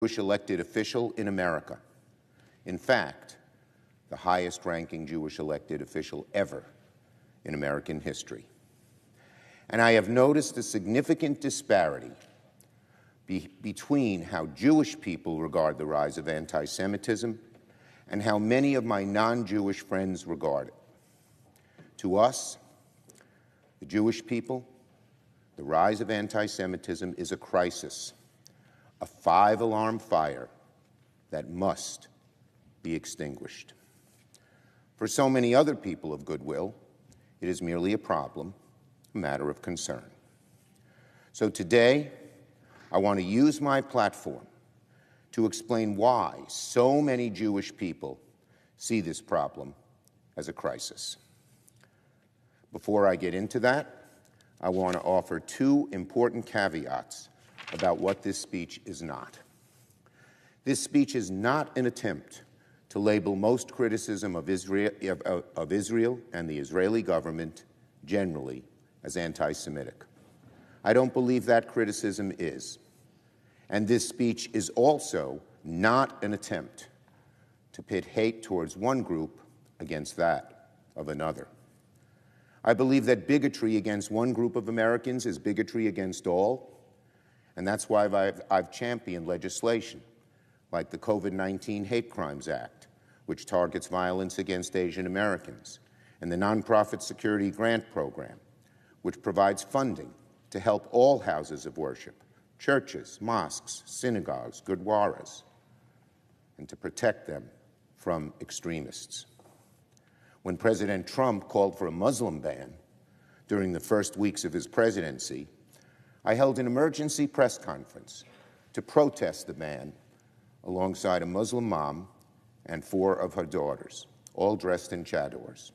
Jewish elected official in America. In fact, the highest ranking Jewish elected official ever in American history. And I have noticed a significant disparity be between how Jewish people regard the rise of anti Semitism and how many of my non Jewish friends regard it. To us, the Jewish people, the rise of anti Semitism is a crisis, a five alarm fire that must be extinguished. For so many other people of goodwill, it is merely a problem, a matter of concern. So today, I want to use my platform to explain why so many Jewish people see this problem as a crisis. Before I get into that, I want to offer two important caveats about what this speech is not. This speech is not an attempt to label most criticism of Israel, of, of Israel and the Israeli government generally as anti Semitic. I don't believe that criticism is. And this speech is also not an attempt to pit hate towards one group against that of another. I believe that bigotry against one group of Americans is bigotry against all, and that's why I've, I've championed legislation like the COVID 19 Hate Crimes Act, which targets violence against Asian Americans, and the Nonprofit Security Grant Program, which provides funding to help all houses of worship, churches, mosques, synagogues, gurdwaras, and to protect them from extremists. When President Trump called for a Muslim ban during the first weeks of his presidency, I held an emergency press conference to protest the ban alongside a Muslim mom and four of her daughters, all dressed in chadors,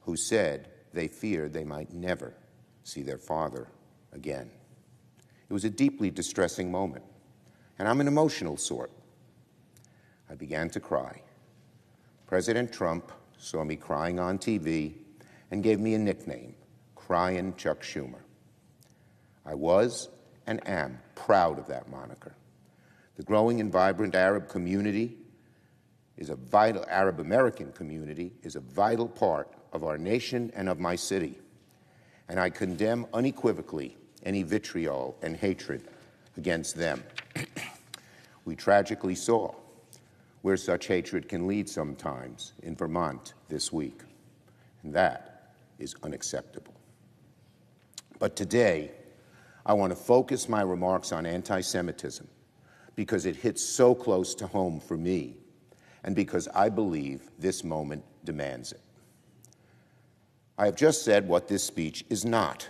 who said they feared they might never see their father again. It was a deeply distressing moment, and I'm an emotional sort. I began to cry. President Trump saw me crying on TV and gave me a nickname, Crying Chuck Schumer. I was and am proud of that moniker. The growing and vibrant Arab community is a vital Arab American community is a vital part of our nation and of my city. And I condemn unequivocally any vitriol and hatred against them. we tragically saw where such hatred can lead sometimes in Vermont this week, and that is unacceptable. But today, I want to focus my remarks on anti Semitism because it hits so close to home for me and because I believe this moment demands it. I have just said what this speech is not.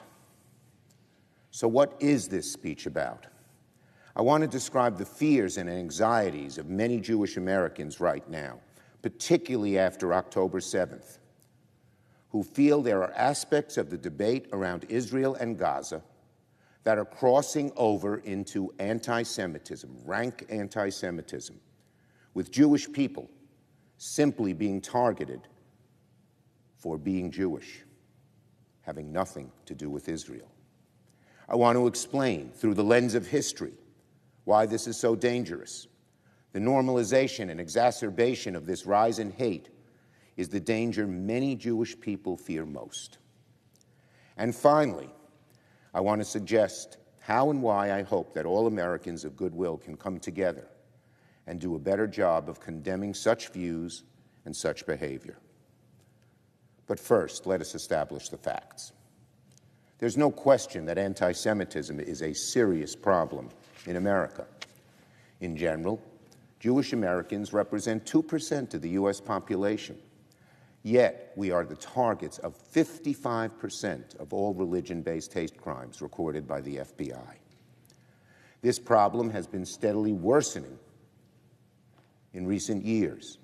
So, what is this speech about? I want to describe the fears and anxieties of many Jewish Americans right now, particularly after October 7th, who feel there are aspects of the debate around Israel and Gaza that are crossing over into anti Semitism, rank anti Semitism, with Jewish people simply being targeted for being Jewish, having nothing to do with Israel. I want to explain through the lens of history why this is so dangerous. The normalization and exacerbation of this rise in hate is the danger many Jewish people fear most. And finally, I want to suggest how and why I hope that all Americans of goodwill can come together and do a better job of condemning such views and such behavior. But first, let us establish the facts. There's no question that anti Semitism is a serious problem in America. In general, Jewish Americans represent 2% of the U.S. population. Yet, we are the targets of 55% of all religion based hate crimes recorded by the FBI. This problem has been steadily worsening in recent years.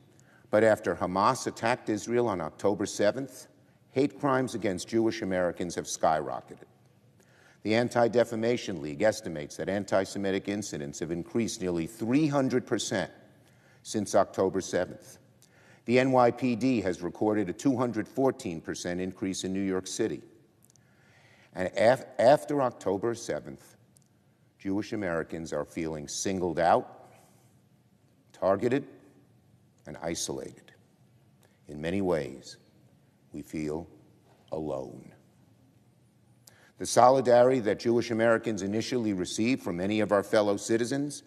But after Hamas attacked Israel on October 7th, hate crimes against Jewish Americans have skyrocketed. The Anti Defamation League estimates that anti Semitic incidents have increased nearly 300% since October 7th. The NYPD has recorded a 214% increase in New York City. And af- after October 7th, Jewish Americans are feeling singled out, targeted and isolated. In many ways, we feel alone. The solidarity that Jewish Americans initially received from many of our fellow citizens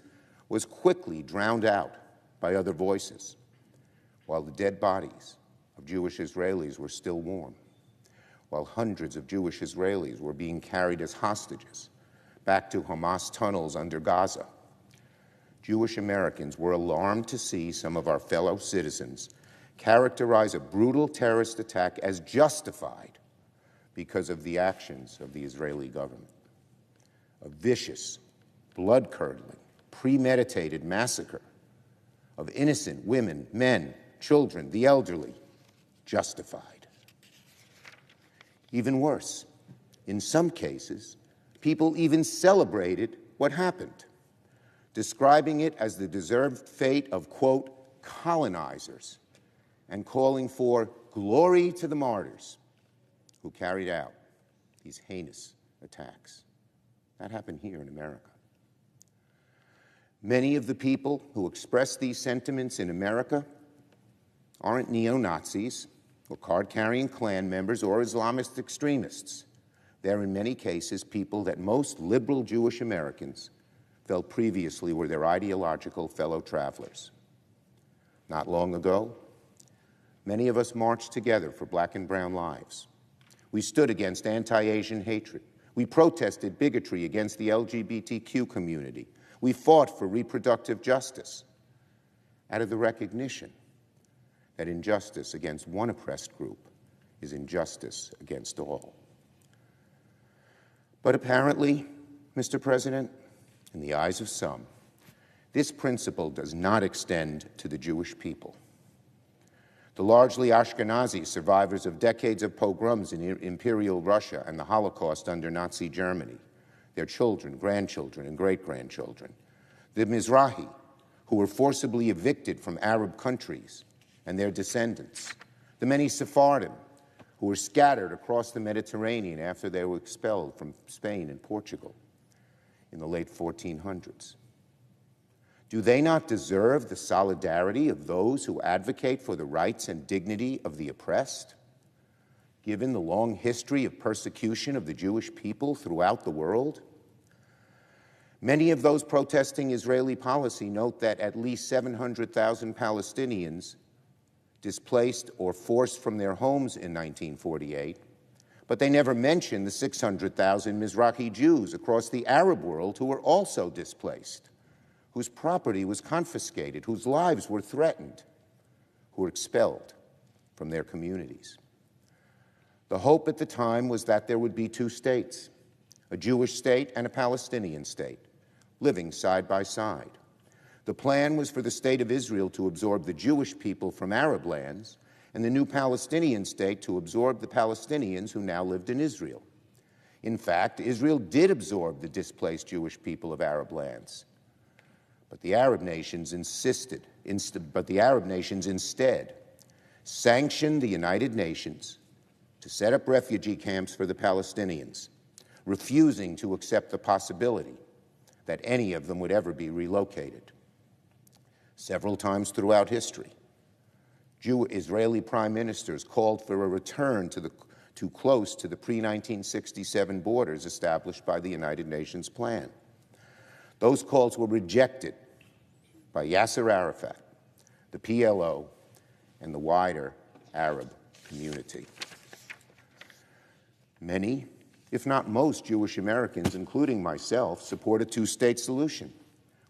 was quickly drowned out by other voices, while the dead bodies of Jewish Israelis were still warm, while hundreds of Jewish Israelis were being carried as hostages back to Hamas tunnels under Gaza. Jewish Americans were alarmed to see some of our fellow citizens characterize a brutal terrorist attack as justified because of the actions of the Israeli government. A vicious, blood curdling, premeditated massacre of innocent women, men, children, the elderly, justified. Even worse, in some cases, people even celebrated what happened, describing it as the deserved fate of, quote, colonizers, and calling for glory to the martyrs who carried out these heinous attacks. That happened here in America. Many of the people who expressed these sentiments in America aren't neo Nazis or card carrying Klan members or Islamist extremists. They're, in many cases, people that most liberal Jewish Americans felt previously were their ideological fellow travelers. Not long ago, many of us marched together for black and brown lives. We stood against anti Asian hatred. We protested bigotry against the LGBTQ community. We fought for reproductive justice out of the recognition that injustice against one oppressed group is injustice against all. But apparently, Mr. President, in the eyes of some, this principle does not extend to the Jewish people. The largely Ashkenazi survivors of decades of pogroms in Imperial Russia and the Holocaust under Nazi Germany, their children, grandchildren, and great grandchildren, the Mizrahi, who were forcibly evicted from Arab countries, and their descendants, the many Sephardim who were scattered across the Mediterranean after they were expelled from Spain and Portugal in the late 1400s. Do they not deserve the solidarity of those who advocate for the rights and dignity of the oppressed? Given the long history of persecution of the Jewish people throughout the world? Many of those protesting Israeli policy note that at least 700,000 Palestinians displaced or forced from their homes in 1948, but they never mention the 600,000 Mizrahi Jews across the Arab world who were also displaced, whose property was confiscated, whose lives were threatened, who were expelled from their communities. The hope at the time was that there would be two states, a Jewish state and a Palestinian state, living side by side. The plan was for the state of Israel to absorb the Jewish people from Arab lands and the new Palestinian state to absorb the Palestinians who now lived in Israel. In fact, Israel did absorb the displaced Jewish people of Arab lands. But the Arab nations insisted, inst- but the Arab nations instead sanctioned the United Nations to set up refugee camps for the Palestinians, refusing to accept the possibility that any of them would ever be relocated several times throughout history. Jew Israeli prime ministers called for a return to the too close to the pre-1967 borders established by the United Nations plan. Those calls were rejected by Yasser Arafat, the PLO, and the wider Arab community. Many, if not most, Jewish Americans, including myself, support a two state solution.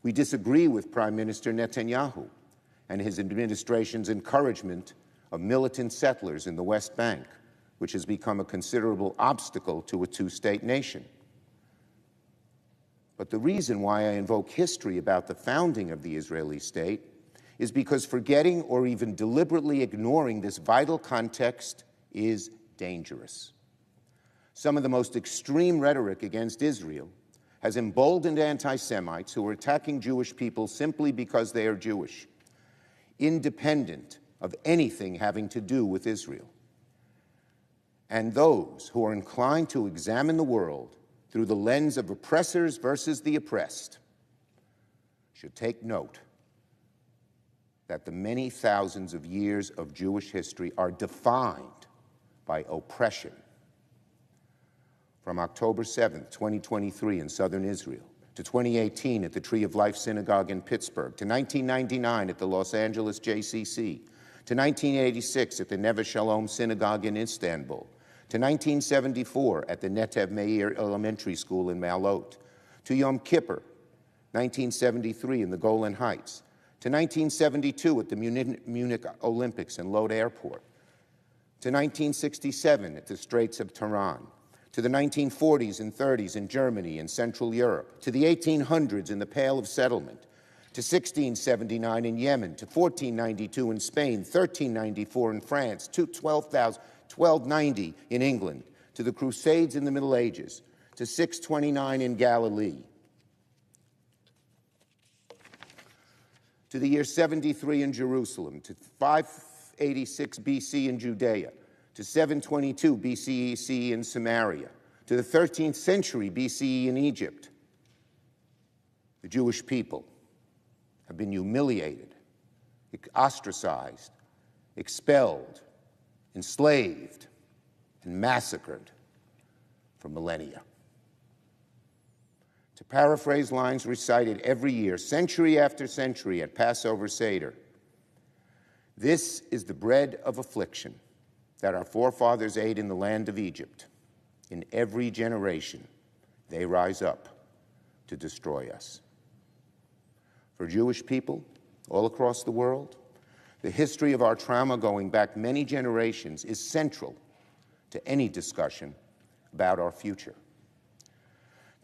We disagree with Prime Minister Netanyahu and his administration's encouragement of militant settlers in the West Bank, which has become a considerable obstacle to a two state nation. But the reason why I invoke history about the founding of the Israeli state is because forgetting or even deliberately ignoring this vital context is dangerous. Some of the most extreme rhetoric against Israel has emboldened anti Semites who are attacking Jewish people simply because they are Jewish, independent of anything having to do with Israel. And those who are inclined to examine the world through the lens of oppressors versus the oppressed should take note that the many thousands of years of Jewish history are defined by oppression. From October 7, 2023, in southern Israel, to 2018 at the Tree of Life Synagogue in Pittsburgh, to 1999 at the Los Angeles JCC, to 1986 at the Neve Shalom Synagogue in Istanbul, to 1974 at the Netiv Meir Elementary School in Ma'alot, to Yom Kippur, 1973 in the Golan Heights, to 1972 at the Munich Olympics in Lod Airport, to 1967 at the Straits of Tiran, to the 1940s and 30s in Germany and Central Europe, to the 1800s in the Pale of Settlement, to 1679 in Yemen, to 1492 in Spain, 1394 in France, to 1290 in England, to the Crusades in the Middle Ages, to 629 in Galilee, to the year 73 in Jerusalem, to 586 BC in Judea, to 722 BCE in Samaria, to the 13th century BCE in Egypt. The Jewish people have been humiliated, ostracized, expelled, enslaved, and massacred for millennia. To paraphrase lines recited every year, century after century at Passover Seder, this is the bread of affliction that our forefathers ate in the land of Egypt. In every generation, they rise up to destroy us. For Jewish people all across the world, the history of our trauma going back many generations is central to any discussion about our future.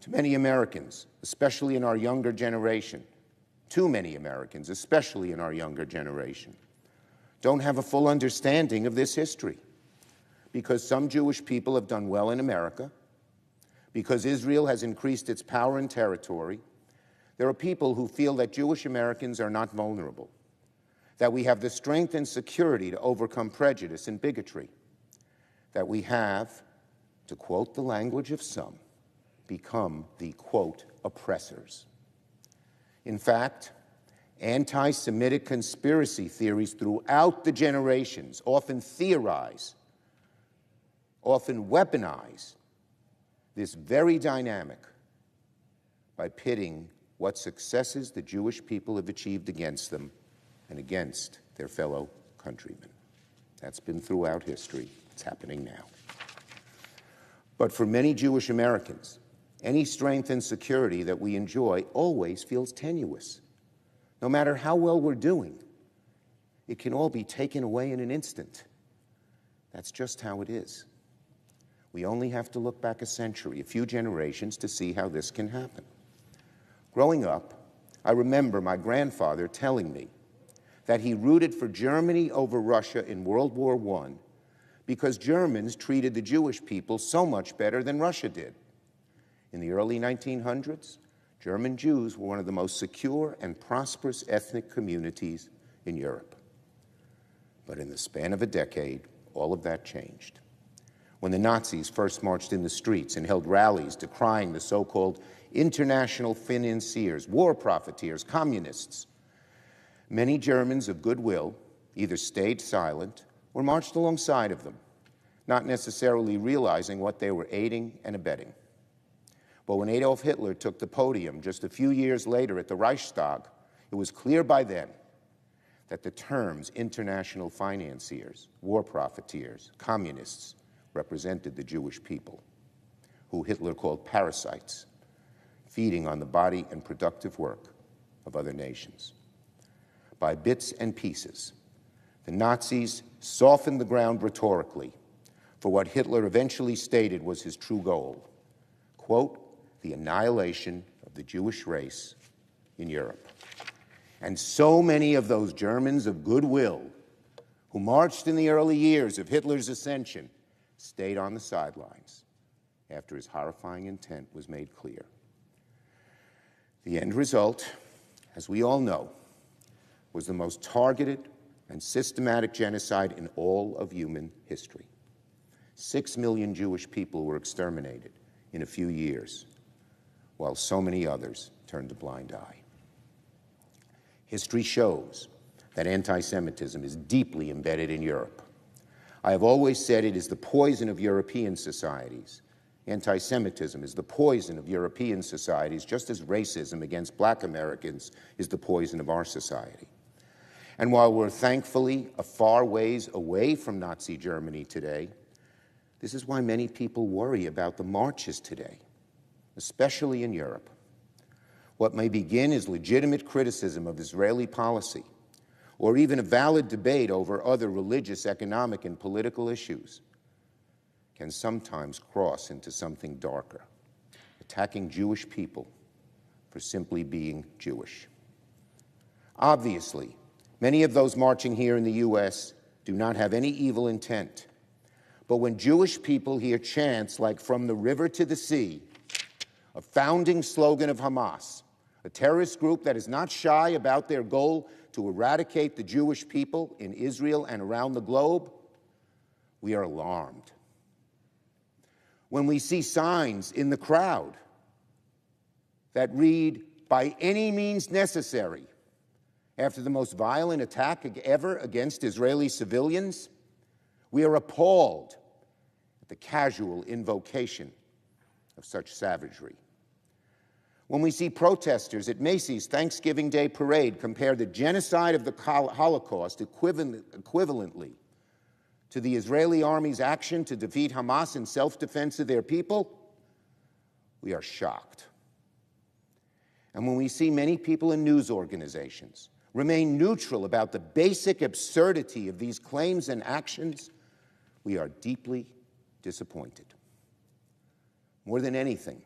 To many Americans, especially in our younger generation, too many Americans, especially in our younger generation, don't have a full understanding of this history because some Jewish people have done well in America, because Israel has increased its power and territory, there are people who feel that Jewish Americans are not vulnerable, that we have the strength and security to overcome prejudice and bigotry, that we have, to quote the language of some, become the, quote, oppressors. In fact, anti Semitic conspiracy theories throughout the generations often theorize, often weaponize this very dynamic by pitting what successes the Jewish people have achieved against them and against their fellow countrymen. That's been throughout history. It's happening now. But for many Jewish Americans, any strength and security that we enjoy always feels tenuous. No matter how well we're doing, it can all be taken away in an instant. That's just how it is. We only have to look back a century, a few generations, to see how this can happen. Growing up, I remember my grandfather telling me that he rooted for Germany over Russia in World War I because Germans treated the Jewish people so much better than Russia did. In the early 1900s, German Jews were one of the most secure and prosperous ethnic communities in Europe. But in the span of a decade, all of that changed. When the Nazis first marched in the streets and held rallies decrying the so called international financiers, war profiteers, communists. Many Germans of goodwill either stayed silent or marched alongside of them, not necessarily realizing what they were aiding and abetting. But when Adolf Hitler took the podium just a few years later at the Reichstag, it was clear by then that the terms international financiers, war profiteers, communists represented the Jewish people, who Hitler called parasites feeding on the body and productive work of other nations. By bits and pieces, the Nazis softened the ground rhetorically for what Hitler eventually stated was his true goal quote, the annihilation of the Jewish race in Europe. And so many of those Germans of goodwill who marched in the early years of Hitler's ascension stayed on the sidelines after his horrifying intent was made clear. The end result, as we all know, was the most targeted and systematic genocide in all of human history. Six million Jewish people were exterminated in a few years, while so many others turned a blind eye. History shows that anti Semitism is deeply embedded in Europe. I have always said it is the poison of European societies. Anti Semitism is the poison of European societies, just as racism against black Americans is the poison of our society. And while we're thankfully a far ways away from Nazi Germany today, this is why many people worry about the marches today, especially in Europe. What may begin as legitimate criticism of Israeli policy, or even a valid debate over other religious, economic, and political issues, can sometimes cross into something darker, attacking Jewish people for simply being Jewish. Obviously, many of those marching here in the U.S. do not have any evil intent. But when Jewish people hear chants like From the River to the Sea, a founding slogan of Hamas, a terrorist group that is not shy about their goal to eradicate the Jewish people in Israel and around the globe, we are alarmed. When we see signs in the crowd that read, by any means necessary, after the most violent attack ever against Israeli civilians, we are appalled at the casual invocation of such savagery. When we see protesters at Macy's Thanksgiving Day parade compare the genocide of the Holocaust equivalently to the Israeli army's action to defeat Hamas in self defense of their people, we are shocked. And when we see many people in news organizations remain neutral about the basic absurdity of these claims and actions, we are deeply disappointed. More than anything,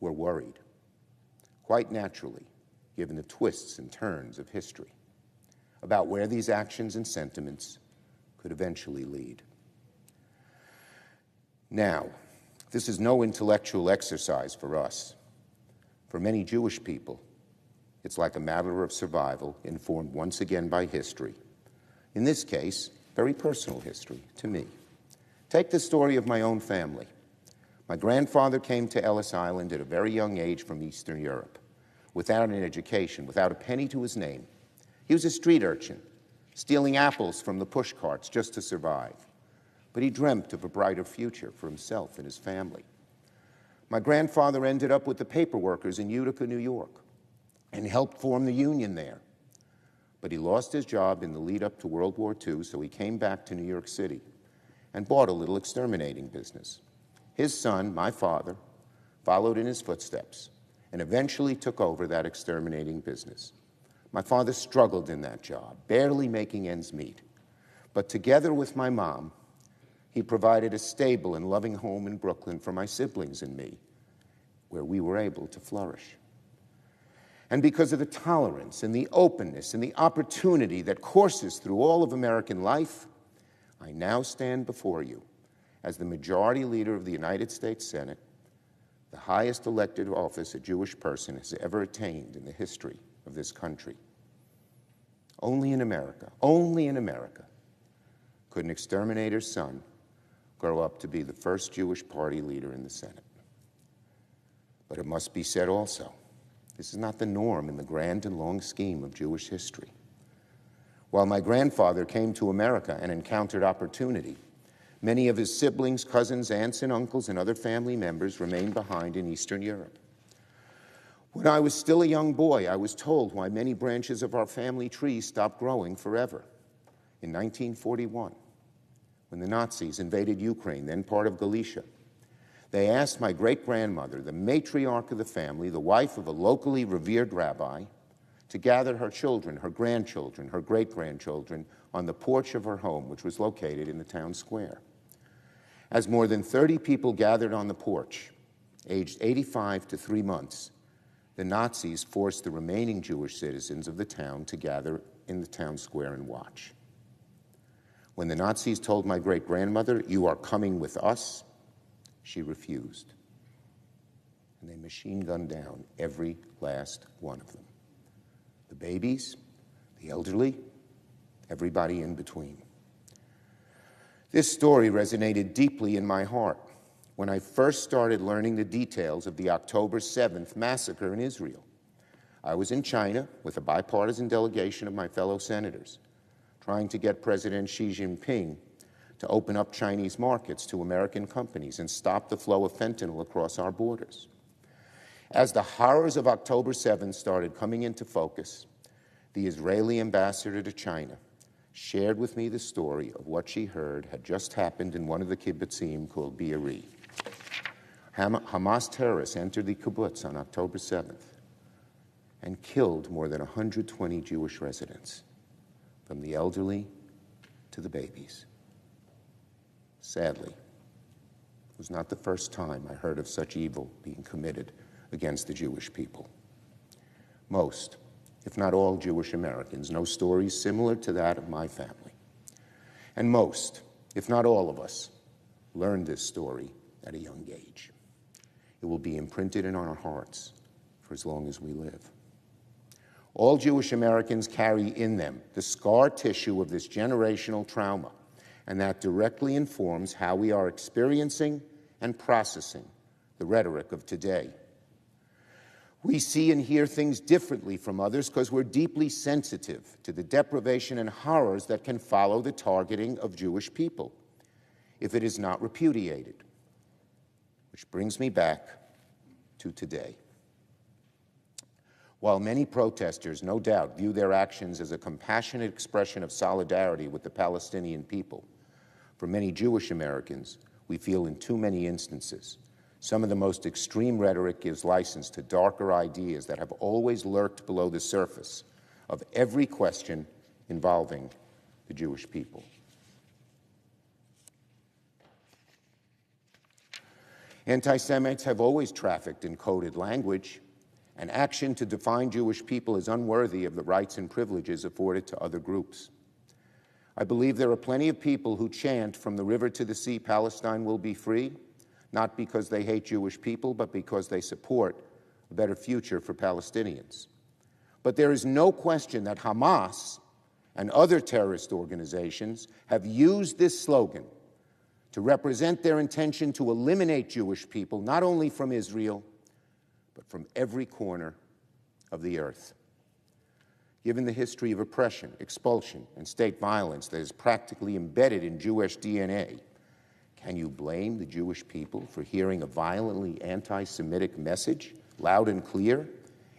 we're worried quite naturally, given the twists and turns of history, about where these actions and sentiments could eventually lead. Now, this is no intellectual exercise for us. For many Jewish people, it's like a matter of survival informed once again by history. In this case, very personal history to me. Take the story of my own family. My grandfather came to Ellis Island at a very young age from Eastern Europe, without an education, without a penny to his name. He was a street urchin, stealing apples from the push carts just to survive. But he dreamt of a brighter future for himself and his family. My grandfather ended up with the paper workers in Utica, New York, and helped form the union there. But he lost his job in the lead up to World War II, so he came back to New York City and bought a little exterminating business. His son, my father, followed in his footsteps and eventually took over that exterminating business. My father struggled in that job, barely making ends meet. But together with my mom, he provided a stable and loving home in Brooklyn for my siblings and me, where we were able to flourish. And because of the tolerance and the openness and the opportunity that courses through all of American life, I now stand before you as the majority leader of the United States Senate, the highest elected office a Jewish person has ever attained in the history of this country. Only in America, only in America, could an exterminator's son grow up to be the first Jewish party leader in the Senate. But it must be said also, this is not the norm in the grand and long scheme of Jewish history. While my grandfather came to America and encountered opportunity, many of his siblings, cousins, aunts, and uncles, and other family members remained behind in Eastern Europe. When I was still a young boy, I was told why many branches of our family tree stopped growing forever. In 1941, when the Nazis invaded Ukraine, then part of Galicia, they asked my great grandmother, the matriarch of the family, the wife of a locally revered rabbi, to gather her children, her grandchildren, her great grandchildren on the porch of her home, which was located in the town square. As more than 30 people gathered on the porch, aged 85 to three months, the Nazis forced the remaining Jewish citizens of the town to gather in the town square and watch. When the Nazis told my great grandmother, You are coming with us, she refused. And they machine gunned down every last one of them the babies, the elderly, everybody in between. This story resonated deeply in my heart when I first started learning the details of the October 7th massacre in Israel. I was in China with a bipartisan delegation of my fellow senators, trying to get President Xi Jinping to open up Chinese markets to American companies and stop the flow of fentanyl across our borders. As the horrors of October 7 started coming into focus, the Israeli ambassador to China shared with me the story of what she heard had just happened in one of the kibbutzim called Be'eri. Hamas terrorists entered the kibbutz on October 7th and killed more than 120 Jewish residents, from the elderly to the babies. Sadly, it was not the first time I heard of such evil being committed against the Jewish people. Most, if not all, Jewish Americans know stories similar to that of my family. And most, if not all of us, learned this story at a young age. It will be imprinted in our hearts for as long as we live. All Jewish Americans carry in them the scar tissue of this generational trauma, and that directly informs how we are experiencing and processing the rhetoric of today. We see and hear things differently from others because we're deeply sensitive to the deprivation and horrors that can follow the targeting of Jewish people if it is not repudiated. Which brings me back to today. While many protesters, no doubt, view their actions as a compassionate expression of solidarity with the Palestinian people, for many Jewish Americans, we feel in too many instances some of the most extreme rhetoric gives license to darker ideas that have always lurked below the surface of every question involving the Jewish people. Anti Semites have always trafficked in coded language, and action to define Jewish people as unworthy of the rights and privileges afforded to other groups. I believe there are plenty of people who chant from the river to the sea, Palestine will be free, not because they hate Jewish people, but because they support a better future for Palestinians. But there is no question that Hamas and other terrorist organizations have used this slogan to represent their intention to eliminate Jewish people, not only from Israel, but from every corner of the earth. Given the history of oppression, expulsion, and state violence that is practically embedded in Jewish DNA, can you blame the Jewish people for hearing a violently anti Semitic message loud and clear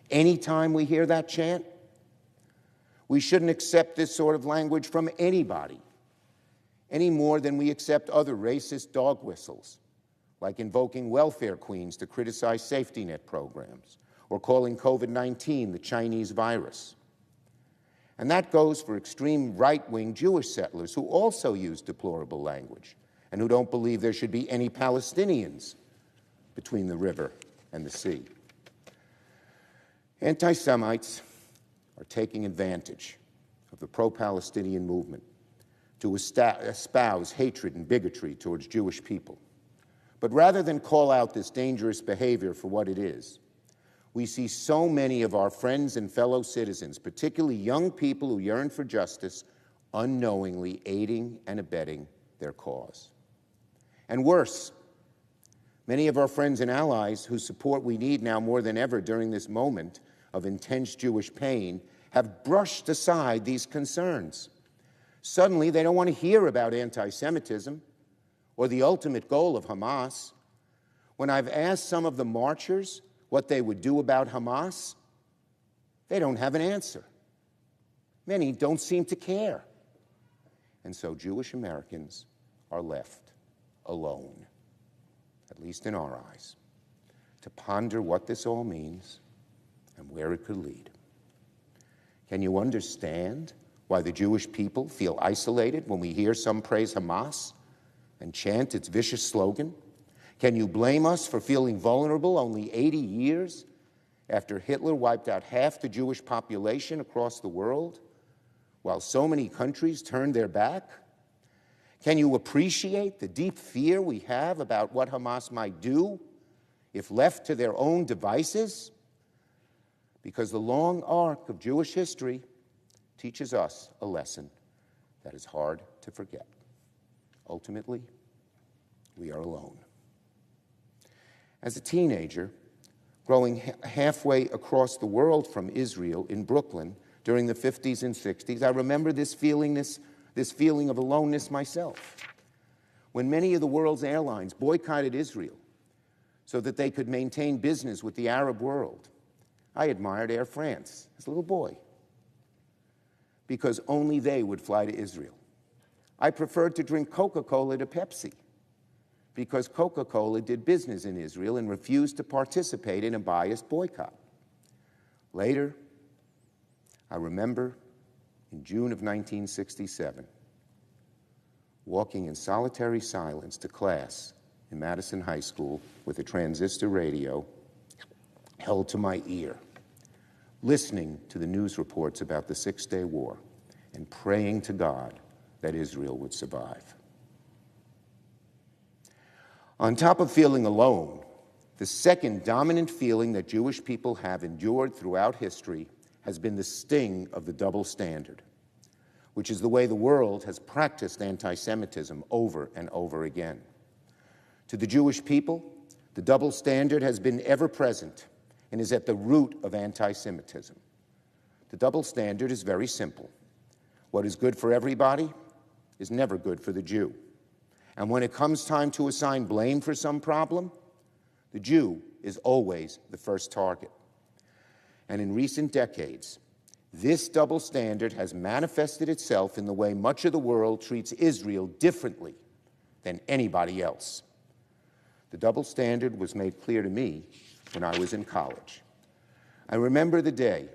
anytime we hear that chant? We shouldn't accept this sort of language from anybody any more than we accept other racist dog whistles, like invoking welfare queens to criticize safety net programs or calling COVID 19 the Chinese virus. And that goes for extreme right wing Jewish settlers who also use deplorable language and who don't believe there should be any Palestinians between the river and the sea. Anti Semites are taking advantage of the pro Palestinian movement to espouse hatred and bigotry towards Jewish people. But rather than call out this dangerous behavior for what it is, we see so many of our friends and fellow citizens, particularly young people who yearn for justice, unknowingly aiding and abetting their cause. And worse, many of our friends and allies whose support we need now more than ever during this moment of intense Jewish pain have brushed aside these concerns. Suddenly, they don't want to hear about anti Semitism or the ultimate goal of Hamas. When I've asked some of the marchers what they would do about Hamas, they don't have an answer. Many don't seem to care. And so Jewish Americans are left alone, at least in our eyes, to ponder what this all means and where it could lead. Can you understand why the Jewish people feel isolated when we hear some praise Hamas and chant its vicious slogan? Can you blame us for feeling vulnerable only 80 years after Hitler wiped out half the Jewish population across the world, while so many countries turned their back? Can you appreciate the deep fear we have about what Hamas might do if left to their own devices? Because the long arc of Jewish history teaches us a lesson that is hard to forget. Ultimately, we are alone. As a teenager, growing ha- halfway across the world from Israel in Brooklyn during the 50s and 60s, I remember this feeling, this, this feeling of aloneness myself. When many of the world's airlines boycotted Israel so that they could maintain business with the Arab world, I admired Air France as a little boy because only they would fly to Israel. I preferred to drink Coca Cola to Pepsi because Coca Cola did business in Israel and refused to participate in a biased boycott. Later, I remember in June of 1967, walking in solitary silence to class in Madison High School with a transistor radio held to my ear, listening to the news reports about the Six Day War and praying to God that Israel would survive. On top of feeling alone, the second dominant feeling that Jewish people have endured throughout history has been the sting of the double standard, which is the way the world has practiced anti Semitism over and over again. To the Jewish people, the double standard has been ever present and is at the root of anti Semitism. The double standard is very simple what is good for everybody is never good for the Jew. And when it comes time to assign blame for some problem, the Jew is always the first target. And in recent decades, this double standard has manifested itself in the way much of the world treats Israel differently than anybody else. The double standard was made clear to me when I was in college. I remember the day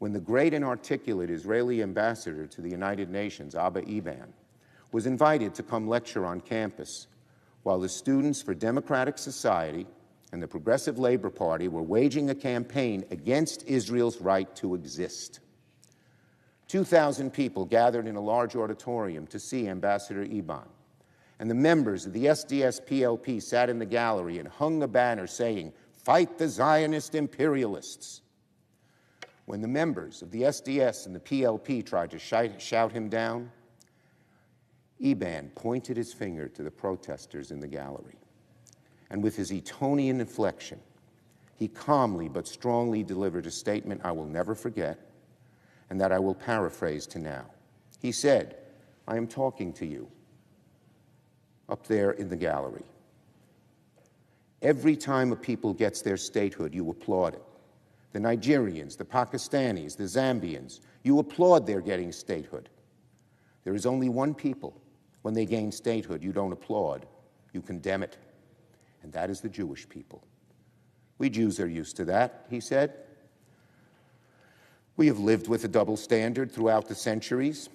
when the great and articulate Israeli ambassador to the United Nations, Abba Eban, was invited to come lecture on campus while the Students for Democratic Society and the Progressive Labor Party were waging a campaign against Israel's right to exist. 2,000 people gathered in a large auditorium to see Ambassador Eban, and the members of the SDS PLP sat in the gallery and hung a banner saying, Fight the Zionist imperialists. When the members of the SDS and the PLP tried to shout, shout him down, Eban pointed his finger to the protesters in the gallery. And with his Etonian inflection, he calmly but strongly delivered a statement I will never forget and that I will paraphrase to now. He said, I am talking to you up there in the gallery. Every time a people gets their statehood, you applaud it the Nigerians, the Pakistanis, the Zambians. You applaud their getting statehood. There is only one people, when they gain statehood, you don't applaud, you condemn it. And that is the Jewish people. We Jews are used to that, he said. We have lived with a double standard throughout the centuries.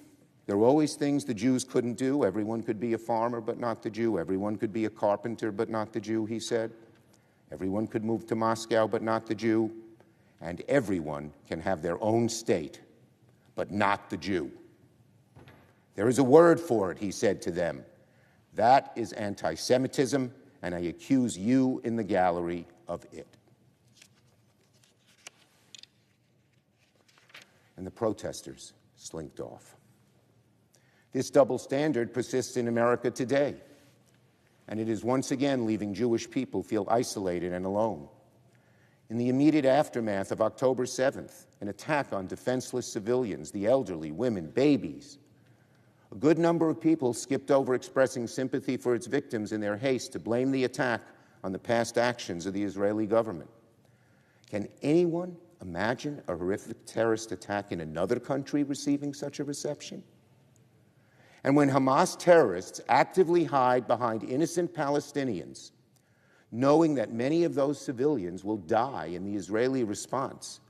There were always things the Jews couldn't do. Everyone could be a farmer, but not the Jew. Everyone could be a carpenter, but not the Jew, he said. Everyone could move to Moscow, but not the Jew and everyone can have their own state, but not the Jew. There is a word for it, he said to them. That is anti Semitism, and I accuse you in the gallery of it. And the protesters slinked off. This double standard persists in America today, and it is once again leaving Jewish people feel isolated and alone. In the immediate aftermath of October 7th, an attack on defenseless civilians, the elderly, women, babies, a good number of people skipped over expressing sympathy for its victims in their haste to blame the attack on the past actions of the Israeli government. Can anyone imagine a horrific terrorist attack in another country receiving such a reception? And when Hamas terrorists actively hide behind innocent Palestinians knowing that many of those civilians will die in the Israeli response?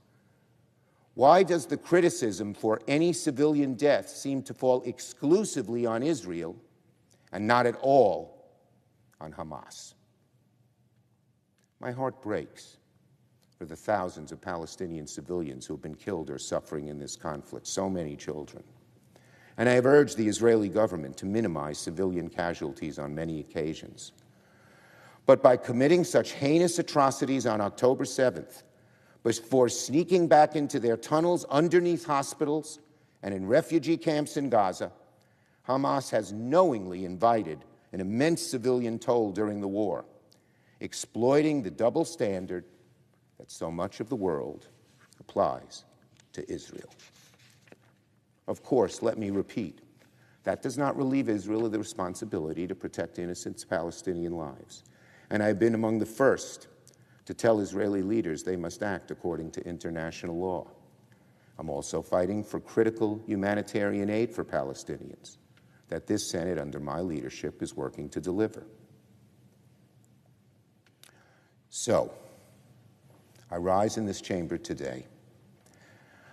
Why does the criticism for any civilian death seem to fall exclusively on Israel and not at all on Hamas? My heart breaks for the thousands of Palestinian civilians who have been killed or suffering in this conflict, so many children. And I have urged the Israeli government to minimize civilian casualties on many occasions. But by committing such heinous atrocities on October 7th, before sneaking back into their tunnels underneath hospitals and in refugee camps in Gaza, Hamas has knowingly invited an immense civilian toll during the war, exploiting the double standard that so much of the world applies to Israel. Of course, let me repeat, that does not relieve Israel of the responsibility to protect innocent Palestinian lives. And I've been among the first to tell Israeli leaders they must act according to international law. I'm also fighting for critical humanitarian aid for Palestinians that this Senate, under my leadership, is working to deliver. So, I rise in this chamber today.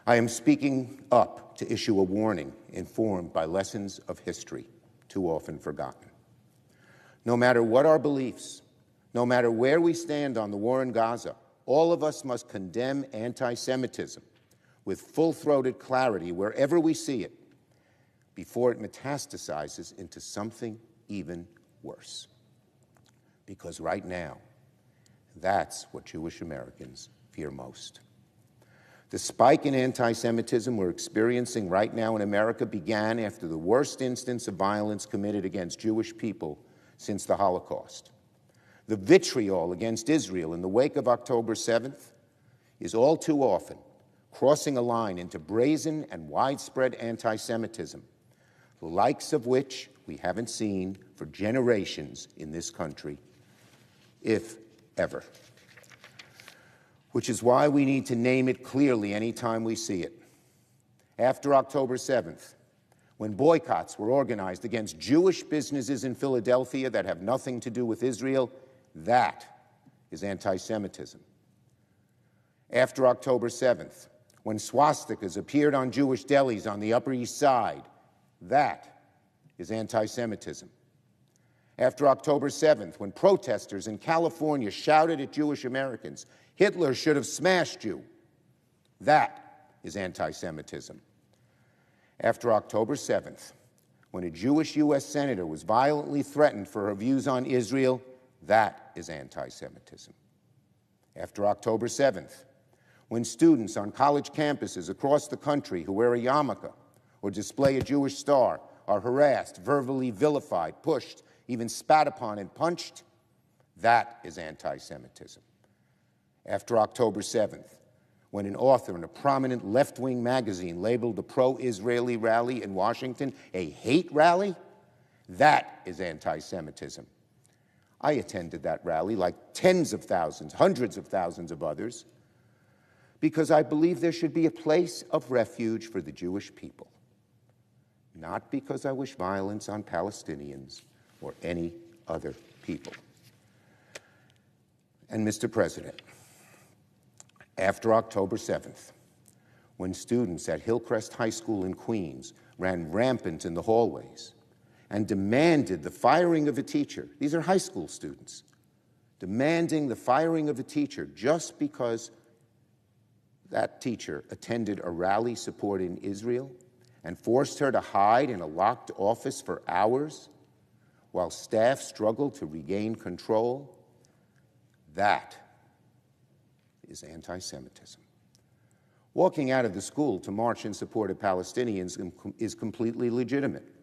I am speaking up to issue a warning informed by lessons of history too often forgotten. No matter what our beliefs, no matter where we stand on the war in Gaza, all of us must condemn anti Semitism with full throated clarity wherever we see it before it metastasizes into something even worse. Because right now, that's what Jewish Americans fear most. The spike in anti Semitism we're experiencing right now in America began after the worst instance of violence committed against Jewish people since the Holocaust. The vitriol against Israel in the wake of October 7th is all too often crossing a line into brazen and widespread anti Semitism, the likes of which we haven't seen for generations in this country, if ever. Which is why we need to name it clearly anytime we see it. After October 7th, when boycotts were organized against Jewish businesses in Philadelphia that have nothing to do with Israel, that is anti Semitism. After October 7th, when swastikas appeared on Jewish delis on the Upper East Side. That is anti Semitism. After October 7th, when protesters in California shouted at Jewish Americans, Hitler should have smashed you. That is anti Semitism. After October 7th, when a Jewish U.S. Senator was violently threatened for her views on Israel, that is anti Semitism. After October 7th, when students on college campuses across the country who wear a yarmulke or display a Jewish star are harassed, verbally vilified, pushed, even spat upon and punched, that is anti Semitism. After October 7th, when an author in a prominent left wing magazine labeled the pro Israeli rally in Washington a hate rally, that is anti Semitism. I attended that rally like tens of thousands, hundreds of thousands of others because I believe there should be a place of refuge for the Jewish people, not because I wish violence on Palestinians or any other people. And, Mr. President, after October 7th, when students at Hillcrest High School in Queens ran rampant in the hallways and demanded the firing of a teacher, these are high school students, demanding the firing of a teacher just because that teacher attended a rally supporting Israel and forced her to hide in a locked office for hours while staff struggled to regain control, that is anti Semitism. Walking out of the school to march in support of Palestinians is completely legitimate.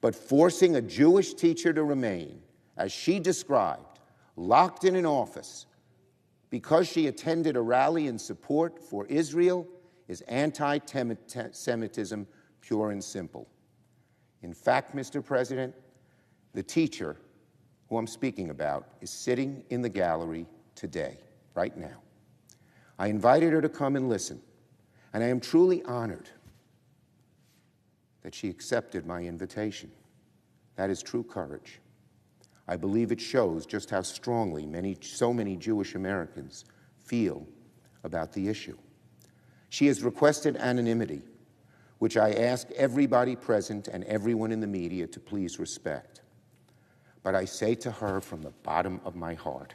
But forcing a Jewish teacher to remain, as she described, locked in an office because she attended a rally in support for Israel is anti Semitism, pure and simple. In fact, Mr. President, the teacher who I'm speaking about is sitting in the gallery today, right now. I invited her to come and listen, and I am truly honored that she accepted my invitation. That is true courage. I believe it shows just how strongly many, so many Jewish Americans feel about the issue. She has requested anonymity, which I ask everybody present and everyone in the media to please respect. But I say to her from the bottom of my heart,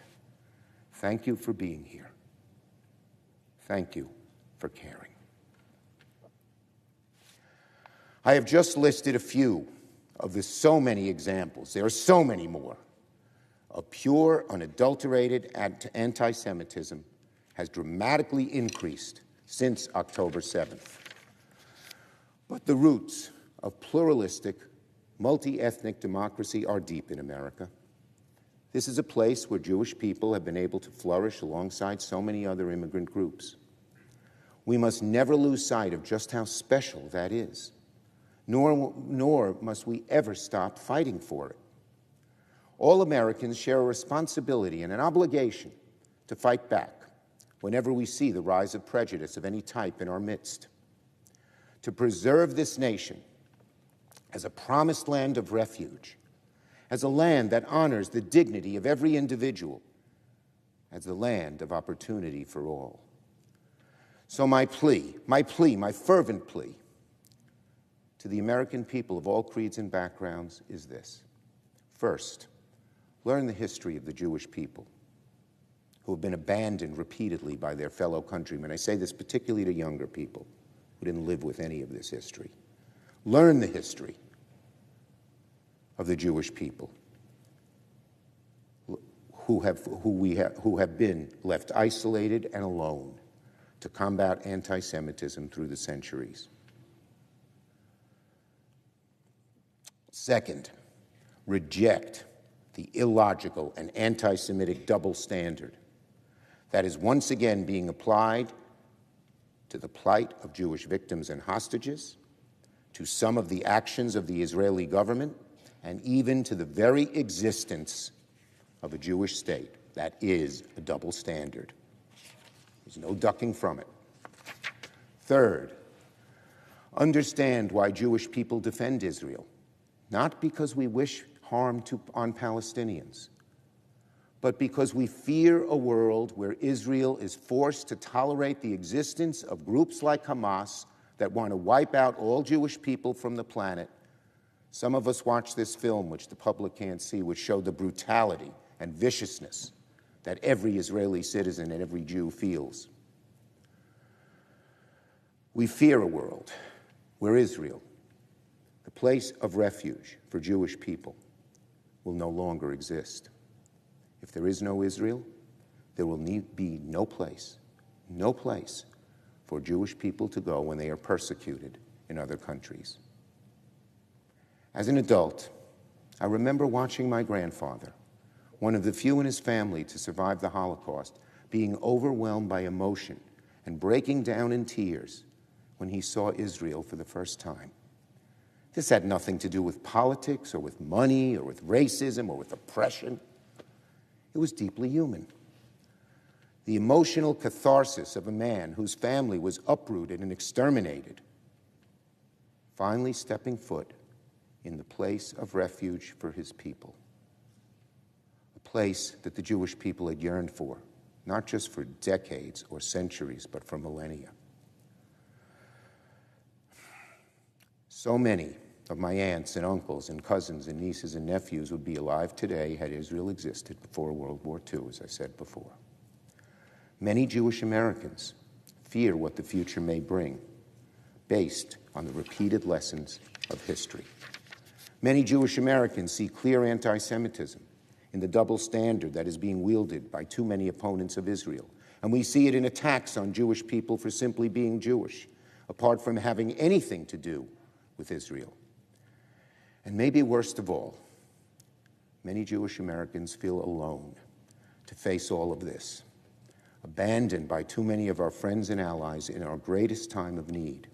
thank you for being here. Thank you for caring. I have just listed a few of the so many examples, there are so many more, of pure, unadulterated anti Semitism has dramatically increased since October 7th. But the roots of pluralistic, multi ethnic democracy are deep in America. This is a place where Jewish people have been able to flourish alongside so many other immigrant groups. We must never lose sight of just how special that is, nor, nor must we ever stop fighting for it. All Americans share a responsibility and an obligation to fight back whenever we see the rise of prejudice of any type in our midst. To preserve this nation as a promised land of refuge, as a land that honors the dignity of every individual, as the land of opportunity for all. So, my plea, my plea, my fervent plea to the American people of all creeds and backgrounds is this. First, learn the history of the Jewish people who have been abandoned repeatedly by their fellow countrymen. I say this particularly to younger people who didn't live with any of this history. Learn the history of the Jewish people who have, who, we have, who have been left isolated and alone to combat anti Semitism through the centuries. Second, reject the illogical and anti Semitic double standard that is once again being applied to the plight of Jewish victims and hostages, to some of the actions of the Israeli government, and even to the very existence of a Jewish state. That is a double standard. There's no ducking from it. Third, understand why Jewish people defend Israel, not because we wish harm to, on Palestinians, but because we fear a world where Israel is forced to tolerate the existence of groups like Hamas that want to wipe out all Jewish people from the planet. Some of us watch this film, which the public can't see, which showed the brutality and viciousness that every Israeli citizen and every Jew feels. We fear a world where Israel, place of refuge for Jewish people, will no longer exist. If there is no Israel, there will need, be no place, no place for Jewish people to go when they are persecuted in other countries. As an adult, I remember watching my grandfather, one of the few in his family to survive the Holocaust, being overwhelmed by emotion and breaking down in tears when he saw Israel for the first time. This had nothing to do with politics or with money or with racism or with oppression. It was deeply human. The emotional catharsis of a man whose family was uprooted and exterminated, finally stepping foot in the place of refuge for his people. A place that the Jewish people had yearned for, not just for decades or centuries, but for millennia. So many of my aunts and uncles and cousins and nieces and nephews would be alive today had Israel existed before World War II, as I said before. Many Jewish Americans fear what the future may bring, based on the repeated lessons of history. Many Jewish Americans see clear anti Semitism in the double standard that is being wielded by too many opponents of Israel. And we see it in attacks on Jewish people for simply being Jewish, apart from having anything to do with Israel. And maybe worst of all, many Jewish Americans feel alone to face all of this, abandoned by too many of our friends and allies in our greatest time of need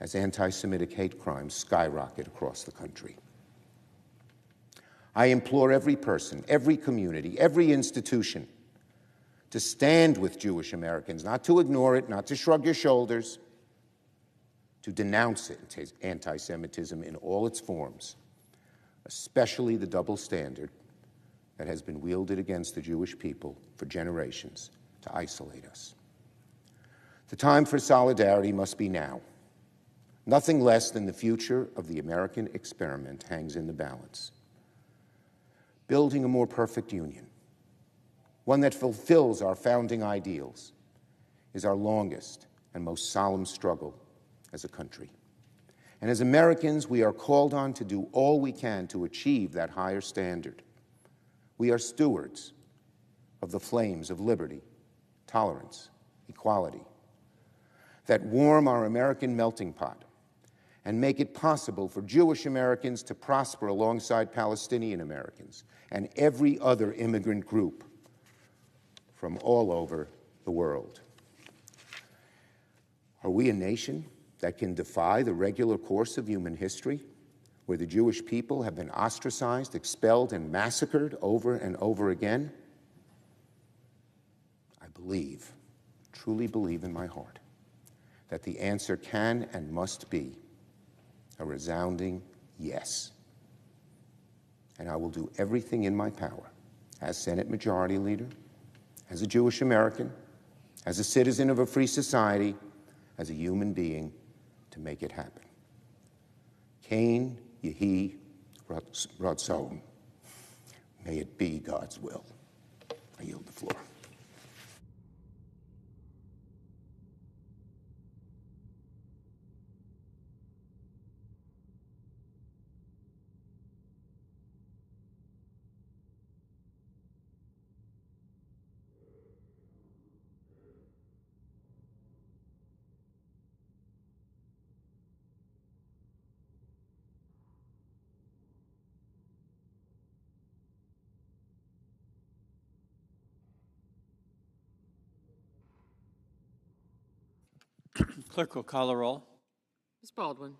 as anti Semitic hate crimes skyrocket across the country. I implore every person, every community, every institution to stand with Jewish Americans, not to ignore it, not to shrug your shoulders, to denounce it, anti Semitism in all its forms, especially the double standard that has been wielded against the Jewish people for generations to isolate us. The time for solidarity must be now. Nothing less than the future of the American experiment hangs in the balance. Building a more perfect union, one that fulfills our founding ideals, is our longest and most solemn struggle as a country. And as Americans, we are called on to do all we can to achieve that higher standard. We are stewards of the flames of liberty, tolerance, equality that warm our American melting pot and make it possible for Jewish Americans to prosper alongside Palestinian Americans and every other immigrant group from all over the world. Are we a nation that can defy the regular course of human history, where the Jewish people have been ostracized, expelled, and massacred over and over again? I believe, truly believe in my heart, that the answer can and must be a resounding yes. And I will do everything in my power as Senate Majority Leader, as a Jewish American, as a citizen of a free society, as a human being to make it happen. Cain, Yehi, Ratzon. May it be God's will. I yield the floor. Clerk will call a roll. Ms. Baldwin.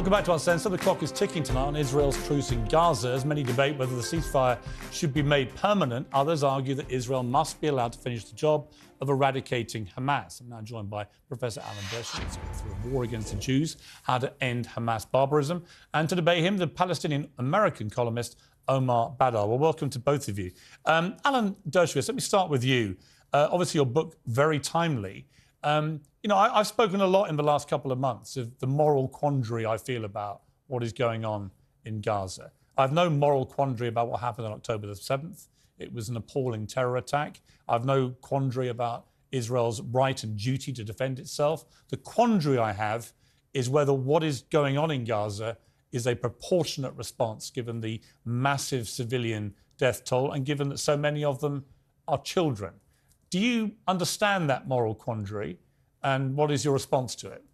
Welcome back to our Uncensored. The clock is ticking tonight on Israel's truce in Gaza. As many debate whether the ceasefire should be made permanent, others argue that Israel must be allowed to finish the job of eradicating Hamas. I'm now joined by Professor Alan Dershowitz through a war against the Jews, how to end Hamas barbarism, and to debate him, the Palestinian American columnist Omar Baddar. Well, welcome to both of you. Um, Alan Dershowitz, let me start with you. Uh, obviously, your book very timely. Um, you know, I, have spoken a lot in the last couple of months of the moral quandary I feel about what is going on in Gaza. I have no moral quandary about what happened on October the 7th. It was an appalling terror attack. I have no quandary about Israel's right and duty to defend itself. The quandary I have is whether what is going on in Gaza is a proportionate response given the massive civilian death toll and given that so many of them are children. Do you understand that moral quandary? And what is your response to it?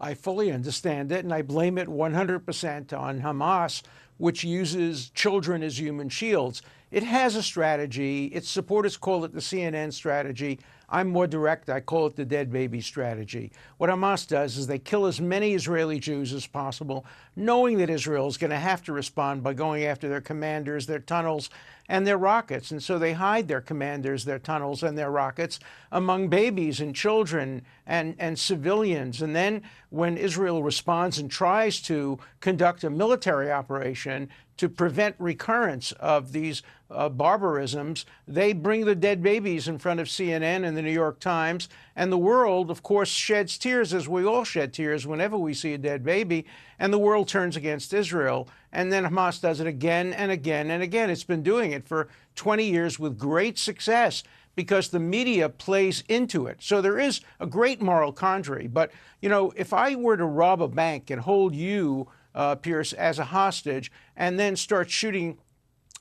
I fully understand it, and I blame it 100% on Hamas, which uses children as human shields. It has a strategy. Its supporters call it the CNN strategy. I'm more direct. I call it the dead baby strategy. What Hamas does is they kill as many Israeli Jews as possible, knowing that Israel is going to have to respond by going after their commanders, their tunnels, and their rockets. And so they hide their commanders, their tunnels, and their rockets among babies and children and, and civilians. And then when Israel responds and tries to conduct a military operation to prevent recurrence of these uh, barbarisms, they bring the dead babies in front of CNN and the New York Times. And the world, of course, sheds tears, as we all shed tears whenever we see a dead baby. And the world turns against Israel. And then Hamas does it again and again and again. It's been doing it for 20 years with great success because the media plays into it. So there is a great moral quandary. But, you know, if I were to rob a bank and hold you, uh, Piers, as a hostage and then start shooting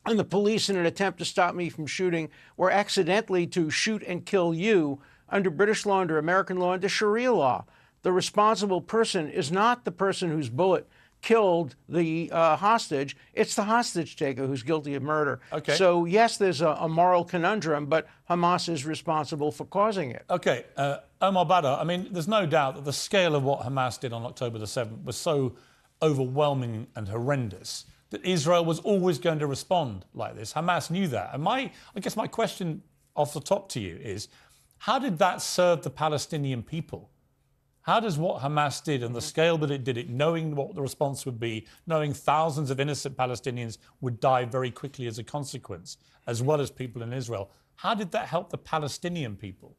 and the police in an attempt to stop me from shooting or accidentally to shoot and kill you under British law, under American law, under Sharia law. The responsible person is not the person whose bullet killed the uh, hostage. It's the hostage taker who's guilty of murder. Okay. So, yes, there's a, a moral conundrum, but Hamas is responsible for causing it. Okay. Uh, Omar Baddar, I mean, there's no doubt that the scale of what Hamas did on October the 7th was so overwhelming and horrendous that Israel was always going to respond like this. Hamas knew that. And my, I guess my question off the top to you is how did that serve the Palestinian people? How does what Hamas did and the mm-hmm. scale that it did it, knowing what the response would be, knowing thousands of innocent Palestinians would die very quickly as a consequence, as well as people in Israel, how did that help the Palestinian people?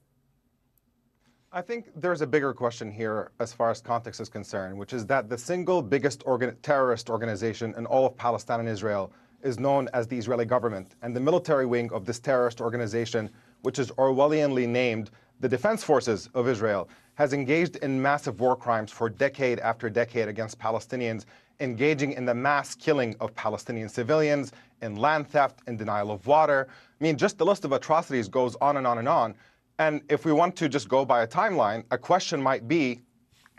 I think there's a bigger question here as far as context is concerned, which is that the single biggest organ- terrorist organization in all of Palestine and Israel is known as the Israeli government. And the military wing of this terrorist organization, which is Orwellianly named the Defense Forces of Israel, has engaged in massive war crimes for decade after decade against Palestinians, engaging in the mass killing of Palestinian civilians, in land theft, in denial of water. I mean, just the list of atrocities goes on and on and on. And if we want to just go by a timeline, a question might be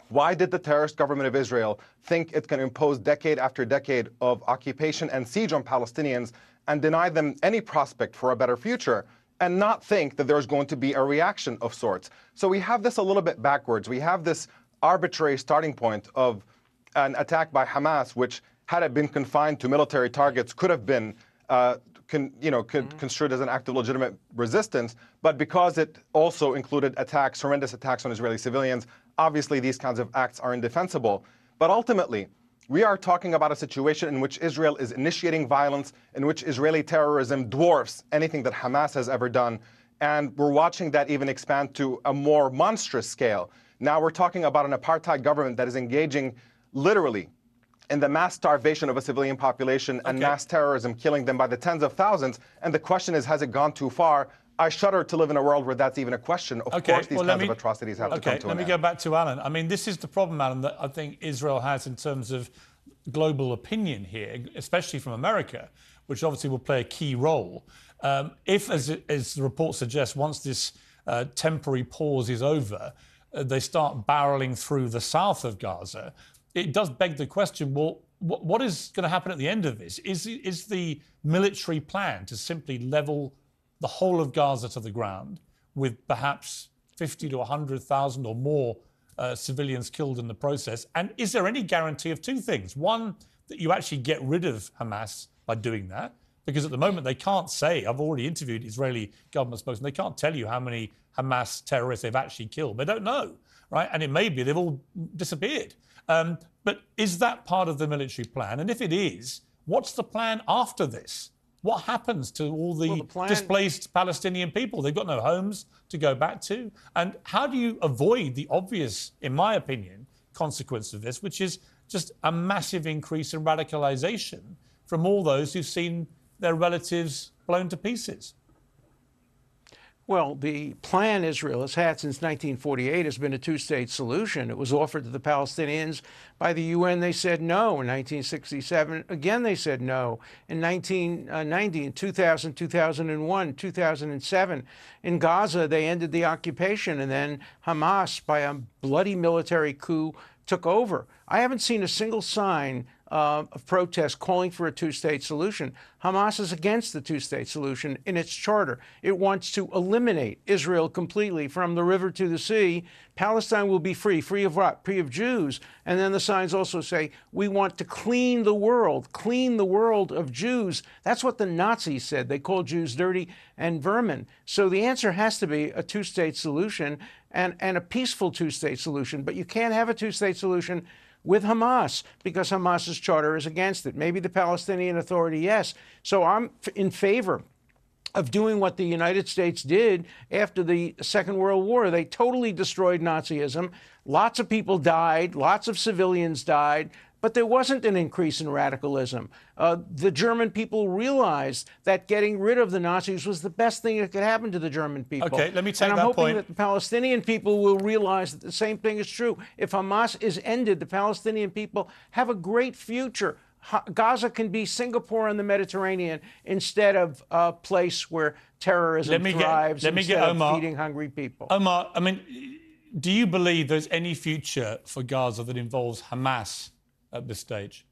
why did the terrorist government of Israel think it can impose decade after decade of occupation and siege on Palestinians and deny them any prospect for a better future and not think that there's going to be a reaction of sorts? So we have this a little bit backwards. We have this arbitrary starting point of an attack by Hamas, which, had it been confined to military targets, could have been uh, con, you know, mm-hmm. construed as an act of legitimate resistance, but because it also included attacks, horrendous attacks on Israeli civilians, obviously these kinds of acts are indefensible. But ultimately, we are talking about a situation in which Israel is initiating violence, in which Israeli terrorism dwarfs anything that Hamas has ever done. And we're watching that even expand to a more monstrous scale. Now we're talking about an apartheid government that is engaging literally in the mass starvation of a civilian population and mass terrorism, killing them by the tens of thousands. And the question is, has it gone too far? I shudder to live in a world where that's even a question. Of okay, course, these well, kinds me, of atrocities have okay, to come to an end. let me end. go back to Alan. I mean, this is the problem, Alan, that I think Israel has in terms of global opinion here, especially from America, which obviously will play a key role. Um, if, as, as, the report suggests, once this uh, temporary pause is over, uh, they start barreling through the south of Gaza, it does beg the question well, what, what is going to happen at the end of this? Is, is the military plan to simply level the whole of Gaza to the ground with perhaps 50 to 100,000 or more uh, civilians killed in the process? And is there any guarantee of two things? One, that you actually get rid of Hamas by doing that, because at the moment they can't say, I've already interviewed Israeli government spokesmen, they can't tell you how many Hamas terrorists they've actually killed. They don't know, right? And it may be they've all disappeared. Um, but is that part of the military plan? And if it is, what's the plan after this? What happens to all the, well, the plan... displaced Palestinian people? They've got no homes to go back to. And how do you avoid the obvious, in my opinion, consequence of this, which is just a massive increase in radicalization from all those who've seen their relatives blown to pieces? Well, the plan Israel has had since 1948 has been a two state solution. It was offered to the Palestinians by the UN. They said no. In 1967, again, they said no. In 1990, uh, in 2000, 2001, 2007, in Gaza, they ended the occupation. And then Hamas, by a bloody military coup, took over. I haven't seen a single sign uh, of protests calling for a two state solution. Hamas is against the two state solution in its charter. It wants to eliminate Israel completely from the river to the sea. Palestine will be free. Free of what? Free of Jews. And then the signs also say, we want to clean the world, clean the world of Jews. That's what the Nazis said. They called Jews dirty and vermin. So the answer has to be a two state solution and, and a peaceful two state solution. But you can't have a two state solution with Hamas because Hamas's charter is against it. Maybe the Palestinian Authority, yes. So I'm in favor of doing what the United States did after the Second World War. They totally destroyed Nazism. Lots of people died, lots of civilians died. But there wasn't an increase in radicalism. Uh, the German people realized that getting rid of the Nazis was the best thing that could happen to the German people. Okay, let me take and I'm that hoping point. that the Palestinian people will realize that the same thing is true. If Hamas is ended, the Palestinian people have a great future. Ha- Gaza can be Singapore in the Mediterranean instead of a place where terrorism Let me get- thrives let me instead get of feeding hungry people. Omar, I mean, do you believe there's any future for Gaza that involves Hamas at this stage?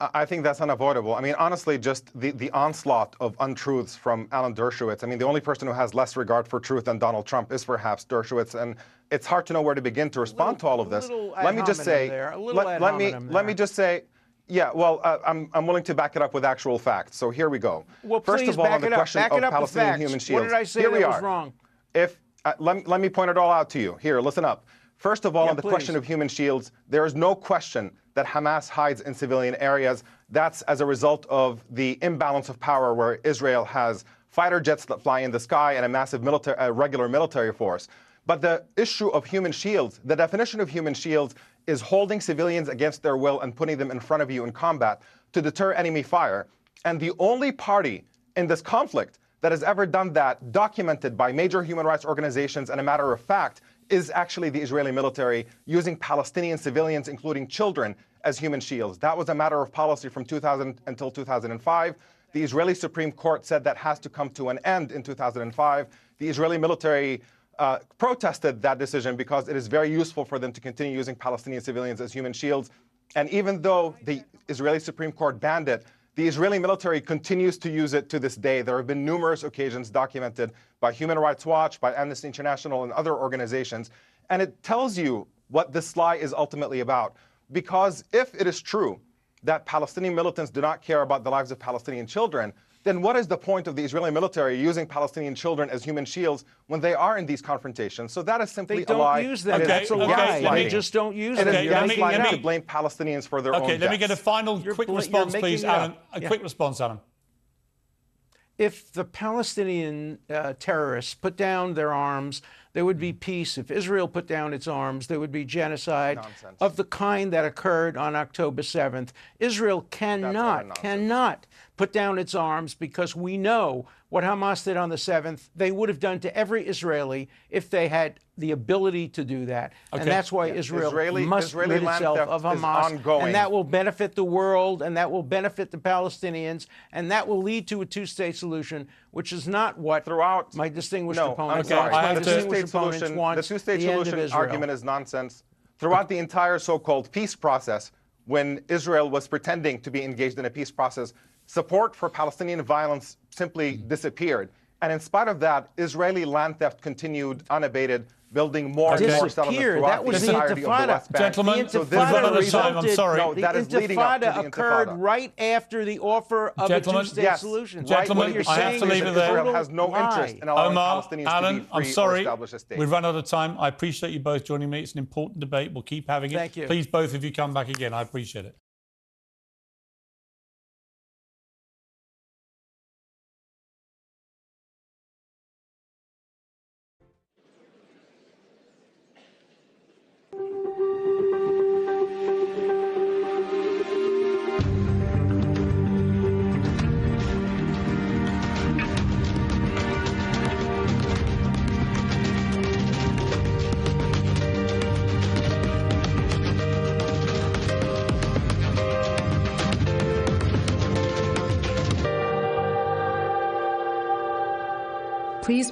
I I think that's unavoidable. I mean, honestly, just the, the onslaught of untruths from Alan Dershowitz. I mean, the only person who has less regard for truth than Donald Trump is perhaps Dershowitz, and it's hard to know where to begin to respond to all of this. Let me just say, there, let, let me hominem let me just say, yeah. Well, uh, I'm I'm willing to back it up with actual facts. So here we go. Well, First please of all, back on the it up. question Back of it up with Palestinian facts. human What did I say here that we was wrong? If uh, let, let me point it all out to you. Here, listen up. First of all, Yeah, on the please. question of human shields, there is no question that Hamas hides in civilian areas. That's as a result of the imbalance of power where Israel has fighter jets that fly in the sky and a massive military, uh, regular military force. But the issue of human shields, the definition of human shields is holding civilians against their will and putting them in front of you in combat to deter enemy fire. And the only party in this conflict that has ever done that, documented by major human rights organizations, and a matter of fact, is actually the Israeli military using Palestinian civilians, including children, as human shields. That was a matter of policy from 2000 until 2005. The Israeli Supreme Court said that has to come to an end in 2005. The Israeli military uh, protested that decision because it is very useful for them to continue using Palestinian civilians as human shields. And even though the Israeli Supreme Court banned it, the Israeli military continues to use it to this day. There have been numerous occasions documented by Human Rights Watch, by Amnesty International, and other organizations. And it tells you what this lie is ultimately about. Because if it is true that Palestinian militants do not care about the lives of Palestinian children, then what is the point of the Israeli military using Palestinian children as human shields when they are in these confrontations? So that is simply They a don't lie. use them. Okay, That's a okay, lie. They just don't use It them. is Okay, let me- gaslighting let me- to blame Palestinians for their own Okay, let me get a final You're quick bl- response, please, it. Alan. A Yeah. quick response, Alan. If the Palestinian uh, terrorists put down their arms, there would be peace. If Israel put down its arms, there would be genocide Nonsense. of the kind that occurred on October 7th. Israel cannot, cannot put down its arms because we know what Hamas did on the 7th, they would have done to every Israeli if they had the ability to do that. Okay. And that's why Israel Israeli- must Israeli rid itself of is Hamas. ongoing. And that will benefit the world and that will benefit the Palestinians and that will lead to a two-state solution, which is not what Throughout- my distinguished no, opponents I'm Okay, sorry. My the distinguished two-state opponents solution, want the two-state the end of solution argument is nonsense. Throughout the entire so-called peace process, when Israel was pretending to be engaged in a peace process, support for Palestinian violence simply mm-hmm. disappeared. And in spite of that, Israeli land theft continued unabated, building more and more settlements throughout That was the the entirety of the Intifada. West Bank. Gentlemen, The we've this is Intifada reason- I'm sorry. No, the that is leading up to Intifada the occurred Intifada. right after the offer of Gentlemen, a two-state Yes, solution. right Gentlemen, What you're I have to leave it there. Israel has no interest in allowing Omar, Palestinians Alan, to be free I'm or sorry. establish a state. We've run out of time. I appreciate you both joining me. It's an important debate. We'll keep having it. Thank you. Please, both of you, come back again. I appreciate it.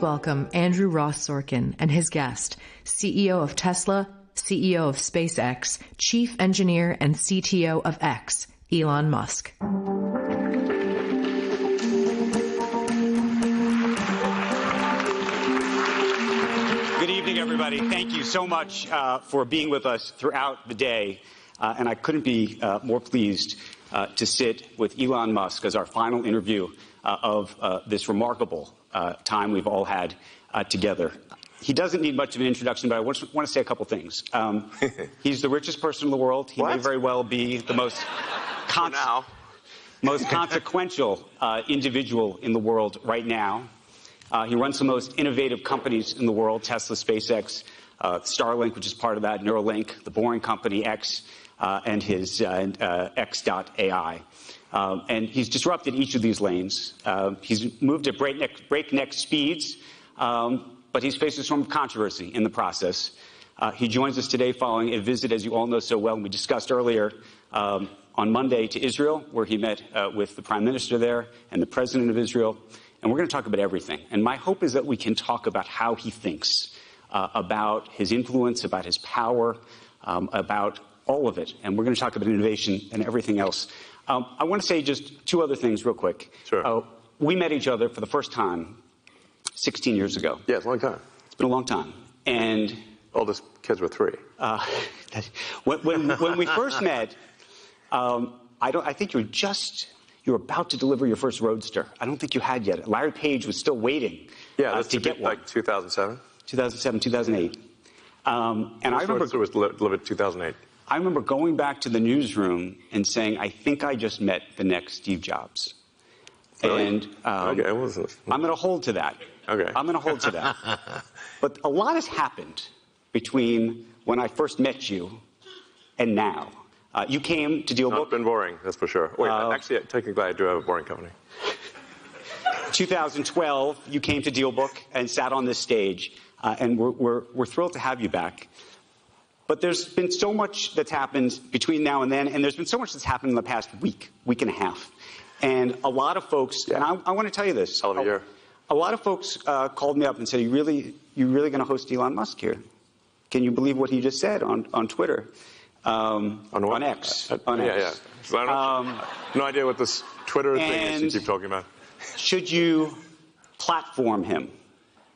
Welcome Andrew Ross Sorkin and his guest, CEO of Tesla, CEO of SpaceX, Chief Engineer and CTO of X, Elon Musk. Good evening, everybody. Thank you so much uh, for being with us throughout the day. Uh, and I couldn't be uh, more pleased uh, to sit with Elon Musk as our final interview uh, of uh, this remarkable time we've all had together. He doesn't need much of an introduction, but I want to, say a couple things. Um, he's the richest person in the world. He what? may very well be the most, con- most consequential individual in the world right now. Uh, he runs the most innovative companies in the world Tesla, SpaceX, uh, Starlink, which is part of that, Neuralink, the Boring Company, X, uh, and his uh, uh, X.AI. Um, and he's disrupted each of these lanes. Uh, he's moved at breakneck, breakneck speeds, um, but he's faced some controversy in the process. he joins us today following a visit, as you all know so well, and we discussed earlier, um, on Monday to Israel, where he met with the prime minister there and the president of Israel and we're going to talk about everything. And my hope is that we can talk about how he thinks, uh, about his influence, about his power, um, about all of it. And we're going to talk about innovation and everything else. Um, I want to say just two other things real quick. Sure. Uh, we met each other for the first time 16 years ago. Yeah, it's a long time. It's been a long time. And all these kids were three. Uh, when, when, when, we first met, um, I, don't. I think you were just you were about to deliver your first Roadster. I don't think you had yet. Larry Page was still waiting yeah, uh, to get one. Like 2007? 2007, 2008. Um, and First I remember. Roadster was delivered 2008. I remember going back to the newsroom and saying, I think I just met the next Steve Jobs. Really? And um, okay, I'm going to hold to that. Okay. I'm going to hold to that. but a lot has happened between when I first met you and now. Uh, you came to DealBook. Not been boring, that's for sure. Wait, uh, actually, technically, I do have a boring company. 2012, you came to DealBook and sat on this stage, uh, and we're, we're, we're thrilled to have you back. But there's been so much that's happened between now and then, and there's been so much that's happened in the past week, week and a half. And a lot of folks, yeah. and I, I want to tell you this. Hell of a year. A lot of folks uh, called me up and said, "You really, you really going to host Elon Musk here? Can you believe what he just said on, on Twitter?" Um, on, on, X. Uh, on yeah, X. yeah. So um, no idea what this Twitter thing is you keep talking about. Should you platform him?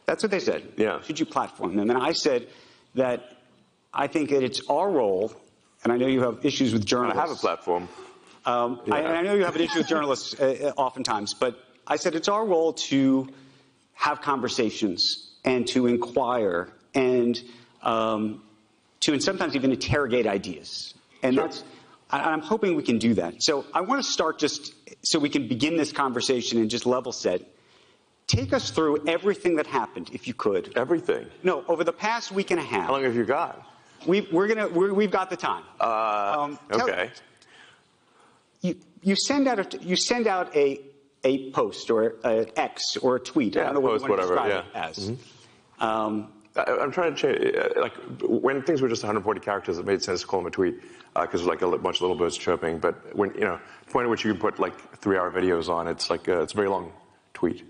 That's what they said. Yeah. Should you platform him? And I said that I think that it's our role, and I know you have issues with journalists. I have a platform. Um, yeah. I, I, know you have an issue with journalists uh, oftentimes, but I said it's our role to have conversations and to inquire and um, to and sometimes even interrogate ideas. And sure. that's I'm hoping we can do that. So I want to start just so we can begin this conversation and just level set. Take us through everything that happened, if you could. Everything? No, over the past week and a half. How long have you got? We, we're gonna, we have got the time. Uh, um, okay. You, you send out a, you send out a, a post or an X or a tweet. Yeah, I don't know post, what whatever, yeah. as. Mm-hmm. Um, I, am trying to change. Uh, like when things were just 140 characters, it made sense to call them a tweet because uh, like a bunch of little birds chirping. But when you know, the point at which you can put like three-hour videos on, it's like uh, it's a very long tweet.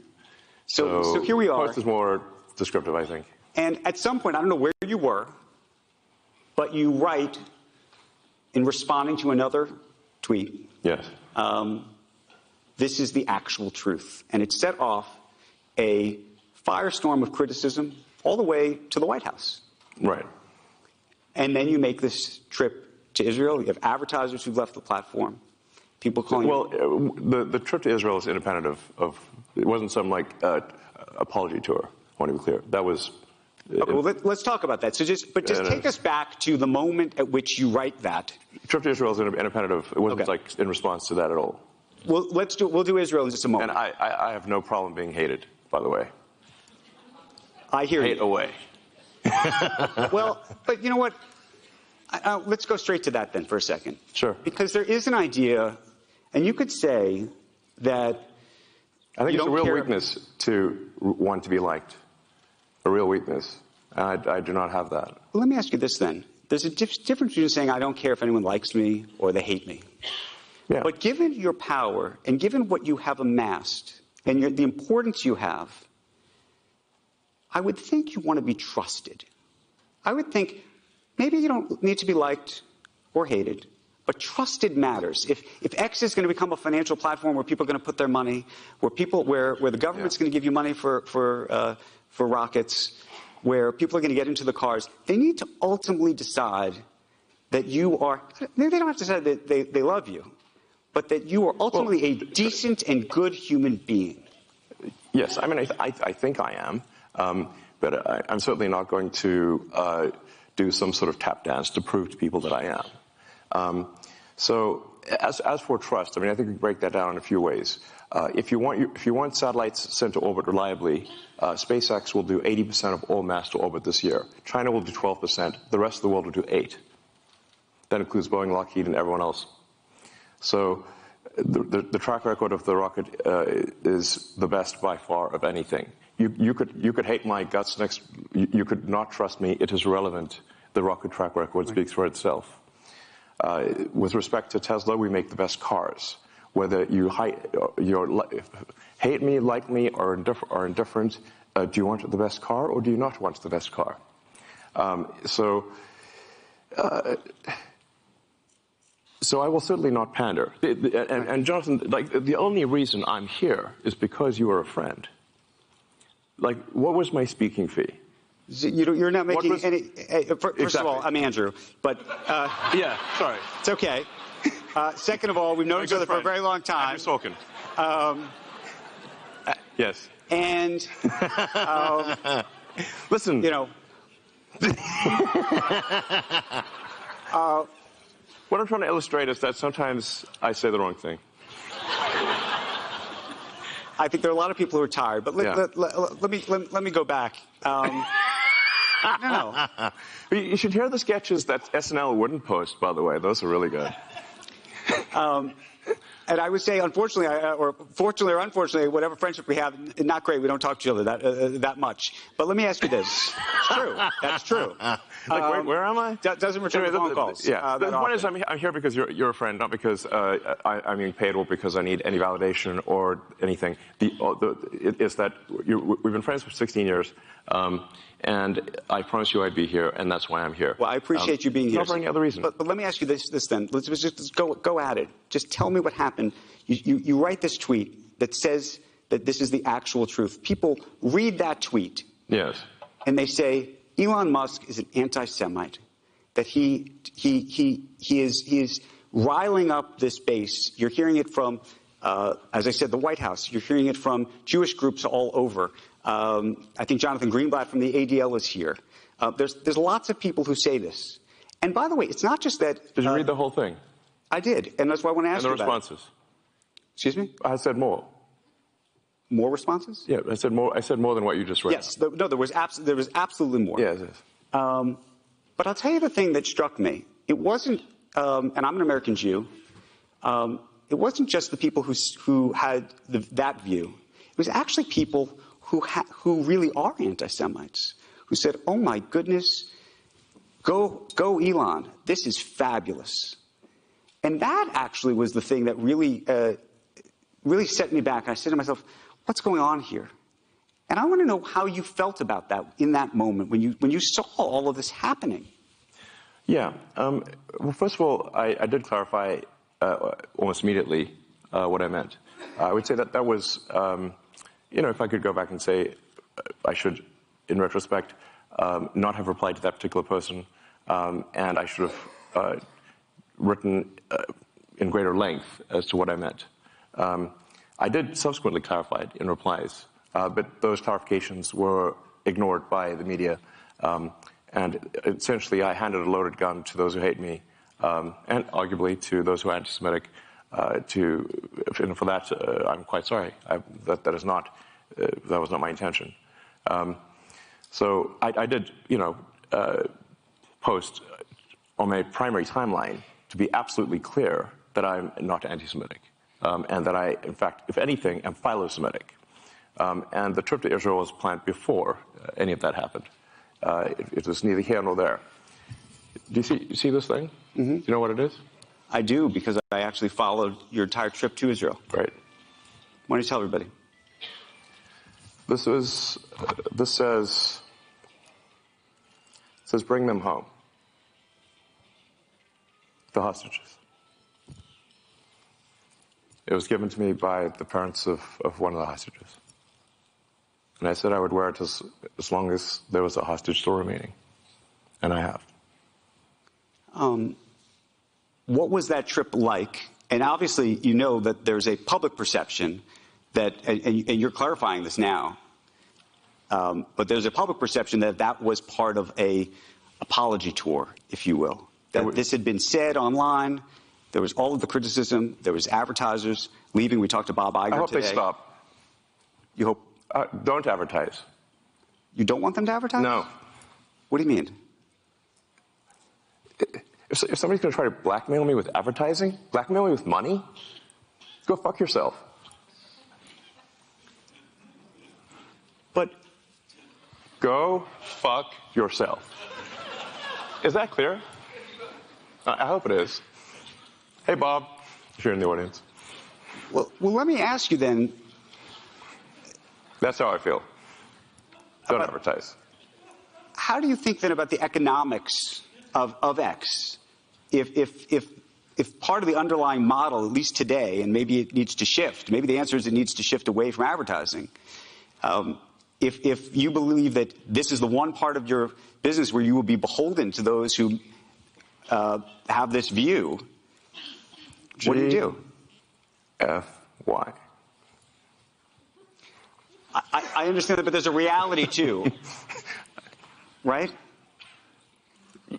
So, so, so here we are. Post is more descriptive, I think. And at some point, I don't know where you were, but you write in responding to another tweet. Yes. Um, this is the actual truth, and it set off a firestorm of criticism all the way to the White House. Right. And then you make this trip to Israel. You have advertisers who've left the platform. People calling. Well, uh, the, the trip to Israel is independent of, of it wasn't some like uh, apology tour. I want to be clear. That was. Okay, well, let, us talk about that. So just, but just take us back to the moment at which you write that. Trip to Israel is independent of. It wasn't okay. like in response to that at all. Well, let's do. We'll do Israel in just a moment. And I, I, I have no problem being hated. By the way. I hear hate you. away. well, but you know what? Uh, let's go straight to that then for a second. Sure. Because there is an idea, and you could say that. I think it's a real weakness to want to be liked. A real weakness. And I, I do not have that. Well, let me ask you this then. There's a dif- difference between saying, I don't care if anyone likes me or they hate me. Yeah. But given your power and given what you have amassed and your, the importance you have, I would think you want to be trusted. I would think maybe you don't need to be liked or hated, but trusted matters. If, if X is going to become a financial platform where people are going to put their money, where people, where, where the government's Yeah. going to give you money for, for, uh, for rockets, where people are going to get into the cars, they need to ultimately decide that you are, maybe they don't have to decide that they, they love you, but that you are ultimately a decent and good human being. Yes, I mean, I, I, I think I am, um, but I, I'm certainly not going to uh, do some sort of tap dance to prove to people that I am. Um, so, as, as for trust, I mean, I think we break that down in a few ways. Uh, if you want, you, if you want satellites sent to orbit reliably, uh, SpaceX will do 80% of all mass to orbit this year. China will do 12%. The rest of the world will do 8. That includes Boeing, Lockheed, and everyone else. So the, the, the track record of the rocket uh, is the best by far of anything. You, you, could, you could hate my guts next, you, you could not trust me. It is relevant. The rocket track record speaks for itself. Uh, with respect to Tesla, we make the best cars. Whether you hi, you're, li- hate me, like me, or, indif- or indifferent, uh, do you want the best car or do you not want the best car? Um, so, So I will certainly not pander. And, and Jonathan, like the only reason I'm here is because you are a friend. Like, what was my speaking fee? You you're not making was- any. uh, fir- First of all, I'm Andrew, but uh, Yeah, sorry. it's okay. Uh, second of all, we've known My each other for a very long time, Andrew Sorkin. Um, yes. and Listen, you know, what I'm trying to illustrate is that sometimes I say the wrong thing. I think there are a lot of people who are tired. But let, Yeah. let, let, let me let, me go back. Um, no, no. You should hear the sketches that SNL wouldn't post, by the way. Those are really good. And I would say, unfortunately, or fortunately or unfortunately, whatever friendship we have, not great. We don't talk to each other that, uh, that much. But let me ask you this. It's true. That's true. Like, where, Um, where am I? doesn't return Anyway, phone the- the- calls, Yeah. uh, the point is. I'm, I'm here because you're, you're a friend, not because uh, I, I'm being paid or because I need any validation or anything. The, uh, the, it, it's that you, we've been friends for 16 years, um, and I promised you I'd be here, and that's why I'm here. Well, I appreciate Um, you being here. Not for any other reason. But, but let me ask you this, this then. Let's just, just go, go at it. Just tell me what happened. You, you, you write this tweet that says that this is the actual truth. People read that tweet yes. and they say Elon Musk is an anti-Semite, that he, he, he, he, is, he is riling up this base. You're hearing it from, uh, as I said, the White House. You're hearing it from Jewish groups all over. Um, I think Jonathan Greenblatt from the ADL is here. Uh, there's, there's lots of people who say this. And by the way, it's not just that. Did you uh, read the whole thing? I did, and that's why I want to ask And the you about it. responses? Excuse me? I said more. More responses? Yeah, I said more. I said more than what you just read. Yes. The- no, there was, abs- there was absolutely more. Yes. yes. Um, but I'll tell you the thing that struck me. It wasn't, um, and I'm an American Jew. Um, it wasn't just the people who who had the, that view. It was actually people who ha- who really are anti-Semites who said, "Oh my goodness, go go Elon, this is fabulous." And that actually was the thing that really uh, really set me back. I said to myself, "What's going on here?" And I want to know how you felt about that in that moment when you when you saw all of this happening. Yeah. Um, well, first of all, I, I did clarify uh, almost immediately uh, what I meant. I would say that that was, um, you know, if I could go back and say, uh, I should, in retrospect, um, not have replied to that particular person, um, and I should have uh, written uh, in greater length as to what I meant. Um, I did subsequently clarify it in replies, uh, but those clarifications were ignored by the media. Um, and essentially, I handed a loaded gun to those who hate me, um, and arguably to those who are anti-Semitic. Uh, to, and for that, uh, I'm quite sorry. I, that that is not, uh, that was not my intention. Um, so I, I did, you know, uh, post on my primary timeline to be absolutely clear that I'm not anti-Semitic, um, and that I, in fact, if anything, am philo-Semitic. Um, and the trip to Israel was planned before uh, any of that happened. Uh, it, it was neither here nor there. Do you see, you see this thing? Mm-hmm. Do you know what it is? I do because I actually followed your entire trip to Israel. Right. Why don't you tell everybody? This is, this says, says bring them home. The hostages. It was given to me by the parents of, of one of the hostages. And I said I would wear it as, as long as there was a hostage still remaining. And I have. Um, what was that trip like? And obviously, you know that there's a public perception that, and, and you're clarifying this now, um, but there's a public perception that that was part of a apology tour, if you will. That this had been said online. There was all of the criticism. There was advertisers leaving. We talked to Bob Iger I hope today. they stop. You hope Uh, don't advertise. you don't want them to advertise? No. What do you mean? If, if somebody's going to try to blackmail me with advertising, blackmail me with money, go fuck yourself. But Go fuck yourself. Is that clear? I hope it is. Hey, Bob, if you're in the audience. well, well, let me ask you then. That's how I feel. Don't About- advertise. how do you think then about the economics of, of X? If, if, if, if part of the underlying model, at least today, and maybe it needs to shift, maybe the answer is it needs to shift away from advertising. Um, if, if you believe that this is the one part of your business where you will be beholden to those who uh, have this view, what do you do? F Y. I, I understand that, but there's a reality too, right?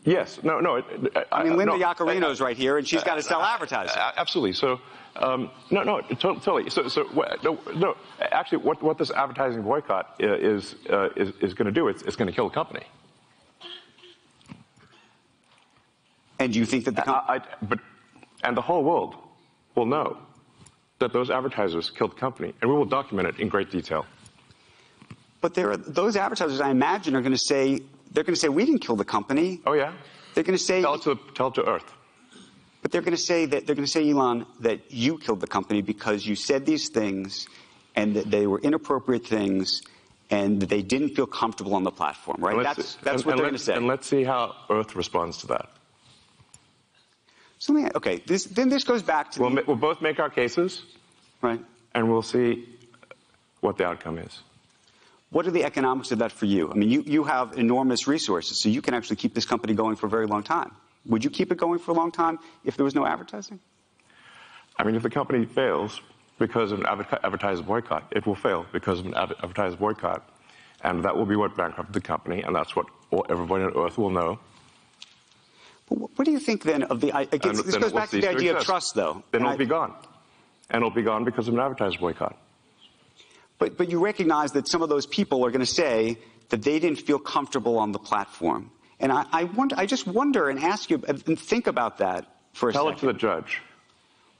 Yes. No. No. it- it- I mean, Linda no, Yaccarino's right here, and she's got to sell advertising. A- Absolutely. So, um, no, no, to- totally. So, so no, no. Actually, what, what this advertising boycott is uh, is, is going to do? It's, it's going to kill the company. And you think that the com- I, I, but, and the whole world will know that those advertisers killed the company, and we will document it in great detail. But there are, those advertisers, I imagine, are going to say they're going to say we didn't kill the company. Oh yeah. They're going to say, Tell it to tell to Earth. but they're going to say that they're going to say, Elon, that you killed the company because you said these things, and that they were inappropriate things, and that they didn't feel comfortable on the platform. Right? That's that's and- what and they're going to say. And let's see how Earth responds to that. So let me- okay, this, then this goes back to We'll, the, we'll both make our cases, right. and we'll see what the outcome is. What are the economics of that for you? I mean, you, you have enormous resources, so you can actually keep this company going for a very long time. Would you keep it going for a long time if there was no advertising? I mean, if the company fails because of an adver- advertiser boycott, it will fail because of an adver- advertiser boycott. And that will be what bankrupted the company, and that's what everybody on Earth will know. But what, do you think then of the? I, I guess, this goes back to the idea of trust, though. Then And it'll I- be gone. And it'll be gone because of an advertiser boycott. But, but you recognize that some of those people are going to say that they didn't feel comfortable on the platform. And I, I, wonder, I just wonder and ask you and think about that for a Tell it to the judge.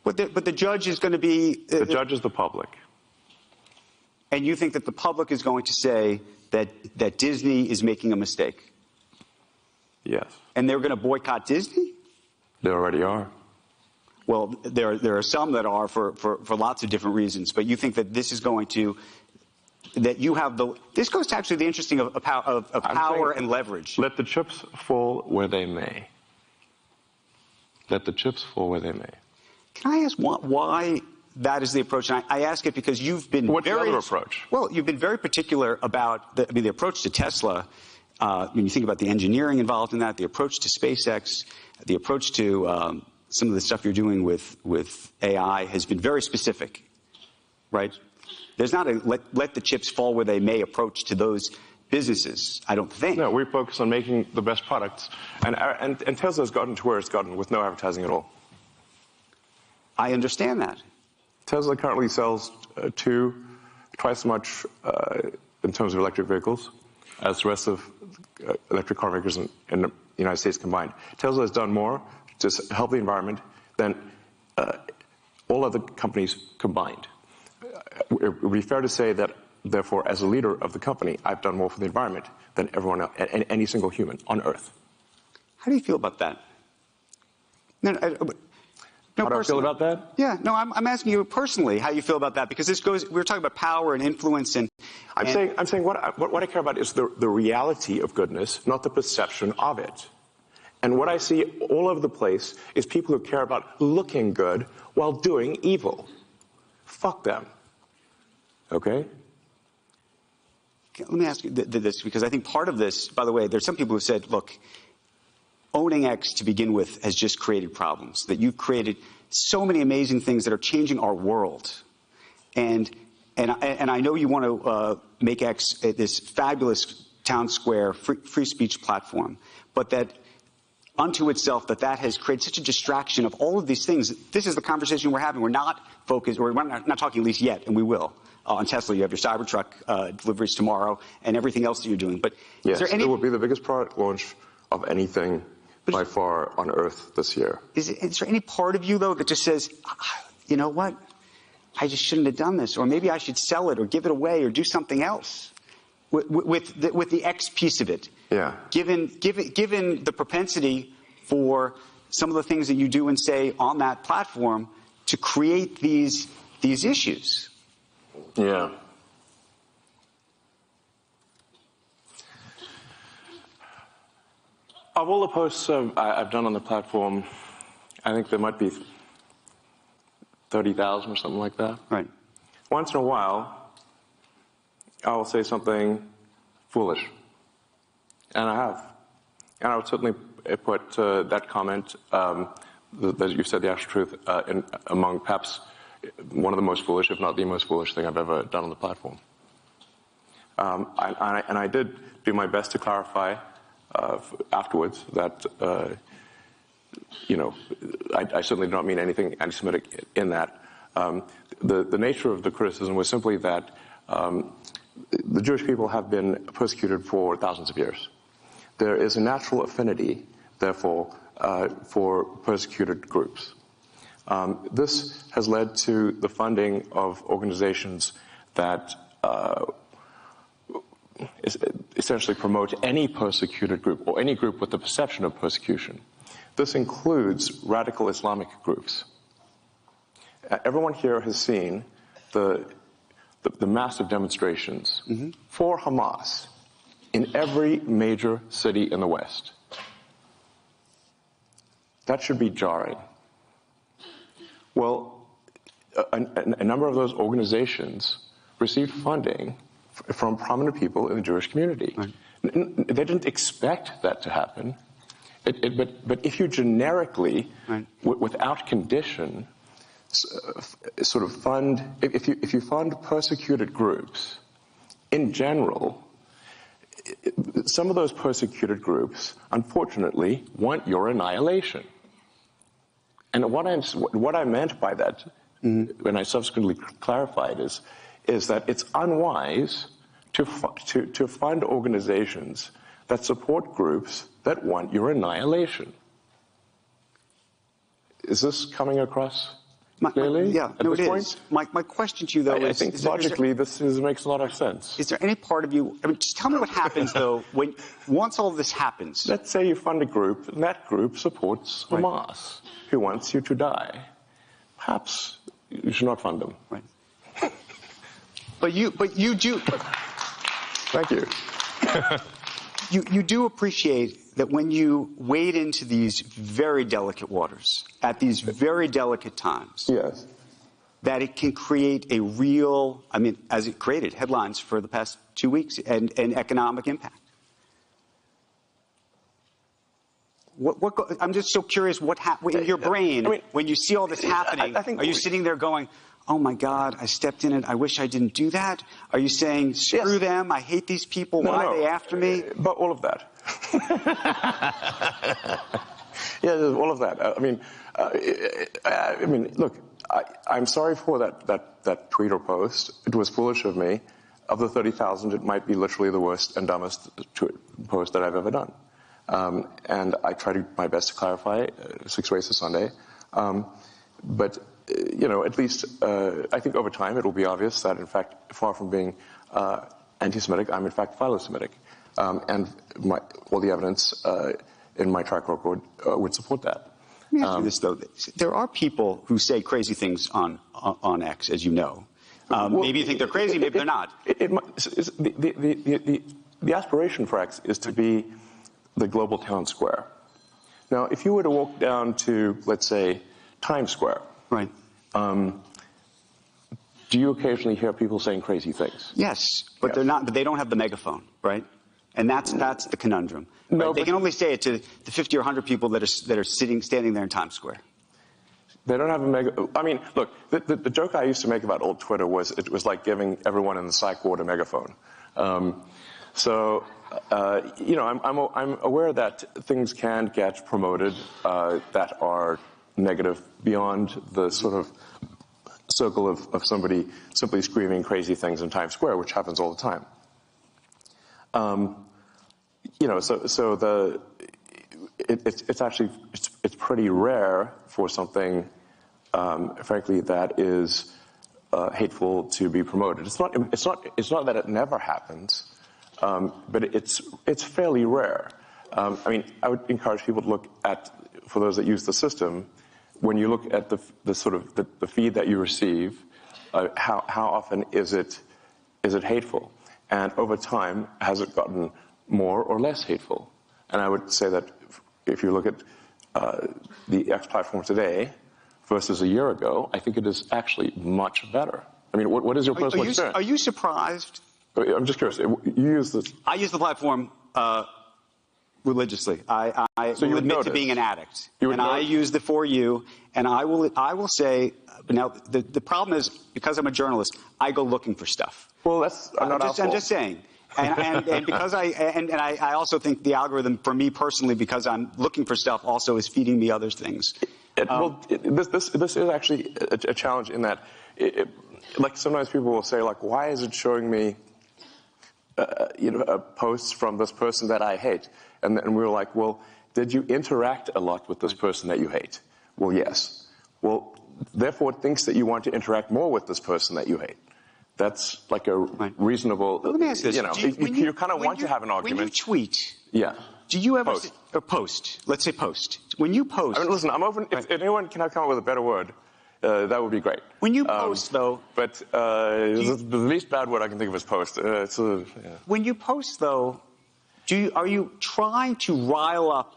but, the, but the judge is going to be. uh, The judge is the public. And you think that the public is going to say that, that Disney is making a mistake. Yes. And they're going to boycott Disney? They already are. Well, there, there are some that are for, for, for lots of different reasons, but you think that this is going to, that you have the, this goes to actually the interesting of, of, of, of power and leverage. Let the chips fall where they may. Let the chips fall where they may. Can I ask why, why that is the approach? And I, I ask it because you've been What's the very other approach? Well, you've been very particular about the, I mean, the approach to Tesla. Uh, when you think about the engineering involved in that, the approach to SpaceX, the approach to um, some of the stuff you're doing with with AI has been very specific, right? There's not a let, let the chips fall where they may approach to those businesses. I don't think. No, we focus on making the best products. And, and, and Tesla's gotten to where it's gotten with no advertising at all. I understand that. Tesla currently sells uh, two, twice as much uh, in terms of electric vehicles as the rest of uh, electric car makers in, in the United States combined. Tesla has done more to help the environment than uh, all other companies combined. Uh, It would be fair to say that, therefore, as a leader of the company, I've done more for the environment than everyone else, any, any single human on Earth. How do you feel about that? No, no, I, no, how do I feel about that? Yeah, no, I'm, I'm asking you personally how you feel about that because this goes. We are talking about power and influence, and I'm and- saying, I'm saying what, I, what, what I care about is the, the reality of goodness, not the perception of it. And what I see all over the place is people who care about looking good while doing evil. Fuck them. Okay? Let me ask you th- th- this because I think part of this, by the way, there's some people who said, look, owning X to begin with has just created problems, that you've created so many amazing things that are changing our world. And, and, and I know you want to uh, make X this fabulous town square free, free speech platform, but that unto itself that that has created such a distraction of all of these things. This is the conversation we're having. We're not focused, or we're not, not talking at least yet, and we will. Uh, on Tesla, you have your Cybertruck uh, deliveries tomorrow, and everything else that you're doing. But yes, is there any? It will be the biggest product launch of anything by far on Earth this year. Is, is there any part of you though that just says, ah, you know what? I just shouldn't have done this, or maybe I should sell it, or give it away, or do something else with, with, the, with the X piece of it. Yeah. Given, given, given the propensity for some of the things that you do and say on that platform to create these, these issues. Yeah. Of all the posts uh, I, have done on the platform, I think there might be 30,000 or something like that. Right. Once in a while, I'll say something foolish. And I have. And I would certainly put uh, that comment, um, that you said the actual truth, uh, in, among perhaps one of the most foolish, if not the most foolish thing I've ever done on the platform. Um, I, I, and I did do my best to clarify uh, afterwards that, uh, you know, I, I, certainly do not mean anything anti-Semitic in that. Um, the, the nature of the criticism was simply that um, the Jewish people have been persecuted for thousands of years. There is a natural affinity, therefore, uh, for persecuted groups. Um, this has led to the funding of organizations that uh, essentially promote any persecuted group or any group with the perception of persecution. This includes radical Islamic groups. Uh, everyone here has seen the, the, the massive demonstrations mm-hmm. for Hamas in every major city in the West. That should be jarring. Well, a, a, number of those organizations received funding from prominent people in the Jewish community. Right. N- they didn't expect that to happen. It, it, but, but if you generically, right. w- without condition, sort of fund, if you, if you fund persecuted groups, in general, some of those persecuted groups, unfortunately, want your annihilation. And what, I'm, what I meant by that, when I subsequently clarified, is, is that it's unwise to, to, to fund organizations that support groups that want your annihilation. Is this coming across my, clearly? My, yeah, no, it point? is. My, my question to you, though, I, is, I think is logically there, this is, makes a lot of sense. Is there any part of you? I mean, just tell me what happens though when once all this happens. Let's say you fund a group, and that group supports right. Hamas who wants you to die. Perhaps you should not fund them. Right. but you, but you do. Thank you. you, you do appreciate that when you wade into these very delicate waters at these very delicate times. Yes. That it can create a real, I mean, as it created headlines for the past two weeks and, and economic impact. What, what, I'm just so curious what happened in your brain I mean, when you see all this happening. I, I are you sitting there going, "Oh my God, I stepped in it. I wish I didn't do that"? Are you saying, "Screw yes. them. I hate these people. No, Why no. are they after me?" But all of that. Yeah, all of that. I mean, uh, I mean, look. I, I'm sorry for that, that, that tweet or post. It was foolish of me. Of the 30,000, it might be literally the worst and dumbest tweet post that I've ever done. Um, and I try to my best to clarify uh, six ways to Sunday. Um, but uh, you know, at least uh, I think over time it will be obvious that in fact, far from being uh, anti-Semitic, I'm in fact philo-Semitic, um, and my, all the evidence uh, in my track record uh, would support that. Let me ask you this though: there are people who say crazy things on on X, as you know. Um, well, maybe you think they're crazy, maybe it, they're not. It, it, the, the, the, the, aspiration for X is to be the global town square. Now, if you were to walk down to, let's say, Times Square, Right. um, do you occasionally hear people saying crazy things? Yes, but Yes. they're not. But they don't have the megaphone, right? And that's that's the conundrum. No, right? They can only say it to the 50 or 100 people that are that are sitting standing there in Times Square. They don't have a mega. I mean, look, the, the, the joke I used to make about old Twitter was it was like giving everyone in the psych ward a megaphone. Um, so, uh, you know, I'm, I'm, I'm aware that things can get promoted uh, that are negative beyond the sort of circle of, of somebody simply screaming crazy things in Times Square, which happens all the time. Um, you know, so so the it, it's it's actually it's it's pretty rare for something, um, frankly, that is uh, hateful to be promoted. It's not it's not it's not that it never happens, um, but it's it's fairly rare. Um, I mean, I would encourage people to look at for those that use the system. When you look at the the sort of the, the feed that you receive, uh, how how often is it is it hateful? And over time, has it gotten more or less hateful? And I would say that if you look at uh, the X platform today versus a year ago, I think it is actually much better. I mean, what, what is your personal are you, experience? are you surprised? I'm just curious. You use this. I use the platform uh, religiously. I, I So admit notice. to being an addict, and I use the for you. And I will I will say now the the problem is because I'm a journalist, I go looking for stuff. Well, that's I'm not just, I'm just saying. And, and, and because I and, and I, I also think the algorithm for me personally, because I'm looking for stuff, also is feeding me other things. It, Um, well, it, this, this, this is actually a, a challenge in that, it, like sometimes people will say, like, why is it showing me, uh, you know, uh, posts from this person that I hate? And then we were like, well, did you interact a lot with this person that you hate? Well, yes. Well, therefore, it thinks that you want to interact more with this person that you hate. That's like a reasonable. Let me ask you this: You know, you, when you, kind of want to have an argument. When you tweet, yeah. do you ever Post. s- or post? Let's say post. When you post, I mean, listen, I'm open. If, if anyone can come up with a better word, uh, that would be great. When you Um, post, though- But uh, You- the, the least bad word I can think of is post. Uh, it's a, yeah. when you post though, do you, are you trying to rile up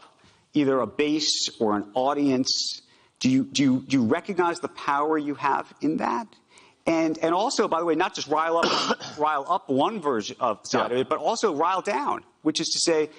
either a base or an audience? Do you, do you, do you recognize the power you have in that? And, and also, by the way, not just rile up, rile up one version of side Yeah. of it, but also rile down, which is to say,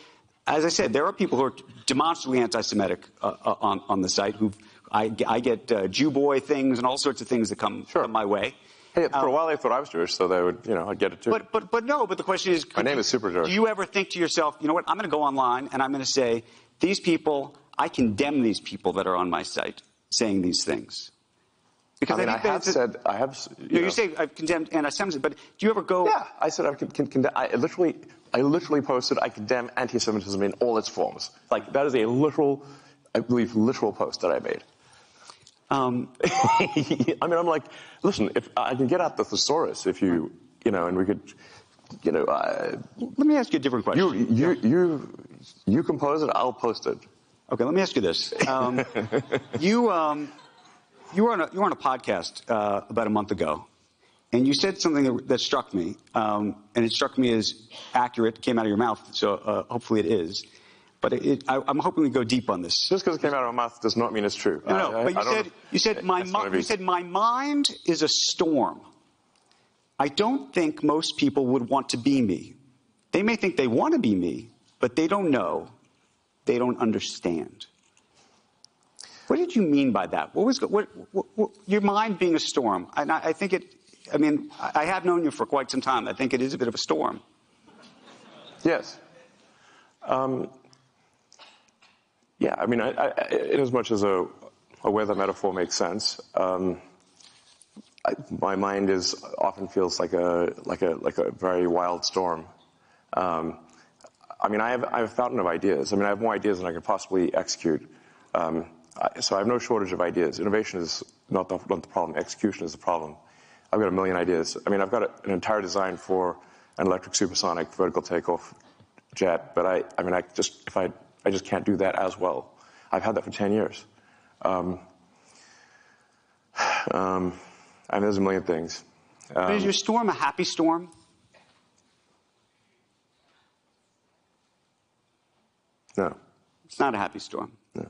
as I said, there are people who are demonstrably anti-Semitic uh, uh, on, on the site who I, I get uh, Jew boy things and all sorts of things that come, Sure. come my way. Hey, for a while they thought I was Jewish, so they would, you know, I'd get it too. Um, But but but no. But the question is, My name is Super George. Do you ever think to yourself, you know what? I'm going to go online and I'm going to say these people. I condemn these people that are on my site saying these things. Because I mean, I that have said, I have. You, know, know- you say I've condemned anti-Semitism, but do you ever go? Yeah, I said I can, can, can I literally, I literally posted I condemn anti-Semitism in all its forms. Like that is a literal, I believe, literal post that I made. Um, I mean, I'm like, listen, if I can get out the thesaurus, if you, you know, and we could, you know, uh, let me ask you a different question. you, you, you, you compose it, I'll post it. Okay, let me ask you this. Um, you, um, you, were on a, you were on a podcast uh, about a month ago, and you said something that, that struck me, um, and it struck me as accurate, came out of your mouth, so uh, hopefully it is. But it, it, I, I'm hoping we go deep on this. Just because it came out of my mouth does not mean it's true. No, no, I- but you I said, you said, my, mi- you said my mind is a storm. I don't think most people would want to be me. They may think they want to be me, but they don't know. They don't understand. What did you mean by that? What was what, what, what your mind being a storm? And I, I think it. I mean, I I have known you for quite some time. I think it is a bit of a storm. Yes. Um, yeah, I mean, I, I, in as much as a, a weather metaphor makes sense, um, I, my mind is often feels like a like a like a very wild storm. Um, I mean, I have I have a fountain of ideas. I mean, I have more ideas than I could possibly execute. Um, so I have no shortage of ideas. Innovation is not the, not the problem. Execution is the problem. I've got a million ideas. I mean, I've got a, an entire design for an electric supersonic vertical takeoff jet, but I, I mean, I just if I I just can't do that as well. I've had that for ten years. Um, um, I mean, there's a million things. But is your storm a happy storm? No. It's not a happy storm. No.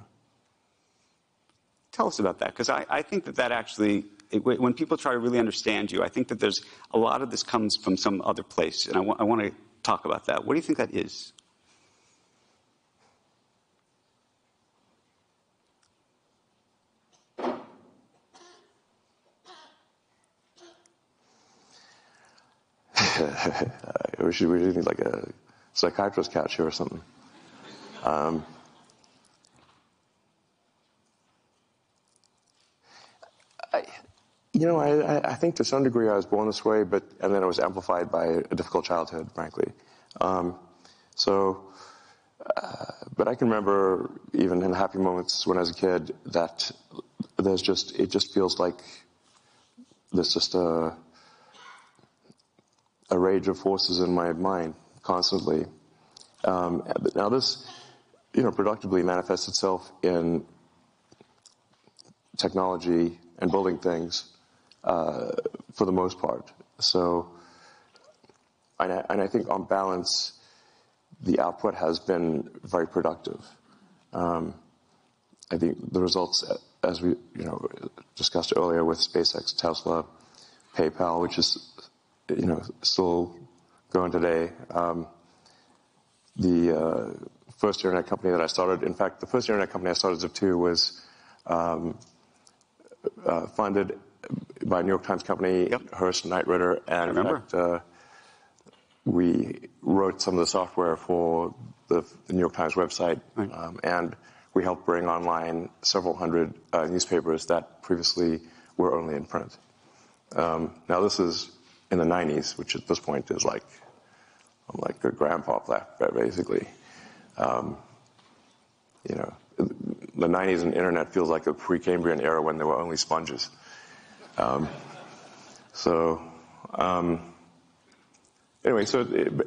Tell us about that, because I, I think that that actually, it, when people try to really understand you, I think that there's a lot of this comes from some other place, and I, wa- I want to talk about that. What do you think that is? we should we need like a psychiatrist couch here or something. Um, You know, I, I think to some degree I was born this way, but and then it was amplified by a difficult childhood, frankly. Um, so, uh, but I can remember even in happy moments when I was a kid that there's just it just feels like there's just a a rage of forces in my mind constantly. Um, now this, you know, productively manifests itself in technology and building things uh, for the most part. So, and I, and I, think on balance, the output has been very productive. Um, I think the results, as we you know discussed earlier with SpaceX, Tesla, PayPal, which is you know, still going today. Um, the uh, first internet company that I started, in fact, the first internet company I started, Zip2, was um, uh, funded by New York Times company, yep. Hearst Knight Ridder, and in fact, uh, we wrote some of the software for the, the New York Times website, right. um, and we helped bring online several hundred uh, newspapers that previously were only in print. Um, now, this is in the 90s, which at this point is like, I'm like a grandpa, basically. Um, you know, the 90s and internet feels like a Precambrian era when there were only sponges. Um, so, um, anyway, so,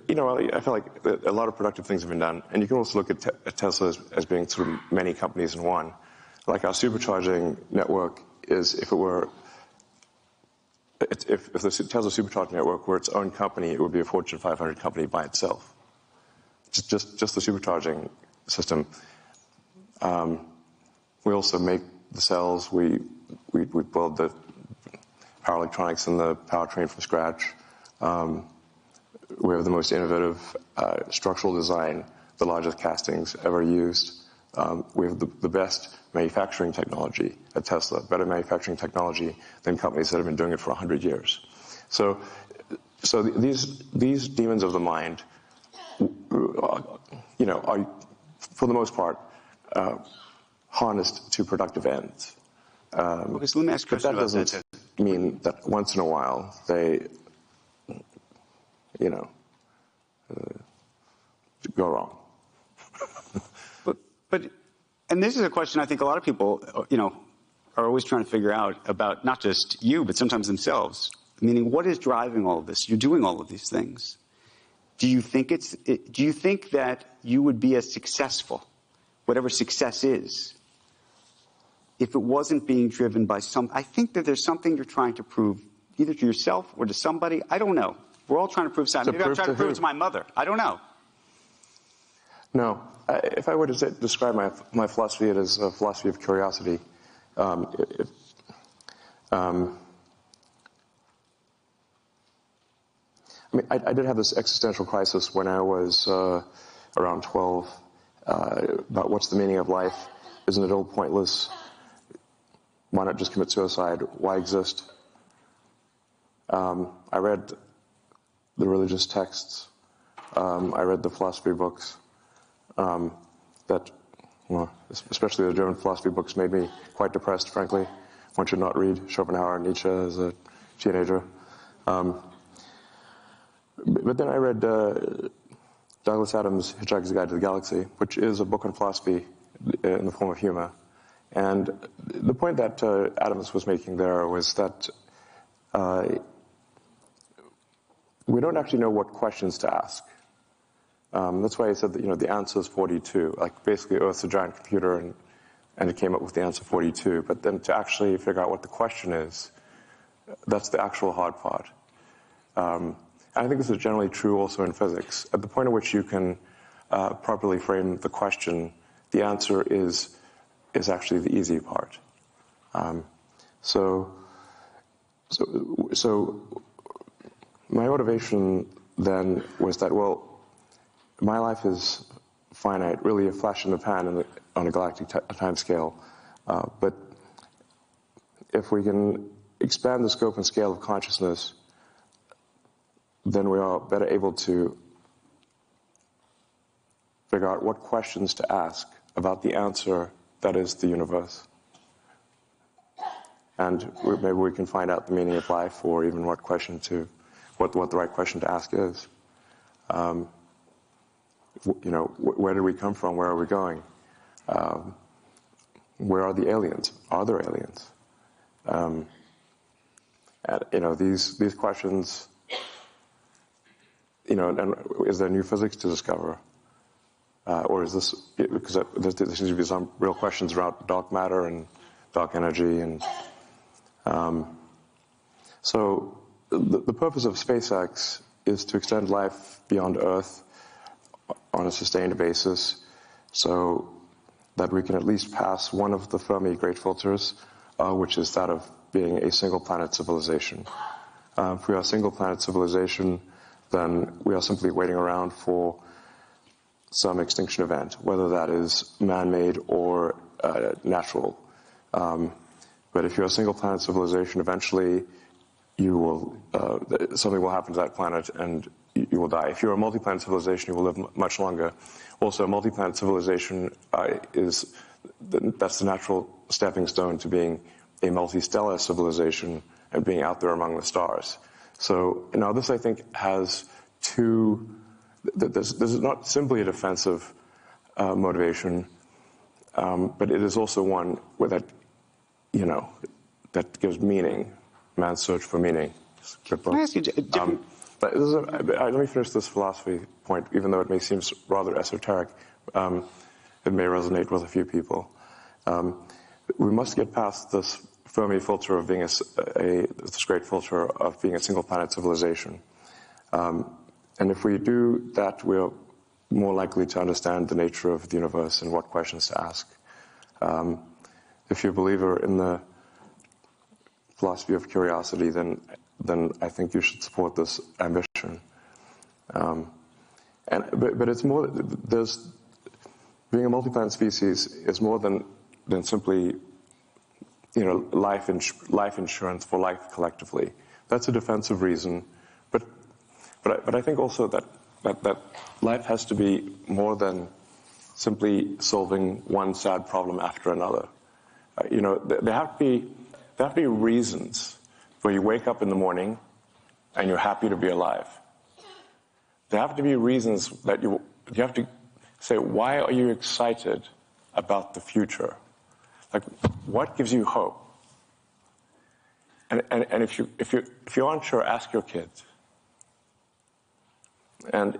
you know, I feel like a lot of productive things have been done. And you can also look at, te- at Tesla as, as being sort of many companies in one. Like our supercharging network is, if it were if, if the Tesla Supercharging Network were its own company, it would be a Fortune 500 company by itself. Just, just, just the supercharging system. Um, we also make the cells. We, we, we build the power electronics and the powertrain from scratch. Um, we have the most innovative uh, structural design, the largest castings ever used. Um, we have the, the best manufacturing technology at Tesla, better manufacturing technology than companies that have been doing it for 100 years. So, so these, these demons of the mind, you know, are, for the most part, uh, harnessed to productive ends. Um, let me ask but that doesn't that. mean that once in a while they, you know, uh, go wrong. but, but and this is a question I think a lot of people, you know, are always trying to figure out about not just you, but sometimes themselves. Meaning, what is driving all of this? You're doing all of these things. Do you think it's? Do you think that you would be as successful, whatever success is, if it wasn't being driven by some? I think that there's something you're trying to prove, either to yourself or to somebody. I don't know. We're all trying to prove something. Maybe I'm trying to, to prove it to my mother. I don't know. No, if I were to describe my, my philosophy, it is a philosophy of curiosity. Um, if, um, I mean, I, I, did have this existential crisis when I was uh, around 12 uh, about what's the meaning of life? Isn't it all pointless? Why not just commit suicide? Why exist? Um, I read the religious texts. Um, I read the philosophy books um, that, well, especially the German philosophy books, made me quite depressed, frankly. One should not read Schopenhauer and Nietzsche as a teenager. Um, but then I read uh, Douglas Adams' Hitchhiker's Guide to the Galaxy, which is a book on philosophy in the form of humor. And the point that uh, Adams was making there was that uh, we don't actually know what questions to ask. Um, that's why I said that, you know, the answer is 42. Like basically Earth's a giant computer and, and it came up with the answer 42. But then to actually figure out what the question is, that's the actual hard part. Um, I think this is generally true also in physics. At the point at which you can uh, properly frame the question, the answer is is actually the easy part. Um, so, so, so my motivation then was that well, my life is finite, really a flash in the pan in the, on a galactic t- time scale, uh, but if we can expand the scope and scale of consciousness, then we are better able to figure out what questions to ask about the answer that is the universe. And maybe we can find out the meaning of life or even what question to, what, what the right question to ask is. Um, you know, where did we come from? Where are we going? Um, where are the aliens? Are there aliens? Um, and, you know, these, these questions, you know, and is there new physics to discover? Uh, or is this, because there seems to be some real questions around dark matter and dark energy. And um, so the, the purpose of SpaceX is to extend life beyond Earth on a sustained basis so that we can at least pass one of the Fermi great filters, uh, which is that of being a single planet civilization. Uh, if we are a single planet civilization, then we are simply waiting around for some extinction event, whether that is man-made or uh, natural. Um, but if you're a single planet civilization, eventually you will uh, something will happen to that planet and you will die. If you're a multi-planet civilization, you will live much longer. Also, a multi-planet civilization uh, is the, that's the natural stepping stone to being a multi-stellar civilization and being out there among the stars. So now this, I think, has two. This, this is not simply a defensive uh, motivation, um, but it is also one where that, you know, that gives meaning. Man's search for meaning. Can I ask you a different? Um, a, let me finish this philosophy point, even though it may seem rather esoteric. Um, it may resonate with a few people. Um, we must get past this Fermi filter of being a, a, this great filter of being a single planet civilization. Um, and if we do that, we're more likely to understand the nature of the universe and what questions to ask. Um, if you're a believer in the philosophy of curiosity, then then I think you should support this ambition. Um, and but, but it's more there's being a multi-planet species is more than than simply you know, life, ins- life insurance for life collectively. That's a defensive reason. But, but, I, but I think also that, that, that life has to be more than simply solving one sad problem after another. Uh, you know, th- there have to be, there have to be reasons where you wake up in the morning and you're happy to be alive. There have to be reasons that you, you have to say, why are you excited about the future? Like, what gives you hope? And, and, and if, you, if, you, if you're unsure, ask your kids. And,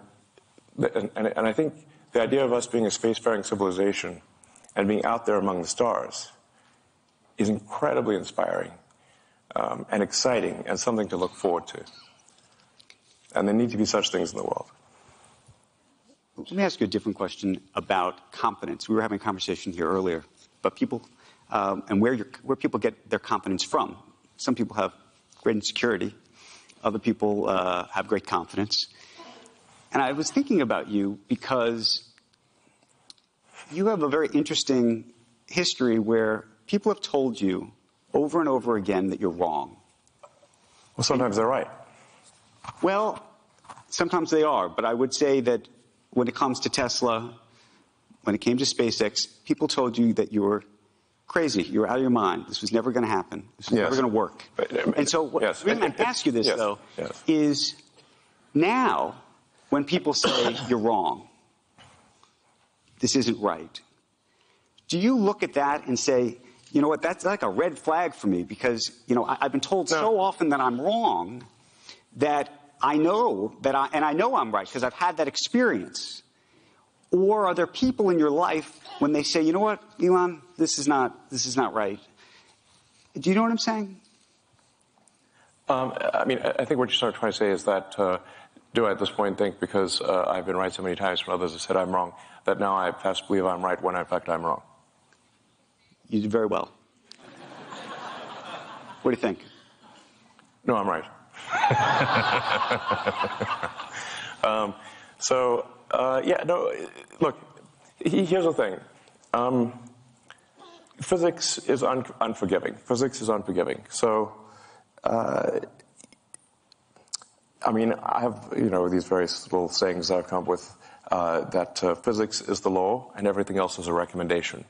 and, and I think the idea of us being a spacefaring civilization and being out there among the stars is incredibly inspiring um, and exciting and something to look forward to. And there need to be such things in the world. Let me ask you a different question about confidence. We were having a conversation here earlier, but people um, and where, where people get their confidence from. Some people have great insecurity, other people uh, have great confidence. And I was thinking about you because you have a very interesting history where people have told you over and over again that you're wrong. Well, sometimes they're right. Well, sometimes they are, but I would say that when it comes to Tesla, when it came to SpaceX, people told you that you were crazy. You're out of your mind. This was never going to happen. This was yes. never going to work. And so, what, yes. the reason I ask you this, yes. though, is now when people say you're wrong, this isn't right, do you look at that and say, you know what, that's like a red flag for me because, you know, I, have been told no. so often that I'm wrong that I know that I, and I know I'm right because I've had that experience. Or are there people in your life when they say, you know what, Elon, this is not, this is not right? Do you know what I'm saying? Um, I mean, I think what you're trying to say is that uh, do I at this point think because uh, I've been right so many times when others have said I'm wrong that now I have to believe I'm right when in fact I'm wrong? You did very well. what do you think? No, I'm right. um, so, uh, yeah, no, look, here's the thing. Um, physics is un- unforgiving. Physics is unforgiving. So, uh, I mean, I have, you know, these various little sayings I've come up with uh, that uh, physics is the law and everything else is a recommendation.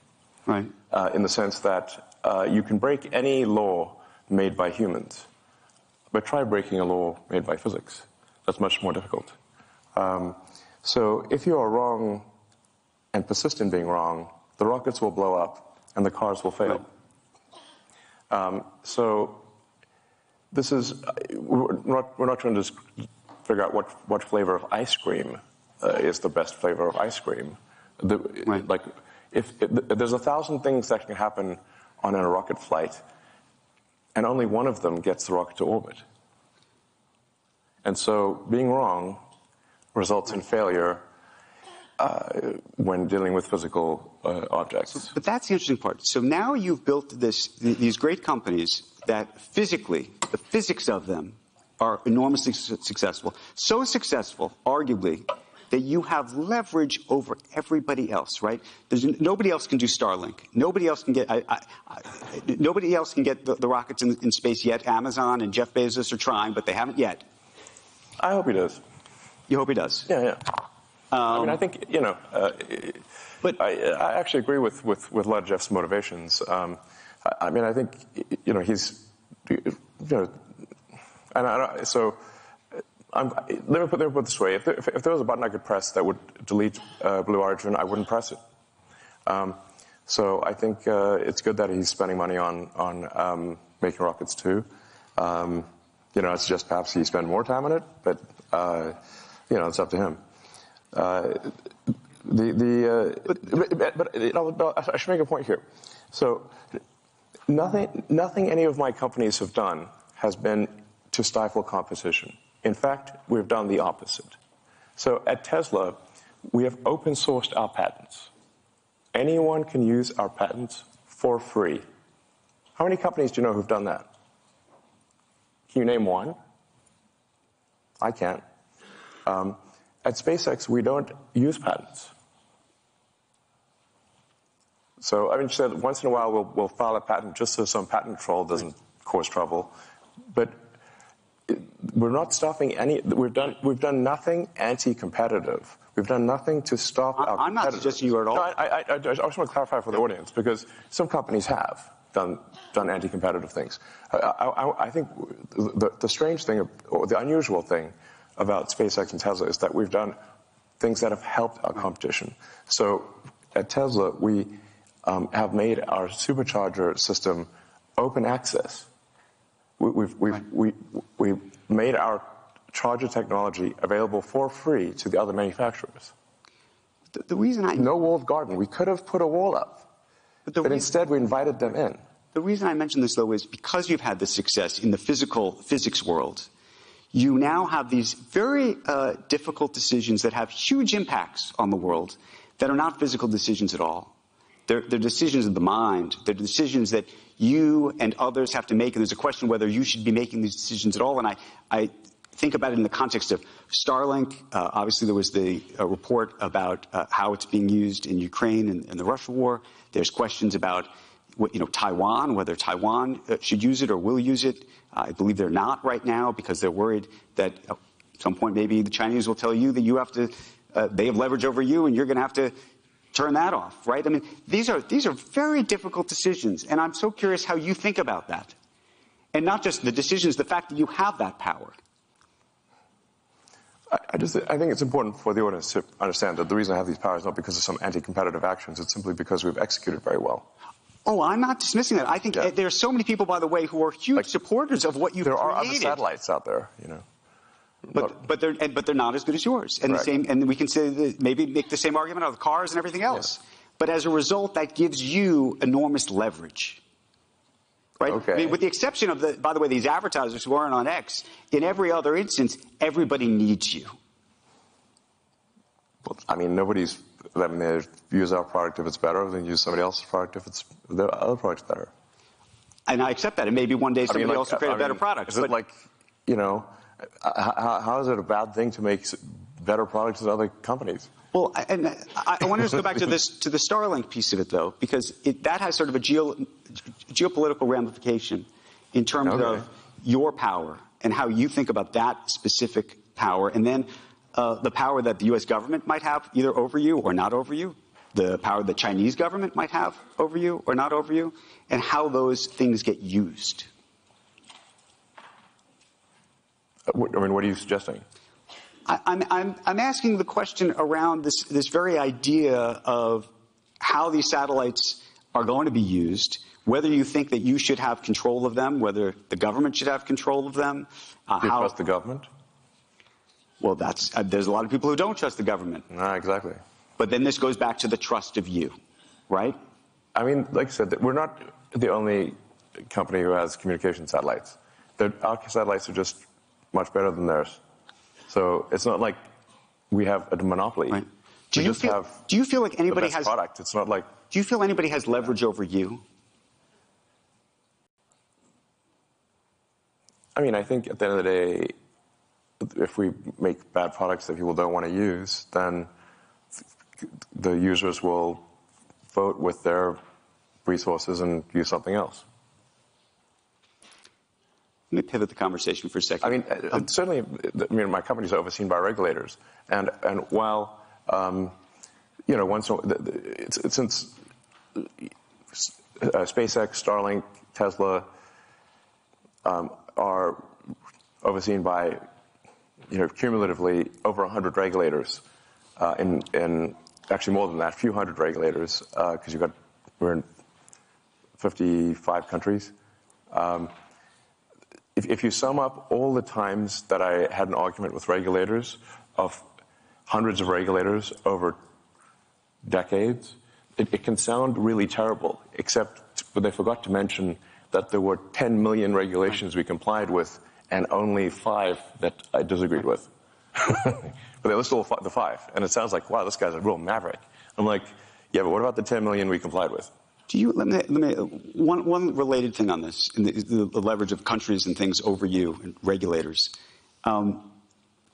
Right. Uh, in the sense that uh, you can break any law made by humans, but try breaking a law made by physics. That's much more difficult. Um, so if you are wrong and persist in being wrong, the rockets will blow up and the cars will fail. Right. Um, so this is, we're not, we're not trying to figure out what, what flavor of ice cream uh, is the best flavor of ice cream. The, right. Like, if, if, there's a thousand things that can happen on a rocket flight, and only one of them gets the rocket to orbit. And so being wrong results in failure uh, when dealing with physical uh, objects. So, but that's the interesting part. So now you've built this, these great companies that physically, the physics of them are enormously su- successful. So successful, arguably, that you have leverage over everybody else, right? There's, nobody else can do Starlink. Nobody else can get. I, I, I, nobody else can get the, the rockets in, in, space yet. Amazon and Jeff Bezos are trying, but they haven't yet. I hope he does. You hope he does. Yeah, yeah. Um, I mean, I think you know. Uh, but I, I, actually agree with, with, with a lot of Jeff's motivations. Um, I, I, mean, I think you know he's you know, and I, so. I'm, let, me put, let me put it this way: if there, if, if there, was a button I could press that would delete uh, Blue Origin, I wouldn't press it. Um, so I think uh, it's good that he's spending money on on um, making rockets too. Um, you know, I suggest perhaps he spend more time on it, but uh, you know, it's up to him. Uh, the the uh, but, but, but know, I should make a point here. So nothing nothing any of my companies have done has been to stifle competition. In fact, we've done the opposite. So at Tesla, we have open sourced our patents. Anyone can use our patents for free. How many companies do you know who've done that? Can you name one? I can't. Um, at SpaceX, we don't use patents. So, I mean, said once in a while we'll, we'll file a patent just so some patent troll doesn't cause trouble. But it, we're not stopping any, we've done, we've done nothing anti-competitive. We've done nothing to stop I'm, our I'm not suggesting you at all. No, I, I, I, I just want to clarify for the audience because some companies have done, done anti-competitive things. I, I, I think the, the strange thing, or the unusual thing about SpaceX and Tesla is that we've done things that have helped our competition. So at Tesla, we um, have made our supercharger system open access. We, we've, we've, right. we, we made our charger technology available for free to the other manufacturers. The, the reason I... No walled garden. We could have put a wall up. But, but reason, instead, we invited them in. The reason I mention this, though, is because you've had this success in the physical physics world, you now have these very uh, difficult decisions that have huge impacts on the world that are not physical decisions at all. They're, they're, decisions of the mind. They're decisions that you and others have to make. And there's a question whether you should be making these decisions at all. And I, I think about it in the context of Starlink. Uh, obviously, there was the uh, report about uh, how it's being used in Ukraine and, and, the Russia war. There's questions about you know, Taiwan, whether Taiwan uh, should use it or will use it. I believe they're not right now because they're worried that at some point maybe the Chinese will tell you that you have to, uh, they have leverage over you and you're going to have to turn that off, right? I mean, these are, these are very difficult decisions. And I'm so curious how you think about that. And not just the decisions, the fact that you have that power. I just I think it's important for the audience to understand that the reason I have these powers is not because of some anti-competitive actions. It's simply because we've executed very well. Oh, I'm not dismissing that. I think yeah. there are so many people, by the way, who are huge like, supporters of what you've there created. There are other satellites out there, you know. But but they're but they're not as good as yours, and right. the same. And we can say that maybe make the same argument out of cars and everything else. Yeah. But as a result, that gives you enormous leverage. Right? Okay. I mean, with the exception of the, by the way, these advertisers who aren't on X, in every other instance, everybody needs you. Well, I mean, nobody's. I mean, they use our product if it's better, then use somebody else's product if it's the other product's better. And I accept that. And maybe one day I somebody mean, like, else will create I a better mean, product. Is it like, you know, how, how is it a bad thing to make better products than other companies? Well, I- and I, I want to just go back to this to the Starlink piece of it, though, because it, that has sort of a geo, geopolitical ramification in terms Okay. of your power and how you think about that specific power, and then uh, the power that the U.S. government might have either over you or not over you, the power the Chinese government might have over you or not over you, and how those things get used. Uh, I mean, what are you suggesting? I, I'm, I'm, I'm asking the question around this, this very idea of how these satellites are going to be used, whether you think that you should have control of them, whether the government should have control of them. Uh, Do you how, trust the government? Well, that's, uh, there's a lot of people who don't trust the government. Ah, exactly. But then this goes back to the trust of you, right? I mean, like I said, we're not the only company who has communication satellites. The, our satellites are just much better than theirs. So it's not like we have a monopoly. Right. Do we you just feel, have do you feel like anybody has, product. It's not like do you feel anybody has leverage over you? I mean, I think at the end of the day, if we make bad products that people don't want to use, then the users will vote with their resources and use something else. Let me pivot the conversation for a second. I mean, uh, certainly, I mean, my company's overseen by regulators, and and while um, you know, once it's, it's since uh, SpaceX, Starlink, Tesla um, are overseen by you know cumulatively over 100 regulators, uh, in in actually more than that, a few hundred regulators, because you've got we're in 55 countries. Um, if, if you sum up all the times that I had an argument with regulators of hundreds of regulators over decades, it, it can sound really terrible, except they forgot to mention that there were 10 million regulations we complied with and only five that I disagreed with. but they still fi- the five. And it sounds like, wow, this guy's a real maverick. I'm like, yeah, but what about the 10 million we complied with? Do you let me, let me one one related thing on this, in the, the, the leverage of countries and things over you and regulators. Um,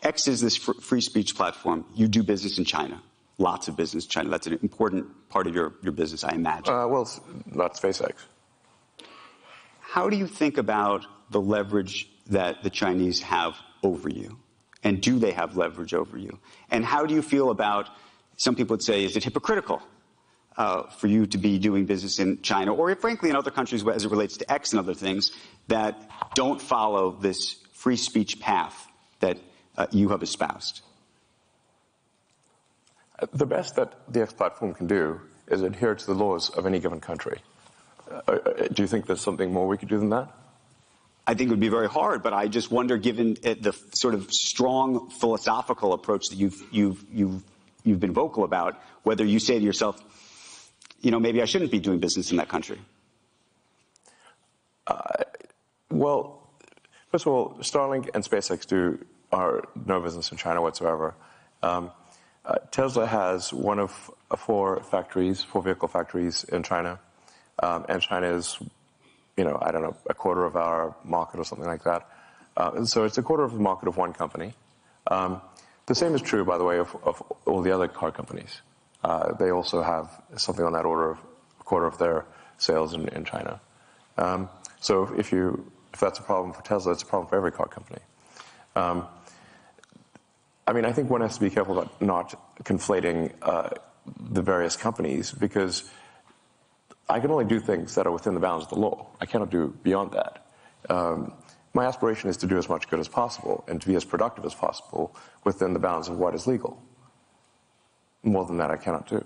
X is this fr- free speech platform. You do business in China, lots of business in China. That's an important part of your, your business, I imagine. Uh, well, not SpaceX. How do you think about the leverage that the Chinese have over you? And do they have leverage over you? And how do you feel about, some people would say, is it hypocritical uh, for you to be doing business in China, or frankly in other countries as it relates to X and other things that don't follow this free speech path that uh, you have espoused? The best that the X platform can do is adhere to the laws of any given country. Uh, uh, do you think there's something more we could do than that? I think it would be very hard, but I just wonder, given uh, the sort of strong philosophical approach that you've you've you've you've been vocal about, whether you say to yourself, you know, maybe I shouldn't be doing business in that country. Well, first of all, Starlink and SpaceX do are no business in China whatsoever. Um, uh, Tesla has one of uh, four factories, four vehicle factories in China, um, and China is, you know, I don't know, a quarter of our market or something like that. Uh, so it's a quarter of the market of one company. Um, the same is true, by the way, of, of all the other car companies. Uh, they also have something on that order of a quarter of their sales in, in China. Um, so if you if that's a problem for Tesla, it's a problem for every car company. Um, I mean, I think one has to be careful about not conflating uh, the various companies because I can only do things that are within the bounds of the law. I cannot do beyond that. Um, my aspiration is to do as much good as possible and to be as productive as possible within the bounds of what is legal. More than that, I cannot do.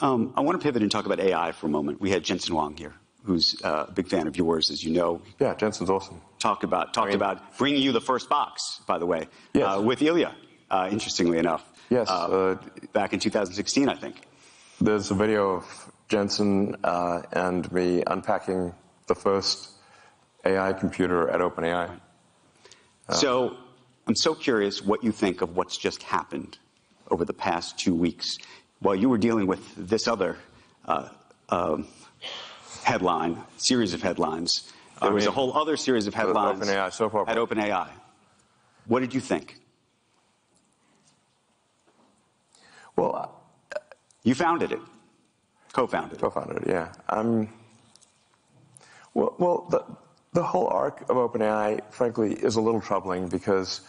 Um, I want to pivot and talk about AI for a moment. We had Jensen Huang here, who's uh, a big fan of yours, as you know. Yeah, Jensen's awesome. Talked about talked mean- about bringing you the first box, by the way, Yes. uh, with Ilya. Uh, interestingly enough, Yes, uh, uh, back in 2016, I think. There's a video of Jensen uh, and me unpacking the first AI computer at OpenAI. So I'm so curious what you think of what's just happened over the past two weeks while you were dealing with this other uh, um, headline, series of headlines. There I was a whole other series of headlines OpenAI, so far- at OpenAI. What did you think? Well, You founded it, co-founded. co-founded yeah. Um, well, well the, the whole arc of OpenAI, frankly, is a little troubling because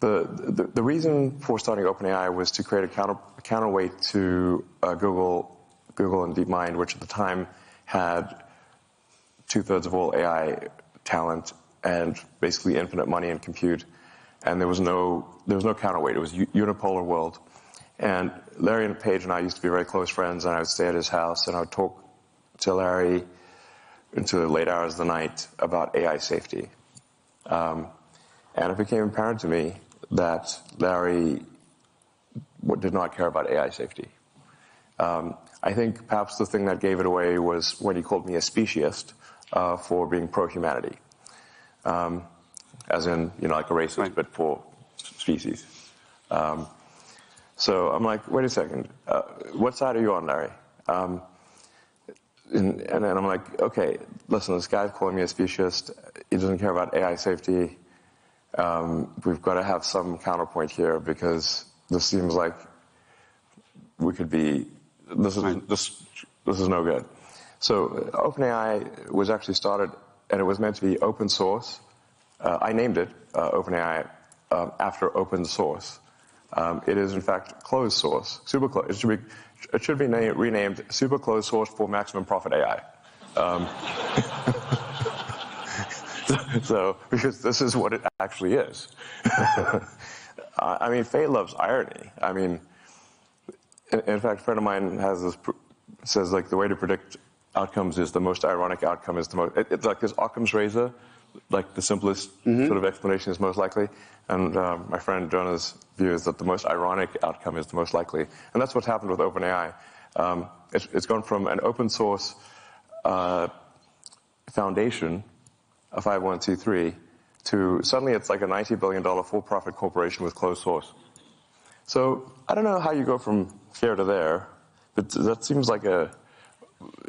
the, the, the reason for starting OpenAI was to create a, counter, counterweight to uh, Google, Google and DeepMind, which at the time had two thirds of all AI talent and basically infinite money and compute. And there was no, there was no counterweight. It was a unipolar world. And Larry and Page and I used to be very close friends, and I would stay at his house and I would talk to Larry into the late hours of the night about AI safety. Um, and it became apparent to me that Larry did not care about AI safety. Um, I think perhaps the thing that gave it away was when he called me a speciesist uh, for being pro-humanity, um, as in you know like a racist, Right. but for species. Um, so I'm like, wait a second, uh, what side are you on, Larry? Um, and, and then I'm like, okay, listen, this guy's calling me a speciesist. He doesn't care about AI safety. Um, we've got to have some counterpoint here because this seems like we could be. This is this this is no good. So uh, OpenAI was actually started, and it was meant to be open source. Uh, I named it uh, OpenAI um, after open source. Um, it is in fact closed source, super closed. It should be it should be named, renamed super closed source for maximum profit AI. Um, so because this is what it actually is. I mean, fate loves irony. I mean, in, in fact, a friend of mine has this says like the way to predict outcomes is the most ironic outcome is the most. It, it's like this Occam's razor, like the simplest sort of explanation is most likely. And um, my friend Jonah's view is that the most ironic outcome is the most likely, and that's what's happened with OpenAI. Um, it's, it's gone from an open source uh, foundation, a 501c3, to suddenly it's like a $90 billion for-profit corporation with closed source. So I don't know how you go from here to there, but that seems like a,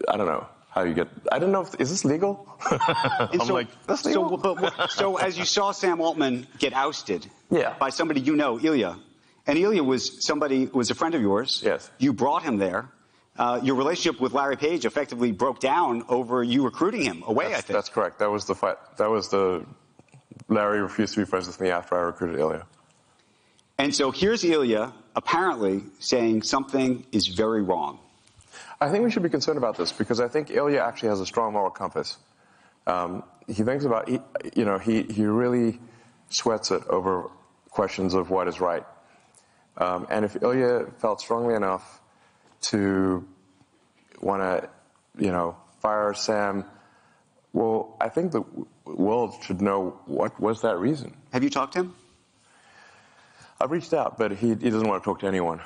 I don't know how you get, I don't know if, is this legal? I'm so, like, that's so, legal? but so as you saw Sam Altman get ousted Yeah. by somebody you know, Ilya, and Ilya was somebody was a friend of yours. Yes. You brought him there. Uh, your relationship with Larry Page effectively broke down over you recruiting him away. I That's, think. that's correct. That was the fight. That was the, Larry refused to be friends with me after I recruited Ilya. And so here's Ilya apparently saying something is very wrong. I think we should be concerned about this because I think Ilya actually has a strong moral compass. Um, he thinks about, he, you know, he, he really sweats it over questions of what is right. Um, and if Ilya felt strongly enough to want to, you know, fire Sam, well, I think the world should know what was that reason. Have you talked to him? I've reached out, but he, he doesn't want to talk to anyone.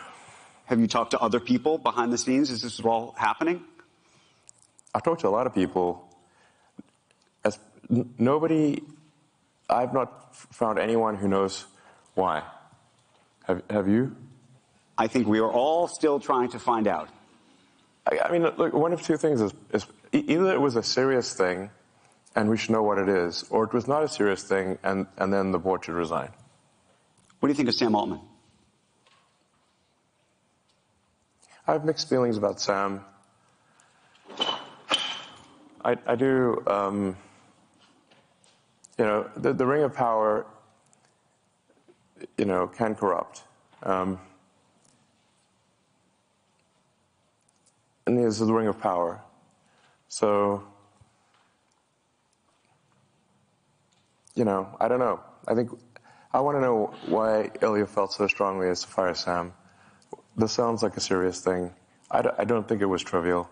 Have you talked to other people behind the scenes as this is all happening? I've talked to a lot of people. As n- nobody, I've not f- found anyone who knows why. Have, have you? I think we are all still trying to find out. I, I mean, look, one of two things is, is either it was a serious thing, and we should know what it is, or it was not a serious thing, and, and then the board should resign. What do you think of Sam Altman? I have mixed feelings about Sam. I, I do, um, you know, the, the ring of power, you know, can corrupt. Um, and this is the ring of power. So, you know, I don't know. I think I want to know why Ilya felt so strongly as to fire Sam. This sounds like a serious thing. I, d- I don't think it was trivial.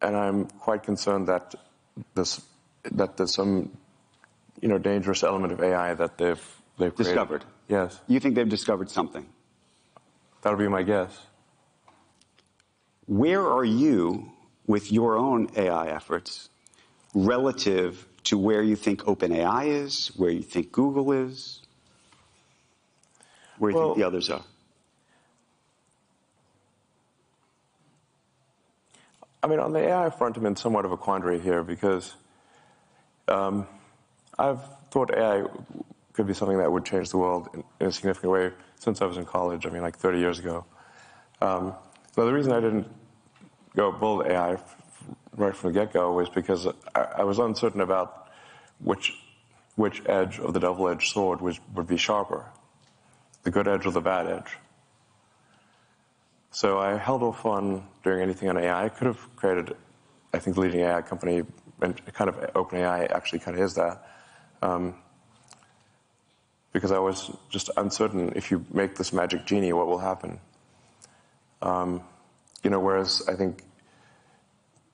And I'm quite concerned that this that there's some you know dangerous element of AI that they've they've created. Discovered. Yes, You think they've discovered something. that'll be my guess. Where are you with your own AI efforts relative to where you think OpenAI is, where you think Google is, where you Well- think the others are? I mean, on the AI front, I'm in somewhat of a quandary here because um, I've thought AI could be something that would change the world in, in a significant way since I was in college. I mean, like 30 years ago. Um, so the reason I didn't go build AI right from the get-go was because I, I was uncertain about which which edge of the double-edged sword was, would be sharper, the good edge or the bad edge. So I held off on doing anything on AI. I could have created, I think, the leading AI company, and kind of OpenAI actually kind of is that. Um, because I was just uncertain if you make this magic genie, what will happen? Um, you know, whereas I think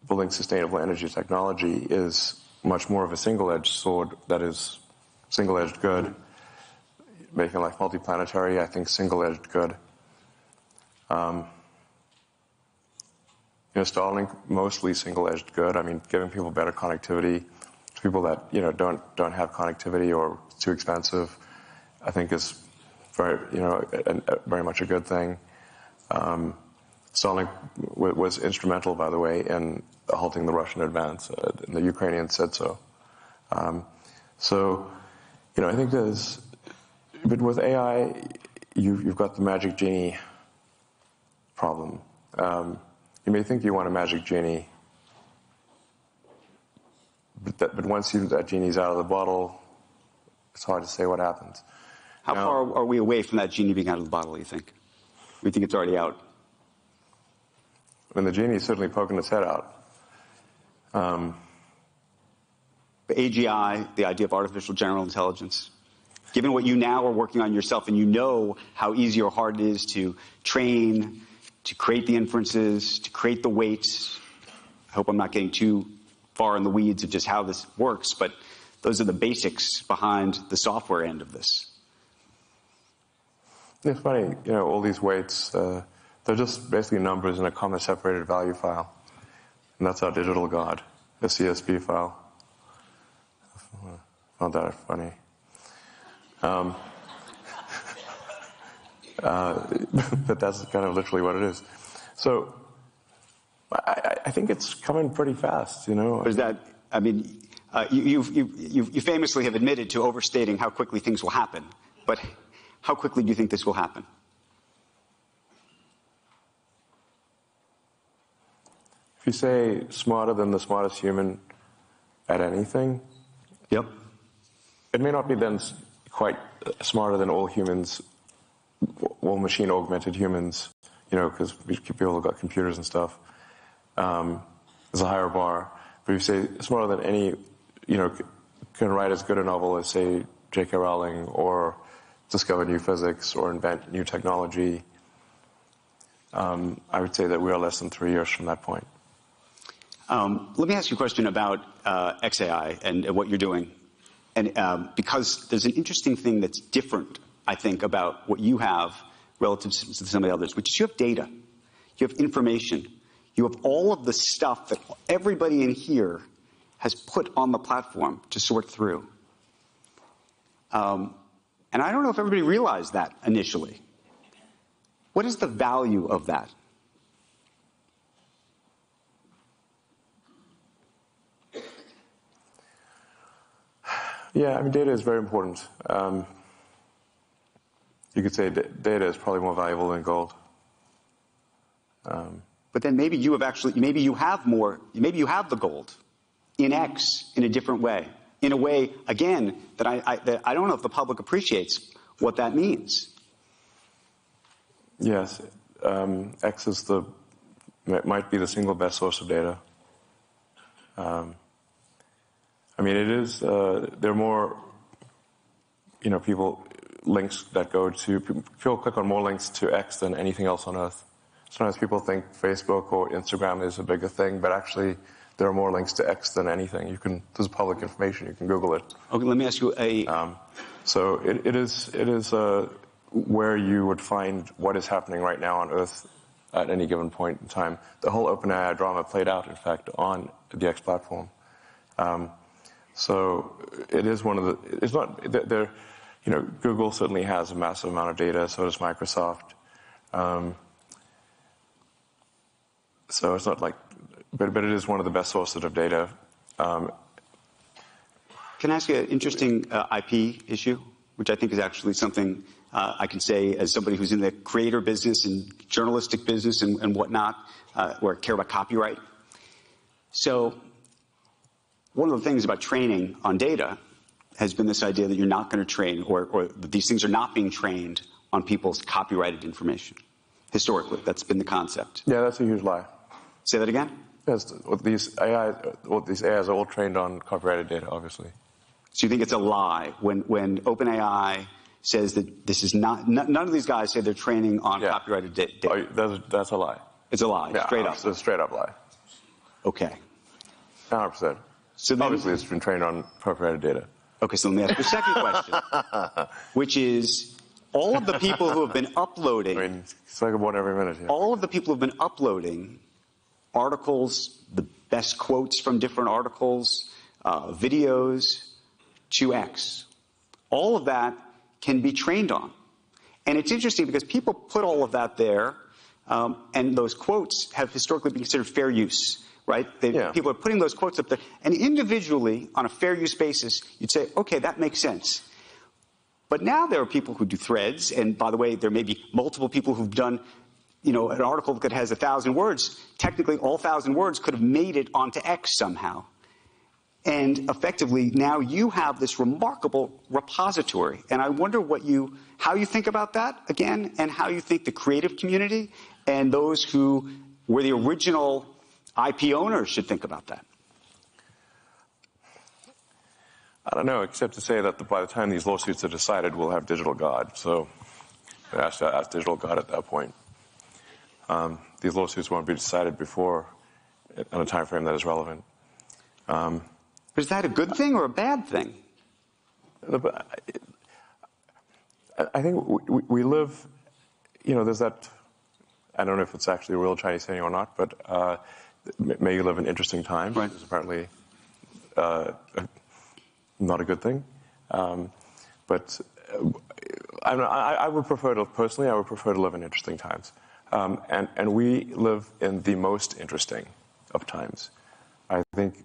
building sustainable energy technology is much more of a single-edged sword that is single-edged good. Making life multiplanetary, I think single-edged good. Um, you know, Starlink mostly single-edged good. I mean, giving people better connectivity to people that you know don't don't have connectivity or it's too expensive, I think is very you know a, a, very much a good thing. Um, Starlink w- was instrumental, by the way, in halting the Russian advance. Uh, and the Ukrainians said so. Um, so, you know, I think there's, but with AI, you've, you've got the magic genie problem. Um, you may think you want a magic genie, but, that, but once you, that genie's out of the bottle, it's hard to say what happens. How Now- far are we away from that genie being out of the bottle, you think? We think it's already out. I mean, the is certainly poking its head out. The AGI, the idea of artificial general intelligence, given what you now are working on yourself and you know how easy or hard it is to train, to create the inferences, to create the weights. I hope I'm not getting too far in the weeds of just how this works, but those are the basics behind the software end of this. It's funny, you know, all these weights, uh, they're just basically numbers in a comma separated value file. And that's our digital God, a CSV file. Found that funny. Um, uh, but that's kind of literally what it is. So I, I- I think it's coming pretty fast, you know. Is that, I mean, uh, you, you've, you've, you've, famously have admitted to overstating how quickly things will happen. But how quickly do you think this will happen? If you say smarter than the smartest human at anything, Yep. It may not be then quite uh, smarter than all humans, all machine augmented humans, you know, because people have got computers and stuff. Um, there's a higher bar. But if you say smarter than any, you know, can write as good a novel as, say, J.K. Rowling or discover new physics or invent new technology, um, I would say that we are less than three years from that point. Um, let me ask you a question about uh, XAI and, and what you're doing. And um, because there's an interesting thing that's different, I think, about what you have relative to some of the others, which is you have data, you have information, you have all of the stuff that everybody in here has put on the platform to sort through. Um, and I don't know if everybody realized that initially. What is the value of that? Yeah, I mean, data is very important. Um, you could say da- data is probably more valuable than gold. But then maybe you have actually, maybe you have more, maybe you have the gold in X in a different way. In a way, again, that I, I, that I don't know if the public appreciates what that means. Yes, um, X is the might be the single best source of data. Um, I mean, it is. Uh, there are more, you know, people links that go to people click on more links to X than anything else on Earth. Sometimes people think Facebook or Instagram is a bigger thing, but actually, there are more links to X than anything. You can. There's public information. You can Google it. Okay, let me ask you a, Um, so it, it is it is uh, where you would find what is happening right now on Earth at any given point in time. The whole OpenAI drama played out, in fact, on the X platform. Um, so it is one of the. It's not. There, you know, Google certainly has a massive amount of data. So does Microsoft. Um, so it's not like, but but it is one of the best sources of data. Um, Can I ask you an interesting uh, IP issue, which I think is actually something uh, I can say as somebody who's in the creator business and journalistic business and, and whatnot, uh, where I care about copyright. So, one of the things about training on data has been this idea that you're not going to train, or, or these things are not being trained on people's copyrighted information. Historically, that's been the concept. Yeah, that's a huge lie. Say that again. Yes, these AI, well, these AIs are all trained on copyrighted data, obviously. So you think it's a lie when when OpenAI says that this is not none of these guys say they're training on yeah. copyrighted data. Oh, that's, that's a lie. It's a lie, yeah, straight up. It's a straight up lie. Okay. 100%. So then, Obviously, it's been trained on copyrighted data. Okay, so let me ask the second question, which is all of the people who have been uploading. I mean, it's like one every minute. Yeah. All of the people who have been uploading articles, the best quotes from different articles, uh, videos to X. All of that can be trained on. And it's interesting because people put all of that there, um, and those quotes have historically been considered fair use, right? They, yeah. People are putting those quotes up there. And individually, on a fair use basis, you'd say, okay, that makes sense. But now there are people who do threads, and by the way, there may be multiple people who've done you know, an article that has a thousand words, technically all thousand words could have made it onto X somehow. And effectively, now you have this remarkable repository. And I wonder what you, how you think about that again, and how you think the creative community and those who were the original IP owners should think about that. I don't know, except to say that by the time these lawsuits are decided, we'll have Digital God. So ask, ask Digital God at that point. Um, these lawsuits won't be decided before in a time frame that is relevant. Um, is that a good thing or a bad thing? I think we, we, live, you know, there's that, I don't know if it's actually a real Chinese saying or not, but uh, may you live in interesting times. Right. Is apparently uh, not a good thing. Um, but uh, I, I, would prefer to, personally, I would prefer to live in interesting times. Um, and, and we live in the most interesting of times. I think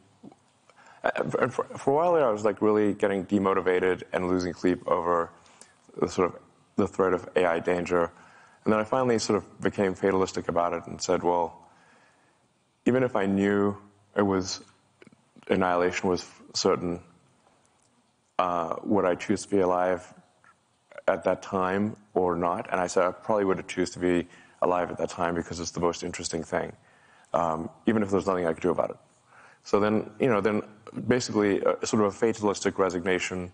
uh, for, for, a while there, I was like really getting demotivated and losing sleep over the sort of the threat of AI danger. And then I finally sort of became fatalistic about it and said, well, even if I knew it was annihilation was certain, uh, would I choose to be alive at that time or not? And I said I probably would have choose to be alive at that time because it's the most interesting thing, um, even if there's nothing I could do about it. So then, you know, then basically a, sort of a fatalistic resignation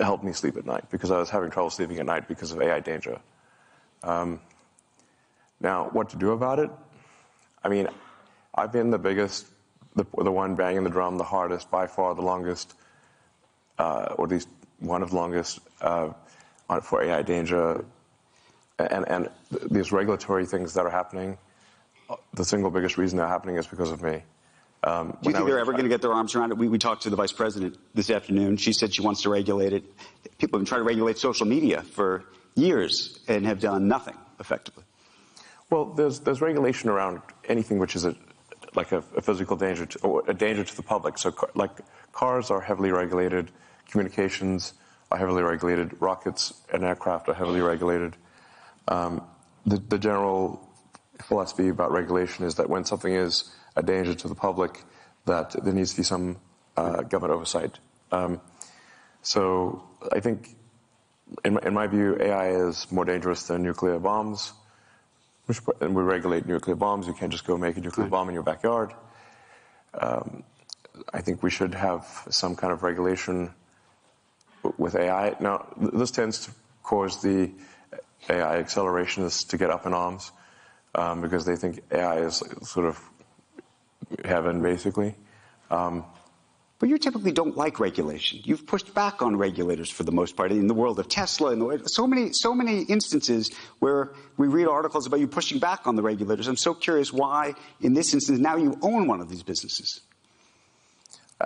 helped me sleep at night because I was having trouble sleeping at night because of AI danger. Um, now, what to do about it? I mean, I've been the biggest, the, the one banging the drum the hardest, by far the longest, uh, or at least one of the longest uh, for AI danger and, and these regulatory things that are happening, the single biggest reason they're happening is because of me. Um, Do you think they're ever going to get their arms around it? We, we, talked to the vice president this afternoon. She said she wants to regulate it. People have been trying to regulate social media for years and have done nothing effectively. Well, there's, there's regulation around anything which is a, like a, a physical danger to, or a danger to the public. So, like cars are heavily regulated, communications are heavily regulated, rockets and aircraft are heavily regulated. Um, the, the, general philosophy about regulation is that when something is a danger to the public, that there needs to be some uh, government oversight. Um, so I think, in my, in my, view, AI is more dangerous than nuclear bombs. Which, and we regulate nuclear bombs. You can't just go make a nuclear bomb in your backyard. Um, I think we should have some kind of regulation with AI. Now, this tends to cause the AI accelerationists to get up in arms um, because they think AI is sort of heaven, basically. Um, but you typically don't like regulation. You've pushed back on regulators for the most part in the world of Tesla and the, so many, so many instances where we read articles about you pushing back on the regulators. I'm so curious why, in this instance, now you own one of these businesses.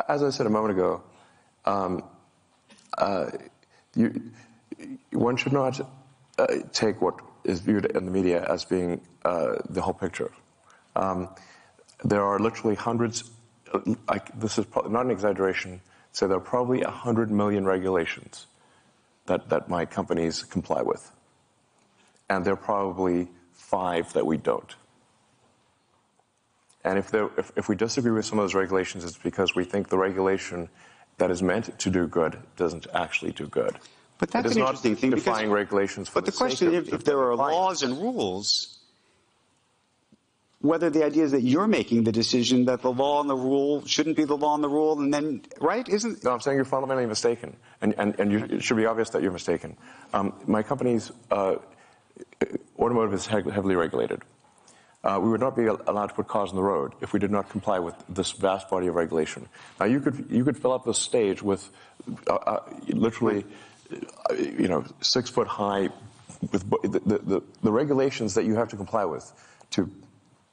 As I said a moment ago, um, uh, you, one should not uh, take what is viewed in the media as being uh, the whole picture. Um, there are literally hundreds, uh, this is not an exaggeration, so there are probably 100 million regulations that, that my companies comply with. And there are probably five that we don't. And if, there, if, if we disagree with some of those regulations, it's because we think the regulation that is meant to do good doesn't actually do good. But that's an interesting thing. Defying regulations. but the, the question is, if, if there are laws and rules, whether the idea is that you're making the decision that the law and the rule shouldn't be the law and the rule, and then right isn't? No, I'm saying you're fundamentally mistaken, and and, and you, it should be obvious that you're mistaken. Um, my company's uh, automotive is heavily regulated. Uh, we would not be allowed to put cars on the road if we did not comply with this vast body of regulation. Now, you could you could fill up the stage with uh, uh, literally, uh, you know, six foot high, with the, the, the, regulations that you have to comply with to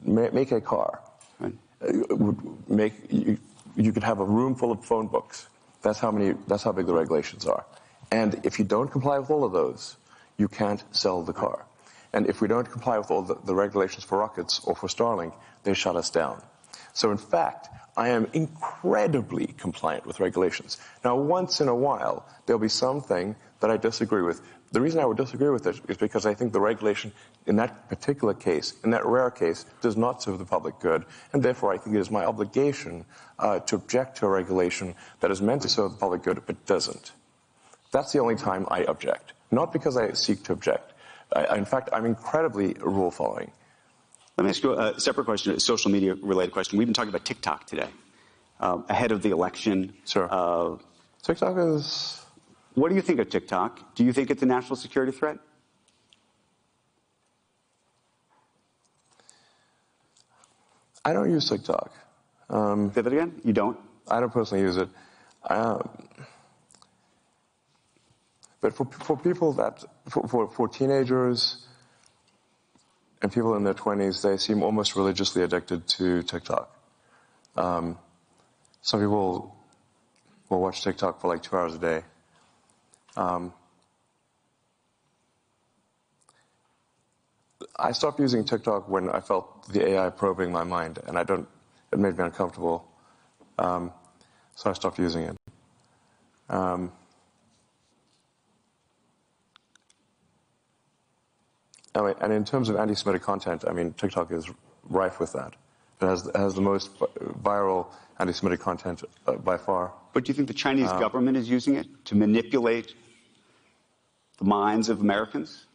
make a car. Right. Uh, would make you, you could have a room full of phone books. That's how many. That's how big the regulations are. And if you don't comply with all of those, you can't sell the car. And if we don't comply with all the, the regulations for rockets or for Starlink, they shut us down. So in fact, I am incredibly compliant with regulations. Now, once in a while, there'll be something that I disagree with. The reason I would disagree with it is because I think the regulation in that particular case, in that rare case, does not serve the public good. And therefore, I think it is my obligation uh, to object to a regulation that is meant to serve the public good but doesn't. That's the only time I object. Not because I seek to object. I, in fact, I'm incredibly rule following. Let me ask you a separate question, a social media related question. We've been talking about TikTok today, um, ahead of the election. Sure. Uh, TikTok is. What do you think of TikTok? Do you think it's a national security threat? I don't use TikTok. Um, Say that again? You don't? I don't personally use it. Um, but for, for people that, for, for, for, teenagers and people in their 20s, they seem almost religiously addicted to TikTok. Um, some people will watch TikTok for like two hours a day. Um, I stopped using TikTok when I felt the AI probing my mind, and I don't. It made me uncomfortable, um, so I stopped using it. Um, I mean, and in terms of anti-Semitic content, I mean, TikTok is rife with that. It has, it has the most viral anti-Semitic content uh, by far. But do you think the Chinese um, government is using it to manipulate the minds of Americans?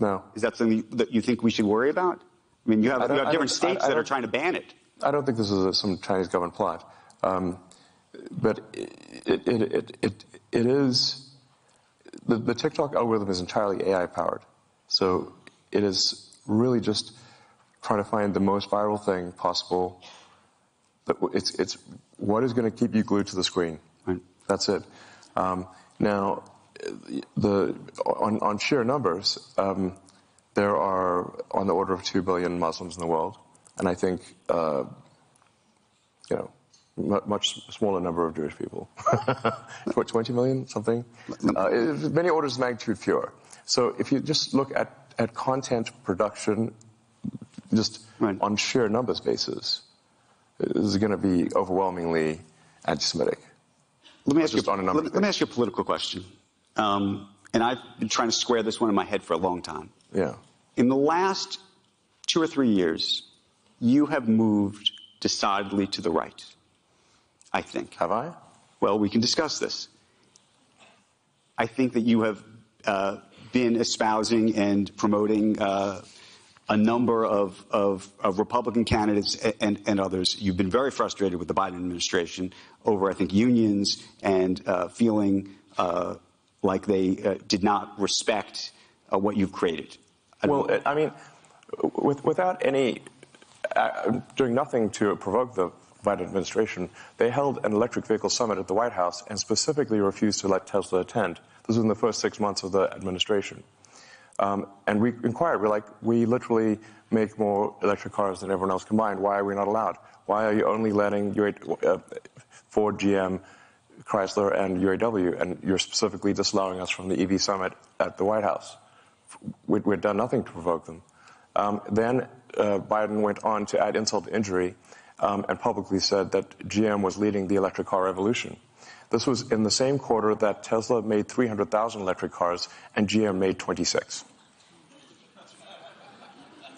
No. Is that something that you think we should worry about? I mean, you have, you have different states that are trying to ban it. I don't think this is a, some Chinese government plot. Um, but it, it, it, it, it is, the, the TikTok algorithm is entirely AI powered. So it is really just trying to find the most viral thing possible. It's, it's what is going to keep you glued to the screen. Right. That's it. Um, now, the, on, on sheer numbers, um, there are on the order of 2 billion Muslims in the world. And I think, uh, you know, much smaller number of Jewish people. 20 million, something? Uh, many orders of magnitude fewer. So if you just look at at content production, just right. on sheer numbers basis, is going to be overwhelmingly anti-Semitic. Let me ask you. Let, let, me ask you a political question. Um, and I've been trying to square this one in my head for a long time. Yeah. In the last two or three years, you have moved decidedly to the right. I think. Have I? Well, we can discuss this. I think that you have uh, been espousing and promoting uh, a number of, of, of, Republican candidates and, and, others. You've been very frustrated with the Biden administration over, I think, unions and uh, feeling uh, like they uh, did not respect uh, what you've created. I well, know. I mean, with, without any uh, doing nothing to provoke the Biden administration, they held an electric vehicle summit at the White House and specifically refused to let Tesla attend. This was in the first six months of the administration. Um, and we inquired. We're like, we literally make more electric cars than everyone else combined. Why are we not allowed? Why are you only letting uh, Ford, GM, Chrysler, and UAW, and you're specifically disallowing us from the EV summit at the White House? We, had done nothing to provoke them. Um, then uh, Biden went on to add insult to injury um, and publicly said that GM was leading the electric car revolution. This was in the same quarter that Tesla made 300,000 electric cars and GM made 26.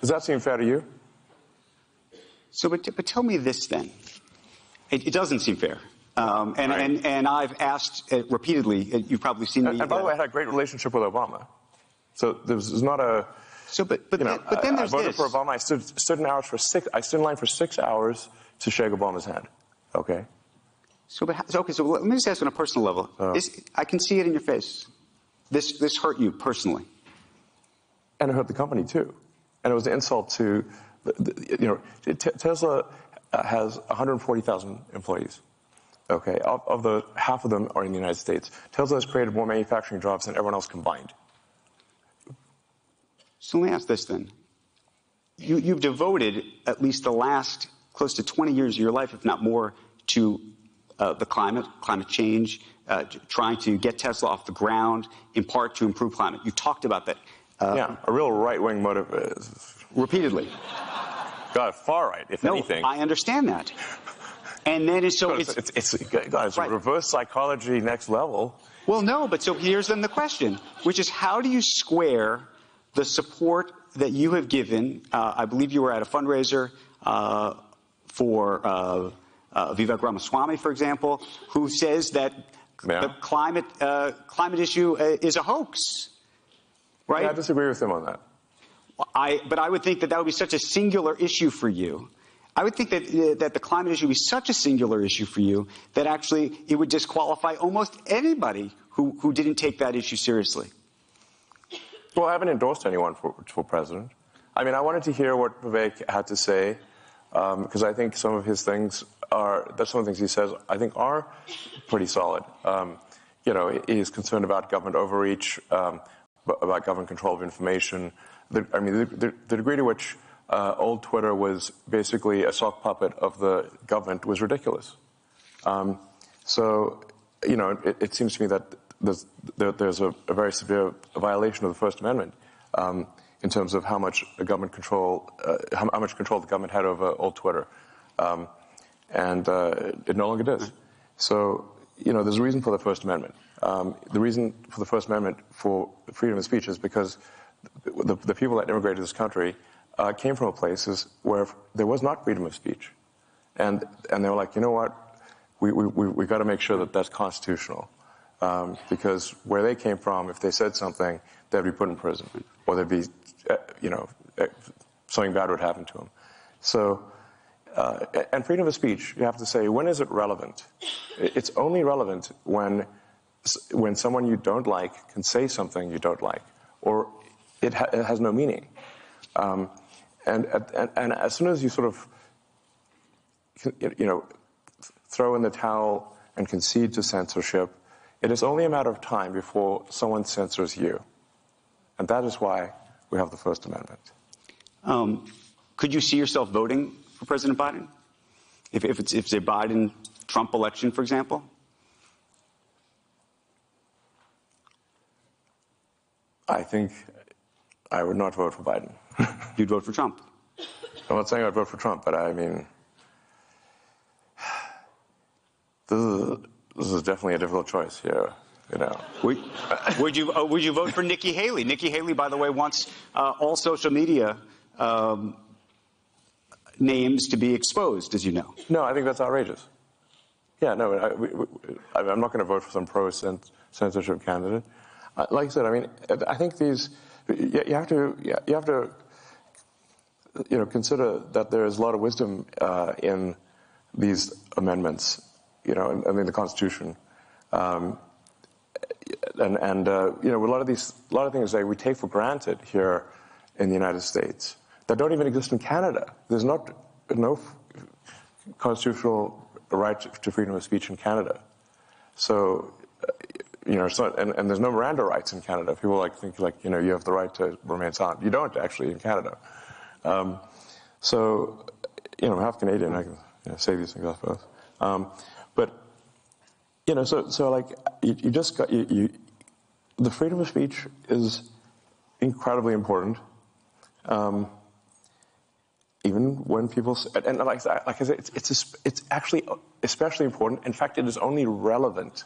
Does that seem fair to you? So, but, but tell me this then. It, it doesn't seem fair. Um, and, right. and, and I've asked uh, repeatedly, uh, you've probably seen and, me. And by the way, I had a great relationship with Obama. So there's not a. So, but, but, you know, but then there's I voted this. for Obama. I stood, stood in hours for six. I stood in line for six hours to shake Obama's hand. Okay. So, but, okay. So let me just ask on a personal level. Oh. This, I can see it in your face. This, this hurt you personally. And it hurt the company too. And it was an insult to, the, the, you know, T- Tesla has 140,000 employees. Okay, of, of, the half of them are in the United States. Tesla has created more manufacturing jobs than everyone else combined. So let me ask this then. You, you've devoted at least the last close to 20 years of your life, if not more, to uh, the climate, climate change, uh, trying to get Tesla off the ground, in part to improve climate. You talked about that. Uh, yeah, a real right-wing motive. Repeatedly. God, far right, if no, anything. I understand that. And then it's so it's, it's, it's, it's right. reverse psychology next level. Well, no, but so here's then the question, which is how do you square the support that you have given? Uh, I believe you were at a fundraiser uh, for uh, uh Vivek Ramaswamy, for example, who says that yeah. the climate uh, climate issue uh, is a hoax. Right? Yeah, I disagree with him on that. I, but I would think that that would be such a singular issue for you. I would think that, uh, that the climate issue be such a singular issue for you that actually it would disqualify almost anybody who, who didn't take that issue seriously. Well, I haven't endorsed anyone for, for president. I mean, I wanted to hear what Vivek had to say because um, I think some of his things are, that's some of the things he says, I think are pretty solid. Um, you know, he's concerned about government overreach, um, about government control of information, the, I mean, the, the, degree to which uh, old Twitter was basically a sock puppet of the government was ridiculous. Um, so, you know, it, it, seems to me that there's, there, there's a, a, very severe violation of the First Amendment um, in terms of how much government control, uh, how, how, much control the government had over old Twitter, um, and uh, it no longer does. So, you know, there's a reason for the First Amendment. Um, the reason for the First Amendment for freedom of speech is because the, the people that immigrated to this country uh, came from places where there was not freedom of speech. And, and they were like, you know what? We, we, we, we got to make sure that that's constitutional. Um, because where they came from, if they said something, they'd be put in prison, or there'd be, uh, you know, uh, something bad would happen to them. So, uh, and freedom of speech, you have to say, when is it relevant? It's only relevant when, when someone you don't like can say something you don't like, or it, ha- it has no meaning. Um, and, and, and as soon as you sort of, you know, throw in the towel and concede to censorship, it is only a matter of time before someone censors you. And that is why we have the First Amendment. Um, could you see yourself voting for President Biden? If, if, it's, if it's a Biden Trump election, for example? I think I would not vote for Biden. You'd vote for Trump. I'm not saying I'd vote for Trump, but I mean, this is, this is definitely a difficult choice here. You know, would, would you uh, would you vote for Nikki Haley? Nikki Haley, by the way, wants uh, all social media um, names to be exposed, as you know. No, I think that's outrageous. Yeah, no, I, am not going to vote for some pro censorship candidate. Uh, like I said, I mean, I think these you have to you have to you know consider that there is a lot of wisdom uh, in these amendments. You know, I mean the Constitution, um, and and uh, you know a lot of these a lot of things that we take for granted here in the United States that don't even exist in Canada. There's not no constitutional right to freedom of speech in Canada. So, you know, so, and, and there's no Miranda rights in Canada. People like think like, you know, you have the right to remain silent. You don't actually in Canada. Um, so, you know, half Canadian. I can you know, say these things, I suppose. Um, but, you know, so, so like, you, you just got, you, you, the freedom of speech is incredibly important. Um, even when people, and like, like I said, it's, it's, it's actually especially important. In fact, it is only relevant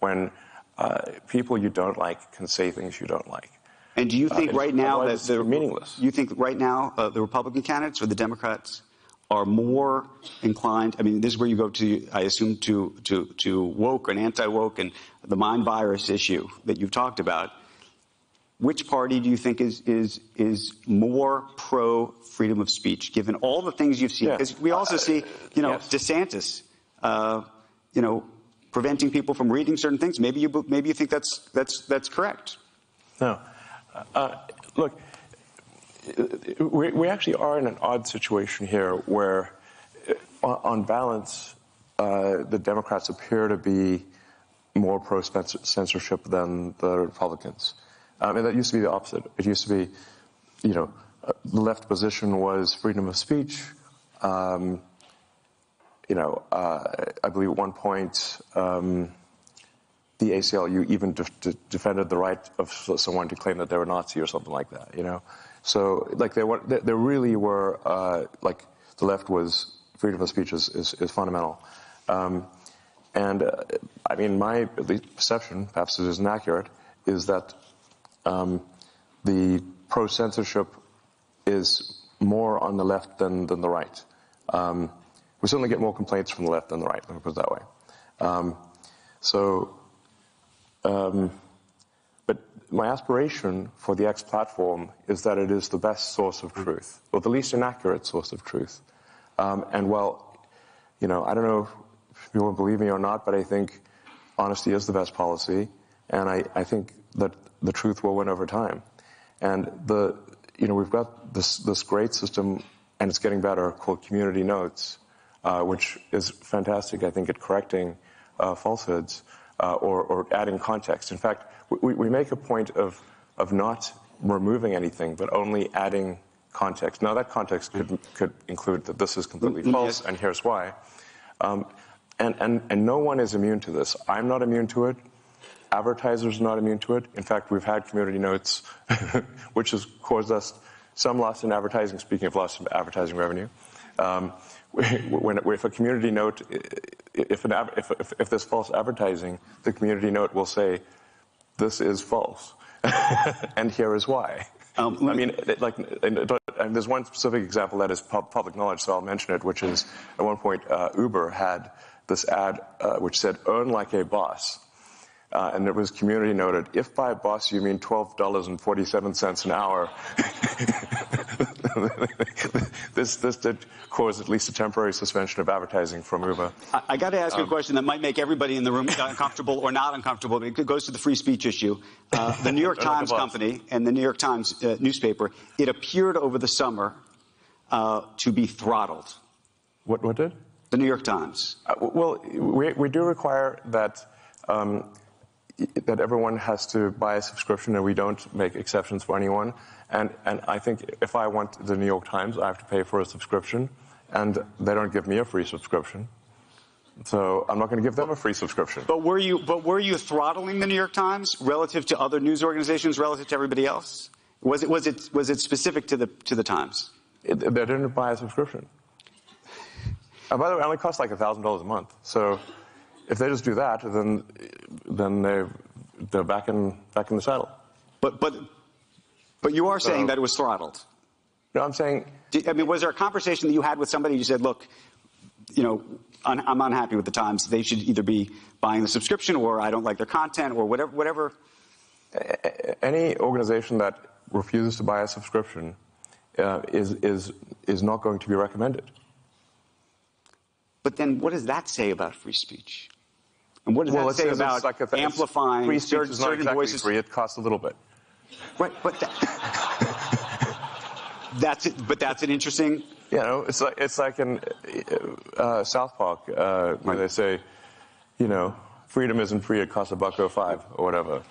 when uh, people you don't like can say things you don't like. And do you uh, think uh, right now that they're meaningless? You think right now uh, the Republican candidates or the Democrats are more inclined? I mean, this is where you go to, I assume, to to to woke and anti-woke and the mind virus issue that you've talked about. Which party do you think is is is more pro freedom of speech, given all the things you've seen? Because yeah. we also uh, see, you know, yes. DeSantis, uh, you know, preventing people from reading certain things. Maybe you maybe you think that's that's that's correct. No, uh, look, we, we actually are in an odd situation here where, uh, on balance, uh, the Democrats appear to be more pro censorship than the Republicans. Um, and that used to be the opposite. It used to be, you know, uh, the left position was freedom of speech. Um, you know, uh, I believe at one point um, the ACLU even de- de- defended the right of someone to claim that they were Nazi or something like that. You know, so like there were, there really were uh, like the left was freedom of speech is is, is fundamental. Um, and uh, I mean, my at least perception, perhaps it isn't accurate, is that um, the pro censorship is more on the left than, than the right. Um, we certainly get more complaints from the left than the right, let me put it that way. Um, so, um, but my aspiration for the X platform is that it is the best source of truth, or the least inaccurate source of truth. Um, and well, you know, I don't know if you will believe me or not, but I think honesty is the best policy, and I, I think that the truth will win over time. And the, you know, we've got this, this great system, and it's getting better, called Community Notes, uh, which is fantastic, I think, at correcting uh, falsehoods uh, or, or, adding context. In fact, we, we, make a point of, of not removing anything, but only adding context. Now, that context could, could include that this is completely mm-hmm. false, and here's why. Um, and, and, and no one is immune to this. I'm not immune to it. Advertisers are not immune to it. In fact, we've had community notes, which has caused us some loss in advertising, speaking of loss in advertising revenue. Um, when, if a community note, if, an, if, if, if there's false advertising, the community note will say, this is false, and here is why. Um, I mean, like, and there's one specific example that is public knowledge, so I'll mention it, which is at one point uh, Uber had this ad uh, which said, earn like a boss. Uh, and it was community noted, if by boss you mean $12.47 an hour, this, this did cause at least a temporary suspension of advertising from Uber. I, I got to ask um, you a um, question that might make everybody in the room uncomfortable or not uncomfortable, but it goes to the free speech issue. Uh, the New York Times company and the New York Times uh, newspaper, it appeared over the summer uh, to be throttled. What, what did? The New York Times. Uh, well, we, we do require that um, that everyone has to buy a subscription and we don't make exceptions for anyone. And, and I think if I want the New York Times, I have to pay for a subscription and they don't give me a free subscription. So I'm not going to give them a free subscription. But were you, but were you throttling the New York Times relative to other news organizations, relative to everybody else? Was it, was it, was it specific to the, to the Times? It, they didn't buy a subscription. Uh, by the way, it only costs like $1,000 a month. So if they just do that, then then they they're back in back in the saddle. But but but you are saying that it was throttled. No, I'm saying. I mean, was there a conversation that you had with somebody? You said, "Look, you know, I'm unhappy with the Times. They should either be buying the subscription, or I don't like their content, or whatever." Whatever. Any organization that refuses to buy a subscription uh, is is is not going to be recommended. But then, what does that say about free speech? And what does well, that say about like amplifying free certain, certain exactly voices? Free. It costs a little bit. Right, but that, that's it. But that's an interesting. You know, it's like it's like in uh, South Park uh, where they say, you know, freedom isn't free; it costs a buck or five or whatever.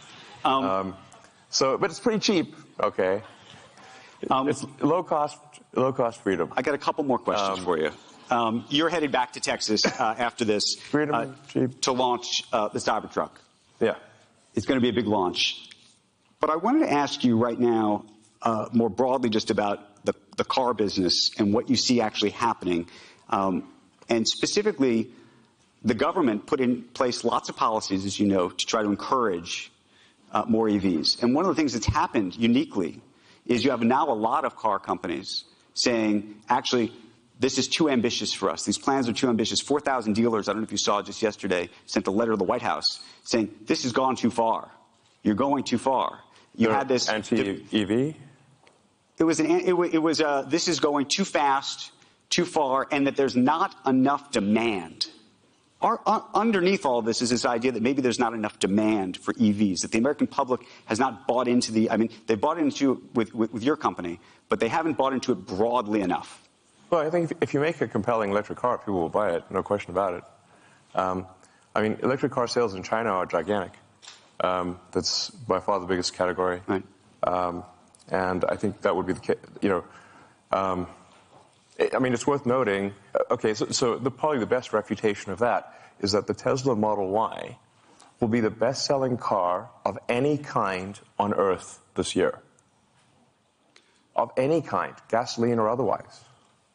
Um, so, but it's pretty cheap. Okay. Um, it's low cost, low cost freedom. I got a couple more questions for you. Um, you're headed back to Texas uh, after this Freedom uh, to launch uh, the Cybertruck. Yeah. It's going to be a big launch. But I wanted to ask you right now, uh, more broadly, just about the, the car business and what you see actually happening. Um, and specifically, the government put in place lots of policies, as you know, to try to encourage uh, more EVs. And one of the things that's happened uniquely is you have now a lot of car companies saying, actually, this is too ambitious for us. These plans are too ambitious. 4,000 dealers, I don't know if you saw just yesterday, sent a letter to the White House saying, this has gone too far. You're going too far. You had this. anti-EV. It was an. It was. It was uh, this is going too fast, too far, and that there's not enough demand. Our, uh, underneath all this is this idea that maybe there's not enough demand for EVs. That the American public has not bought into the. I mean, they bought into it with, with, with your company, but they haven't bought into it broadly enough. Well, I think if, you make a compelling electric car, people will buy it. No question about it. Um, I mean, electric car sales in China are gigantic. Um, that's by far the biggest category. Right. Um, and I think that would be the case. You know, um, I mean, it's worth noting. uh, Okay, so, so the, probably the best refutation of that is that the Tesla Model Y will be the best-selling car of any kind on Earth this year. Of any kind, gasoline or otherwise.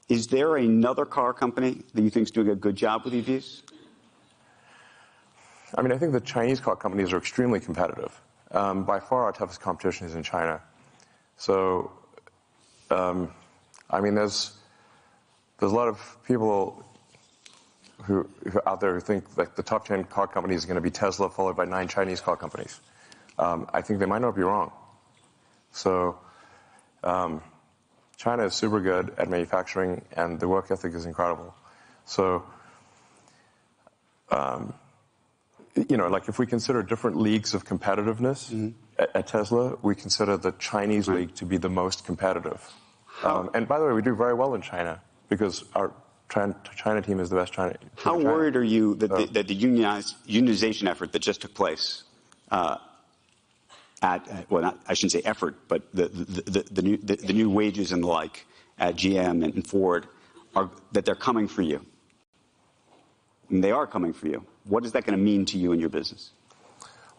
Is there another car company that you think is doing a good job with EVs? I mean, I think the Chinese car companies are extremely competitive. Um, by far, our toughest competition is in China. So, um, I mean, there's there's a lot of people who, who out there who think like the top ten car companies are going to be Tesla, followed by nine Chinese car companies. Um, I think they might not be wrong. So, um, China is super good at manufacturing, and the work ethic is incredible. So, you know, like if we consider different leagues of competitiveness at, at Tesla, we consider the Chinese league to be the most competitive. Um, and by the way, we do very well in China because our China, China team is the best China. team How China. worried are you that the, that the unionized, unionization effort that just took place uh, at, well, not, I shouldn't say effort, but the, the, the, new, the, the new wages and the like at GM and, Ford, are, that they're coming for you? And they are coming for you. What is that going to mean to you and your business?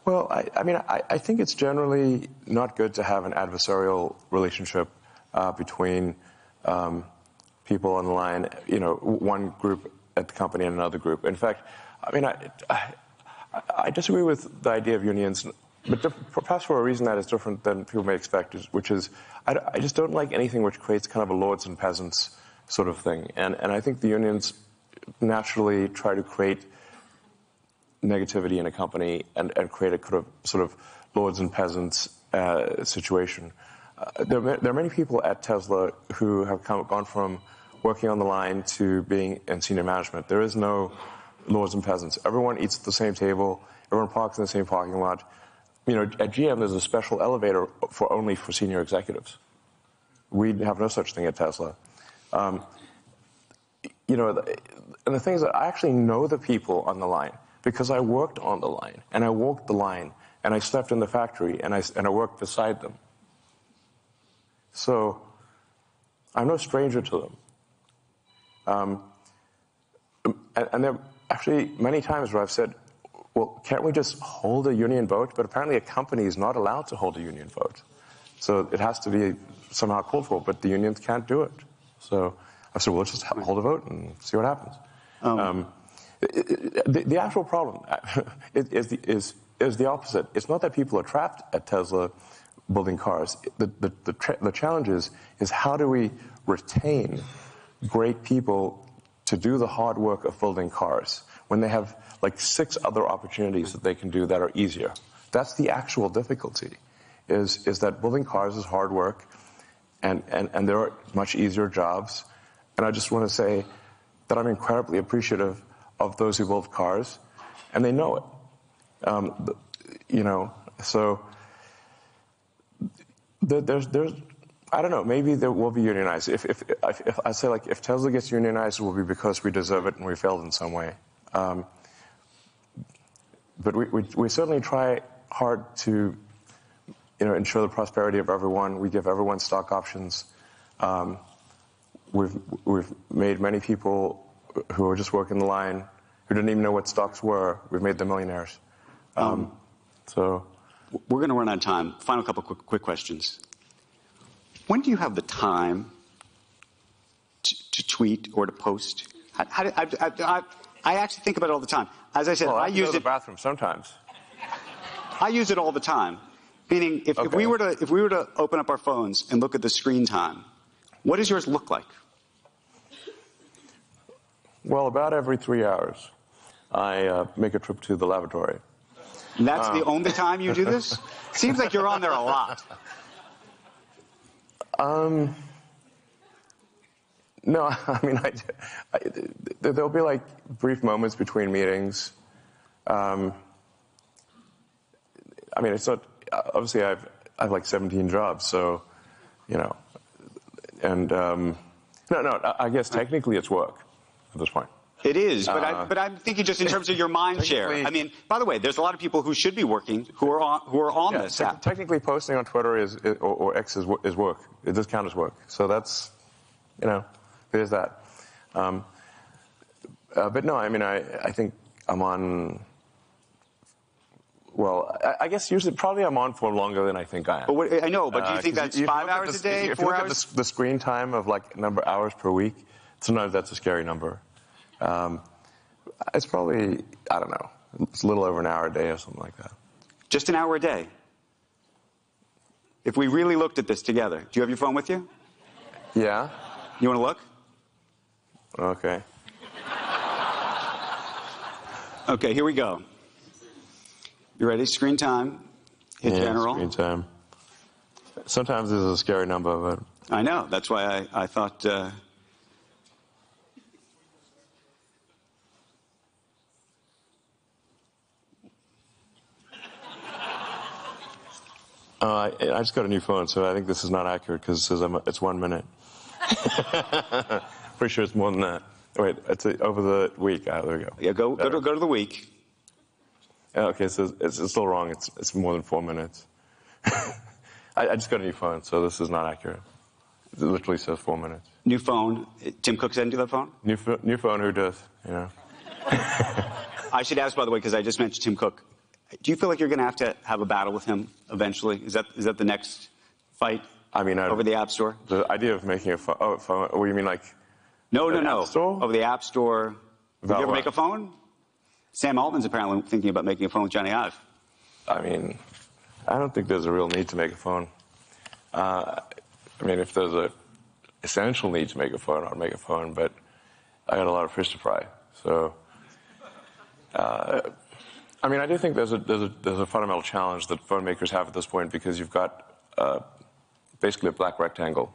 Well, I, mean, I, think it's generally not good to have an adversarial relationship uh, between um, people on the line, you know, one group at the company and another group. In fact, I mean, I, I disagree with the idea of unions, but perhaps for a reason that is different than people may expect, which is I just don't like anything which creates kind of a lords and peasants sort of thing. And, and I think the unions naturally try to create negativity in a company and, and create a kind of sort of lords and peasants uh, situation. Uh, there, are, there are many people at Tesla who have come, gone from working on the line to being in senior management. There is no lords and peasants. Everyone eats at the same table. Everyone parks in the same parking lot. You know, at GM, there's a special elevator for only for senior executives. We have no such thing at Tesla. Um, you know, and the thing is that I actually know the people on the line because I worked on the line and I walked the line and I slept in the factory and I, and I worked beside them. So I'm no stranger to them. Um, and, and there are actually many times where I've said, well, can't we just hold a union vote? But apparently a company is not allowed to hold a union vote. So it has to be somehow called for, but the unions can't do it. So I said, well, let's just hold a vote and see what happens. Um, it- the, the actual problem is, is, the, is, is the opposite. It's not that people are trapped at Tesla building cars. The, the, the, tra- the challenge is, is how do we retain great people to do the hard work of building cars when they have like six other opportunities that they can do that are easier? That's the actual difficulty, is, is that building cars is hard work and, and, and there are much easier jobs. And I just want to say that I'm incredibly appreciative of those who build cars, and they know it. Um, you know, so there, there's, there's, I don't know, maybe there will be unionized. If, if, if, if I say like, if Tesla gets unionized, it will be because we deserve it and we failed in some way. Um, but we, we, we certainly try hard to you know, ensure the prosperity of everyone. We give everyone stock options. Um, we've, we've made many people who are just working the line, who didn't even know what stocks were, we've made them millionaires. Um, so We're going to run out of time. Final couple quick, quick questions. When do you have the time to, to tweet or to post? How, how, do- I, I, I, I actually think about it all the time. As I said, well, I, I to go to the it. bathroom sometimes. I use it all the time. Meaning, if, if we were to if we were to open up our phones and look at the screen time, what does yours look like? Well, about every three hours, I uh, make a trip to the lavatory. And that's the only time you do this. Seems like you're on there a lot. No, I mean, I, I, there'll be like brief moments between meetings. Um, I mean, it's not, obviously, I've, I have like 17 jobs, so, you know, and, um, no, no, I- I guess technically it's work at this point. It is, but, I, Uh, but I'm thinking just in terms of your mind share. I mean, by the way, there's a lot of people who should be working who are on, who are on Yeah, this te- app. technically, posting on Twitter is, or, or X is, is work. It does count as work. So that's, you know, there's that. Um, uh, but no, I mean, I, I think I'm on. Well, I, I guess usually, probably I'm on for longer than I think I am. But what, I know, but do you Uh, that's you five hours the- a day, If you look hours? at the, the screen time of like number of hours per week, sometimes that's a scary number. Um, it's probably I don't know, it's a little over an hour a day or something like that. Just an hour a day. If we really looked at this together, do you have your phone with you? Yeah. You want to look? Okay. Okay, here we go. You ready? Screen time. Hit yeah, general. Screen time. Sometimes this is a scary number, but I know. That's why I, I thought. Uh, uh, I, I just got a new phone, so I think this is not accurate because it says I'm, it's one minute. Pretty sure it's more than that. Wait, it's uh over the week. Ah, there we go. yeah, go go to, go to the week. Yeah, okay, so it's, it's still wrong. It's, it's more than four minutes. I, I just got a new phone, so this is not accurate. It literally says four minutes. New phone. Tim Cook sent you that phone. New, new phone, who does? You know. I should ask, by the way, because I just mentioned Tim Cook. Do you feel like you're going to have to have a battle with him eventually? Is that is that the next fight? I mean, I- over the App Store. The idea of making a phone. Oh, phone. What do you mean, like? No, no, no. Store? Over the App Store. About you ever what? make a phone? Sam Altman's apparently thinking about making a phone with Jony Ive. I mean, I don't think there's a real need to make a phone. Uh, I mean, if there's a essential need to make a phone, I'd make a phone. But I got a lot of fish to fry. So, uh, I mean, I do think there's a there's a there's a fundamental challenge that phone makers have at this point because you've got uh, basically a black rectangle.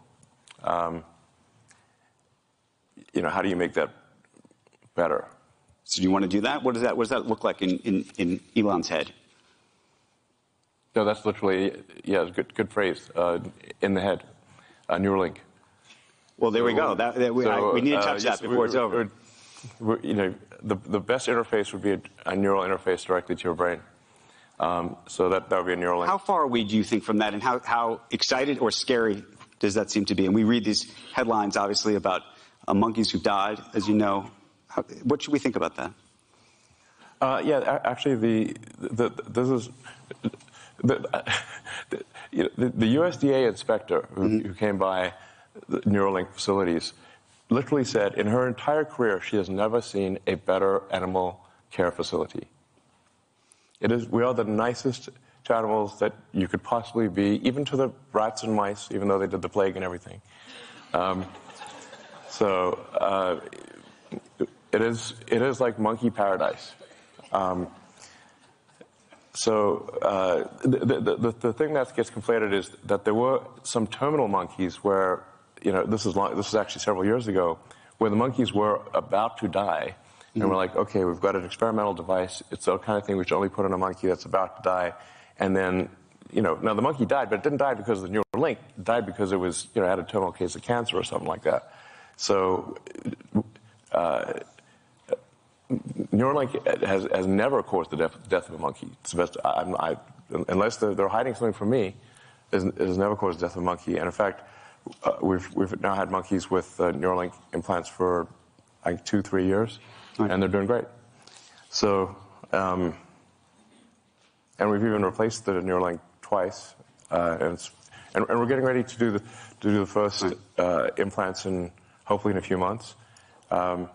Um, you know, how do you make that better? So do you want to do that? What does that what does that look like in, in, in Elon's head? No, that's literally yeah, good good phrase. Uh, in the head, uh, Neuralink. Well, there we go. That, that we, I, we need to uh, touch yes, that before we- it's over. you know, the, the best interface would be a, a neural interface directly to your brain. Um, so that, that would be a neural link. How far are we, do you think, from that, and how, how excited or scary does that seem to be? And we read these headlines, obviously, about uh, monkeys who died, as you know. How, what should we think about that? Uh, yeah, actually, the, the, this is the, you know, the, the USDA inspector who, Mm-hmm. who came by the Neuralink facilities literally said in her entire career she has never seen a better animal care facility. It is, we are the nicest to animals that you could possibly be, even to the rats and mice, even though they did the plague and everything. Um, so uh, it is it is like monkey paradise. Um, so uh, the, the, the, the thing that gets conflated is that there were some terminal monkeys where you know this is long, this is actually several years ago where the monkeys were about to die. And we're like, okay, we've got an experimental device. It's the kind of thing we should only put on a monkey that's about to die. And then, you know, now the monkey died, but it didn't die because of the neural link. It died because it was, you know, had a terminal case of cancer or something like that. So, uh, Neuralink has, has never caused the death, death of a monkey. It's the best, I, I'm- I, unless they're, they're hiding something from me, it has, never caused the death of a monkey. And in fact, uh, we've, we've now had monkeys with uh, Neuralink implants for like two, three years, and they're doing great. So, um, and we've even replaced the Neuralink twice, uh, and, it's, and, and we're getting ready to do the, to do the first uh, implants in hopefully in a few months. Um,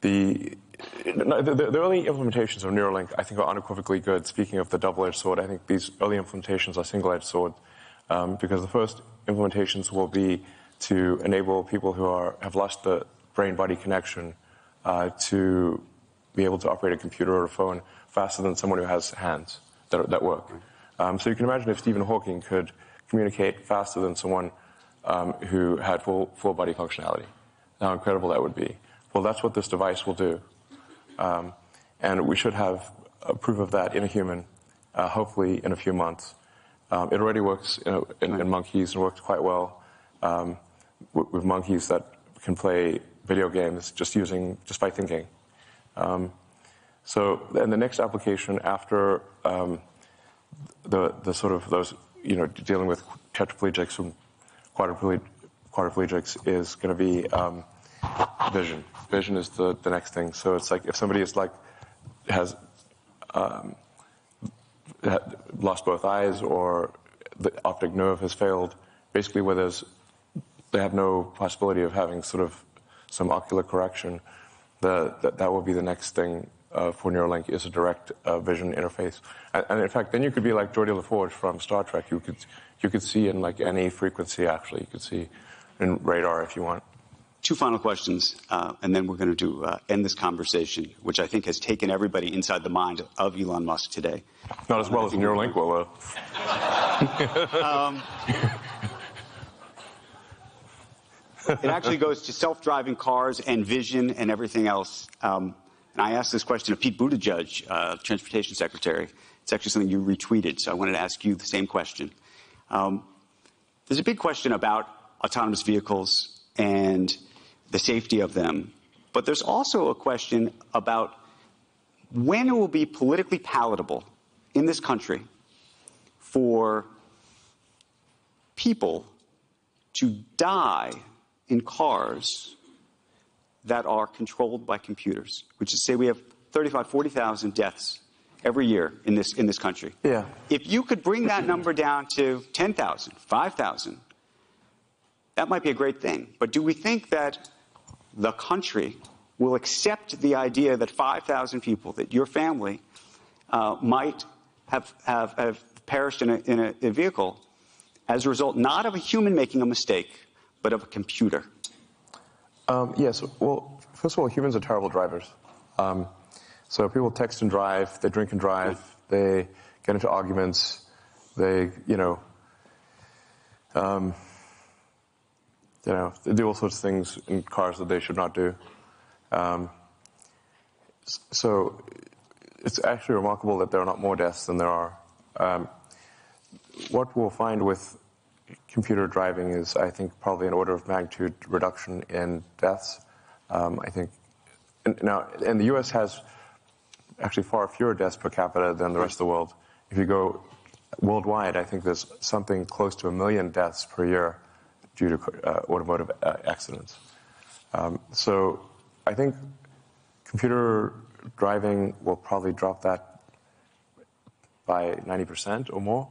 the, the, the early implementations of Neuralink, I think, are unequivocally good. Speaking of the double-edged sword, I think these early implementations are single-edged sword um, because the first implementations will be to enable people who are have lost the brain-body connection uh, to be able to operate a computer or a phone faster than someone who has hands that, that work. Um, so you can imagine if Stephen Hawking could communicate faster than someone um, who had full, full body functionality. How incredible that would be. Well, that's what this device will do. Um, and we should have proof of that in a human, uh, hopefully in a few months. Um, it already works in, in, in, monkeys and works quite well um, with, with, monkeys that can play video games just using just by thinking. Um, so, and the next application after um, the the sort of those you know dealing with tetraplegics and quadriplegics, quadriplegics is going to be um, vision. Vision is the, the next thing. So it's like if somebody is like has um, lost both eyes or the optic nerve has failed, basically where there's they have no possibility of having sort of some ocular correction, the, that, that will be the next thing uh, for Neuralink is a direct uh, vision interface. And, and, in fact, then you could be like Geordi LaForge from Star Trek. You could you could see in like any frequency actually. You could see in radar if you want. Two final questions, uh, and then we're going to do, uh, end this conversation, which I think has taken everybody inside the mind of Elon Musk today. Not as well as Neuralink will, though. um, it actually goes to self-driving cars and vision and everything else. Um, and I asked this question of Pete Buttigieg, uh, Transportation Secretary. It's actually something you retweeted, so I wanted to ask you the same question. Um, there's a big question about autonomous vehicles and the safety of them. But there's also a question about when it will be politically palatable in this country for people to die in cars that are controlled by computers, which is say we have 35, 40,000 deaths every year in this, in this country. Yeah. If you could bring that number down to 10,000, 5,000, that might be a great thing. But do we think that the country will accept the idea that 5,000 people, that your family, uh, might have, have, have perished in, a, in a, a vehicle as a result not of a human making a mistake, but of a computer? Um, yes. Well, first of all, humans are terrible drivers. Um, so people text and drive, they drink and drive, they get into arguments, they, you know, um, you know, they do all sorts of things in cars that they should not do. Um, so it's actually remarkable that there are not more deaths than there are. Um, what we'll find with computer driving is, I think, probably an order of magnitude reduction in deaths. Um, I think now, and the U.S. has actually far fewer deaths per capita than the rest of the world. If you go worldwide, I think there's something close to a million deaths per year due to uh, automotive uh, accidents. Um, so I think computer driving will probably drop that by 90% or more.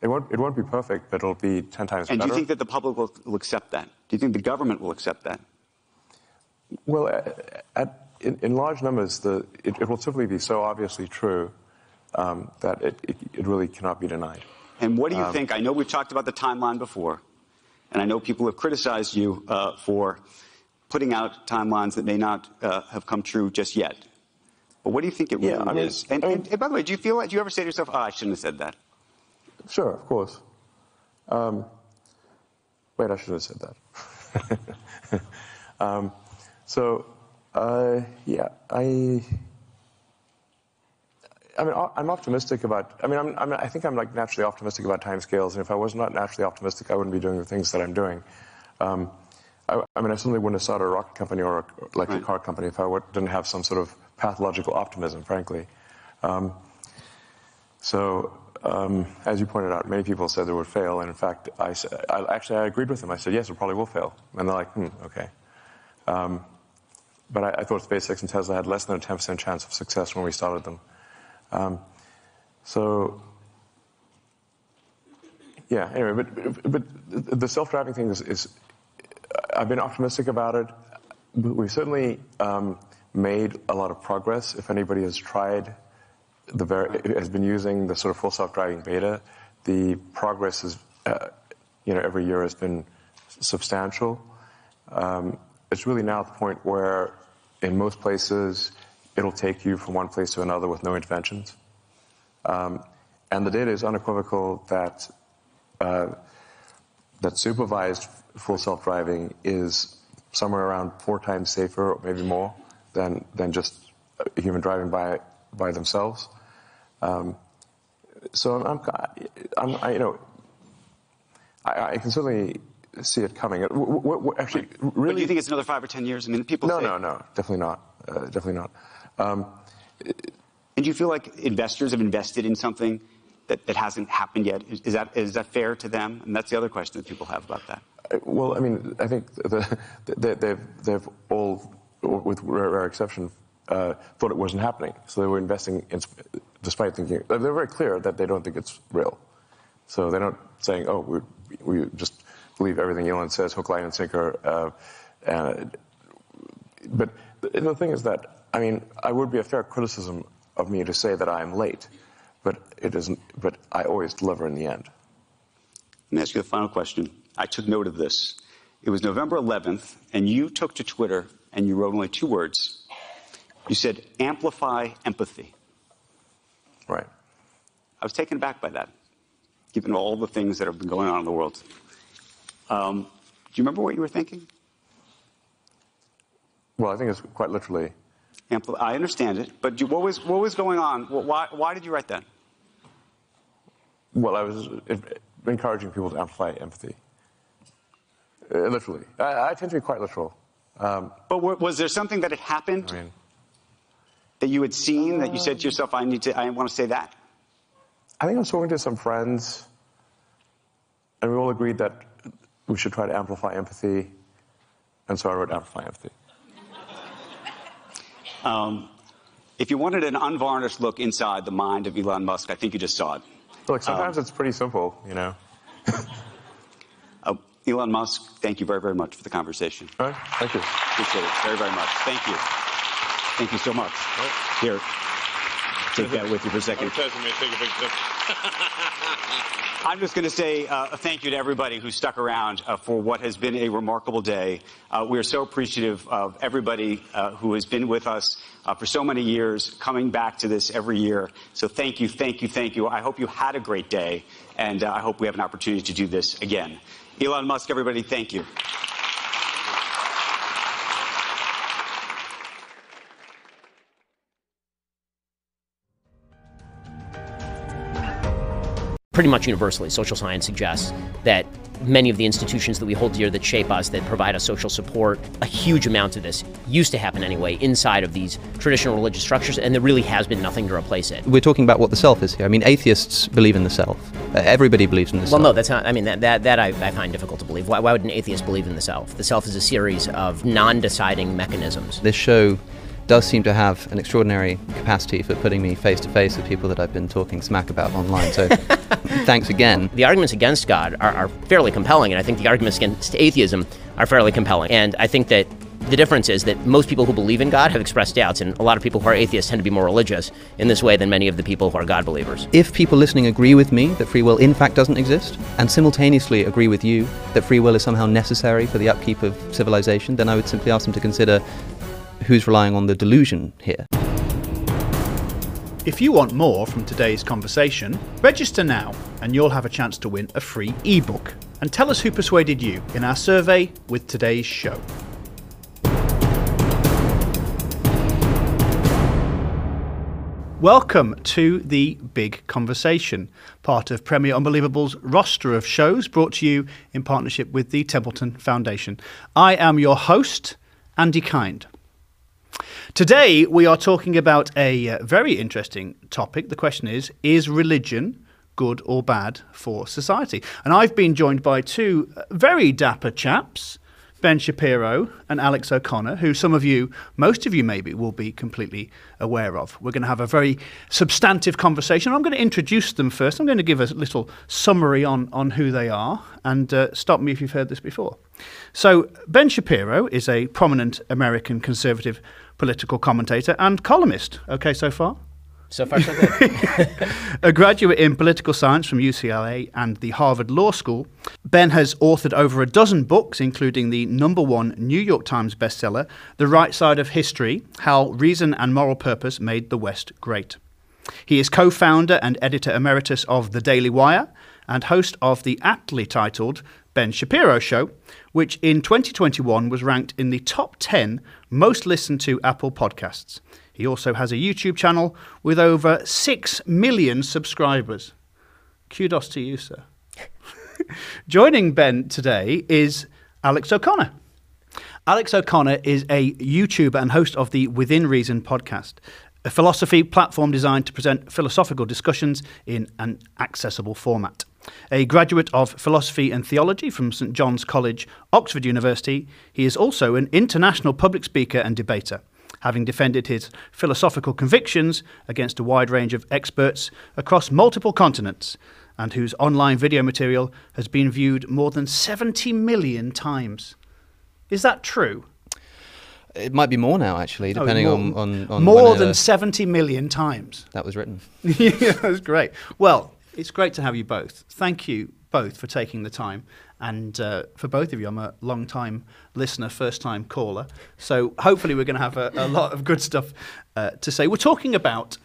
It won't, it won't be perfect, but it'll be 10 times and better. do you think that the public will, will, accept that? Do you think the government will accept that? Well, at, at, in, in, large numbers, the, it, it, will simply be so obviously true um, that it, it, really cannot be denied. And what do you um, think? I know we've talked about the timeline before. And I know people have criticized you uh, for putting out timelines that may not uh, have come true just yet. But what do you think it really yeah, I mean, is? And, I mean, and, and, by the way, do you feel? Do you ever say to yourself, "Oh, I shouldn't have said that"? Sure, of course. Um, wait, I should have said that. um, so, uh, yeah, I. I mean, I'm optimistic about. I mean, I'm, I'm, i think I'm like naturally optimistic about timescales, and if I was not naturally optimistic, I wouldn't be doing the things that I'm doing. Um, I, I, mean, I certainly wouldn't have started a rocket company or a, like right. a car company if I didn't have some sort of pathological optimism, frankly. Um, so, um, as you pointed out, many people said they would fail, and in fact, I, I, actually I agreed with them. I said, yes, it probably will fail, and they're like, hmm, okay. Um, but I, I, thought SpaceX and Tesla had less than a 10% chance of success when we started them. Um, so, yeah. Anyway, but but the self-driving thing is, is I've been optimistic about it. We've certainly um, made a lot of progress. If anybody has tried the very, has been using the sort of full self-driving beta, the progress is, uh, you know, every year has been substantial. Um, it's really now at the point where, in most places, it'll take you from one place to another with no interventions. Um, and the data is unequivocal that uh, that supervised full self-driving is somewhere around four times safer, or maybe more, than than just human driving by by themselves. Um, so I'm, I'm, I, you know, I, I, can certainly see it coming. What, what, actually, really, but do you think it's another five or ten years? I mean, people. No, say, no, no, definitely not. Uh, definitely not. Um, and do you feel like investors have invested in something that, that hasn't happened yet? Is, is that is that fair to them? And that's the other question that people have about that. Uh, well, I mean, I think the, the, they've they've all, with rare exception, uh, thought it wasn't happening. So they were investing in, despite thinking, they're very clear that they don't think it's real. So they're not saying, oh, we, we just believe everything Elon says, hook, line, and sinker. Uh, and, but the, the thing is that, I mean, I would be a fair criticism of me to say that I am late, but it isn't, but I always deliver in the end. Let me ask you the final question. I took note of this. It was November 11th, and you took to Twitter and you wrote only two words you said amplify empathy. Right. I was taken aback by that, given all the things that have been going on in the world. Um, do you remember what you were thinking? Well, I think it's quite literally. Ampli- I understand it, but you, what, was, what was going on? Why, why did you write that? Well, I was encouraging people to amplify empathy. Uh, literally. I, I, tend to be quite literal. Um, but was there something that had happened I mean, that you had seen that you said to yourself, I need to, I want to say that? I think I was talking to some friends, and we all agreed that we should try to amplify empathy, and so I wrote Amplify Empathy. Um, if you wanted an unvarnished look inside the mind of Elon Musk, I think you just saw it. Look, sometimes um, it's pretty simple, you know. uh, Elon Musk, thank you very, very much for the conversation. All right, thank you. Appreciate it very, very much. Thank you. Thank you so much. Here, take that with you for a second. I'm just going to say uh, thank you to everybody who stuck around uh, for what has been a remarkable day. Uh, we are so appreciative of everybody uh, who has been with us uh, for so many years, coming back to this every year. So thank you, thank you, thank you. I hope you had a great day, and uh, I hope we have an opportunity to do this again. Elon Musk, everybody, thank you. Pretty much universally, social science suggests that many of the institutions that we hold dear that shape us, that provide us social support, a huge amount of this used to happen anyway inside of these traditional religious structures, and there really has been nothing to replace it. We're talking about what the self is here. I mean, atheists believe in the self. Uh, everybody believes in the well, self. Well, no, that's not. I mean, that that, that I, I find difficult to believe. Why, why would an atheist believe in the self? The self is a series of non-deciding mechanisms. This show does seem to have an extraordinary capacity for putting me face to face with people that I've been talking smack about online. So thanks again. The arguments against God are, are, fairly compelling, and I think the arguments against atheism are fairly compelling. And I think that the difference is that most people who believe in God have expressed doubts, and a lot of people who are atheists tend to be more religious in this way than many of the people who are God believers. If people listening agree with me that free will in fact doesn't exist, and simultaneously agree with you that free will is somehow necessary for the upkeep of civilization, then I would simply ask them to consider who's relying on the delusion here. If you want more from today's conversation, register now and you'll have a chance to win a free ebook. And tell us who persuaded you in our survey with today's show. Welcome to the Big Conversation, part of Premier Unbelievable's roster of shows brought to you in partnership with the Templeton Foundation. I am your host, Andy Kind. Today, we are talking about a uh, very interesting topic. The question is Is religion good or bad for society? And I've been joined by two uh, very dapper chaps. Ben Shapiro and Alex O'Connor, who some of you, most of you maybe, will be completely aware of. We're going to have a very substantive conversation. I'm going to introduce them first. I'm going to give a little summary on, on who they are and uh, stop me if you've heard this before. So, Ben Shapiro is a prominent American conservative political commentator and columnist. Okay, so far? So far, so good. a graduate in political science from UCLA and the Harvard Law School, Ben has authored over a dozen books, including the number one New York Times bestseller, The Right Side of History How Reason and Moral Purpose Made the West Great. He is co founder and editor emeritus of The Daily Wire and host of the aptly titled Ben Shapiro Show, which in 2021 was ranked in the top 10 most listened to Apple podcasts. He also has a YouTube channel with over 6 million subscribers. Kudos to you, sir. Joining Ben today is Alex O'Connor. Alex O'Connor is a YouTuber and host of the Within Reason podcast, a philosophy platform designed to present philosophical discussions in an accessible format. A graduate of philosophy and theology from St John's College, Oxford University, he is also an international public speaker and debater having defended his philosophical convictions against a wide range of experts across multiple continents, and whose online video material has been viewed more than 70 million times. Is that true? It might be more now, actually, oh, depending oh, more, on, on, on more than 70 million times. That was written. yeah, that's great. Well, it's great to have you both. Thank you both for taking the time. And uh, for both of you, I'm a long time listener, first time caller. So hopefully, we're going to have a, a, lot of good stuff uh, to say. We're talking about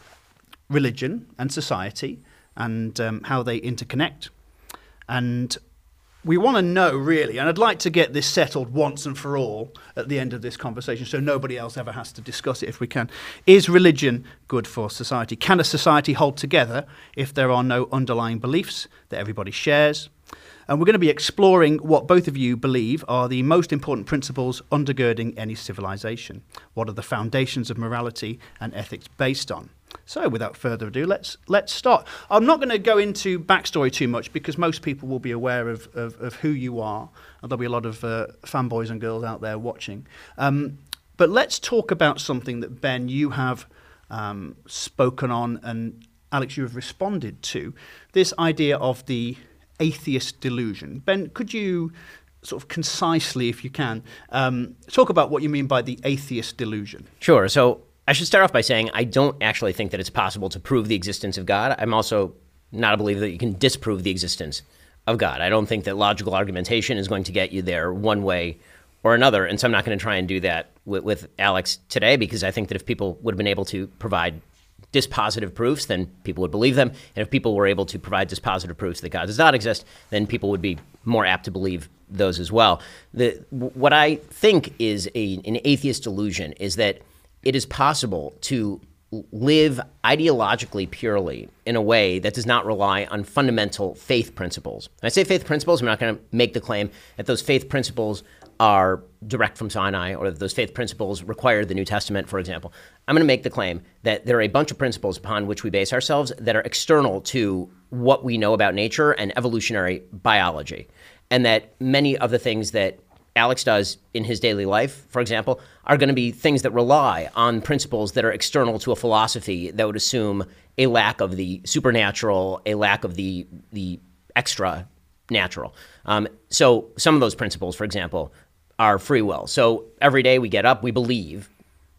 religion and society and um, how they interconnect. And we want to know, really, and I'd like to get this settled once and for all at the end of this conversation so nobody else ever has to discuss it if we can. Is religion good for society? Can a society hold together if there are no underlying beliefs that everybody shares? And we're going to be exploring what both of you believe are the most important principles undergirding any civilization. What are the foundations of morality and ethics based on? So, without further ado, let's let's start. I'm not going to go into backstory too much because most people will be aware of, of, of who you are, and there'll be a lot of uh, fanboys and girls out there watching. Um, but let's talk about something that Ben you have um, spoken on, and Alex you have responded to. This idea of the atheist delusion. Ben, could you sort of concisely, if you can, um, talk about what you mean by the atheist delusion? Sure. So I should start off by saying I don't actually think that it's possible to prove the existence of God. I'm also not a believer that you can disprove the existence of God. I don't think that logical argumentation is going to get you there one way or another. And so I'm not going to try and do that with, with Alex today because I think that if people would have been able to provide dispositive proofs, then people would believe them. And if people were able to provide dispositive proofs that God does not exist, then people would be more apt to believe those as well. The, what I think is a, an atheist delusion is that it is possible to live ideologically purely in a way that does not rely on fundamental faith principles. When I say faith principles, I'm not going to make the claim that those faith principles are direct from Sinai or that those faith principles require the New Testament, for example. I'm going to make the claim that there are a bunch of principles upon which we base ourselves that are external to what we know about nature and evolutionary biology. And that many of the things that Alex does in his daily life, for example, are going to be things that rely on principles that are external to a philosophy that would assume a lack of the supernatural, a lack of the the extra natural. Um, so some of those principles, for example, are free will. So every day we get up, we believe,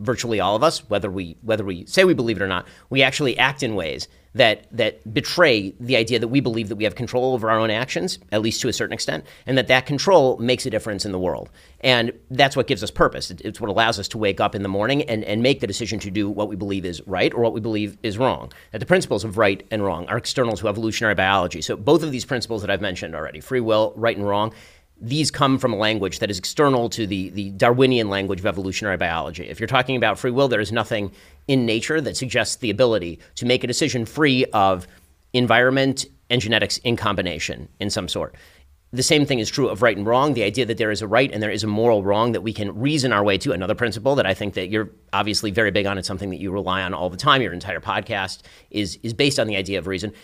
virtually all of us, whether we whether we say we believe it or not, we actually act in ways that that betray the idea that we believe that we have control over our own actions, at least to a certain extent, and that that control makes a difference in the world. And that's what gives us purpose. It's what allows us to wake up in the morning and, and make the decision to do what we believe is right or what we believe is wrong. That the principles of right and wrong are external to evolutionary biology. So both of these principles that I've mentioned already, free will, right and wrong, these come from a language that is external to the, the Darwinian language of evolutionary biology. If you're talking about free will, there is nothing in nature that suggests the ability to make a decision free of environment and genetics in combination in some sort. the same thing is true of right and wrong. The idea that there is a right and there is a moral wrong that we can reason our way to. Another principle that I think that you're obviously very big on. It's something that you rely on all the time. Your entire podcast is is based on the idea of reason.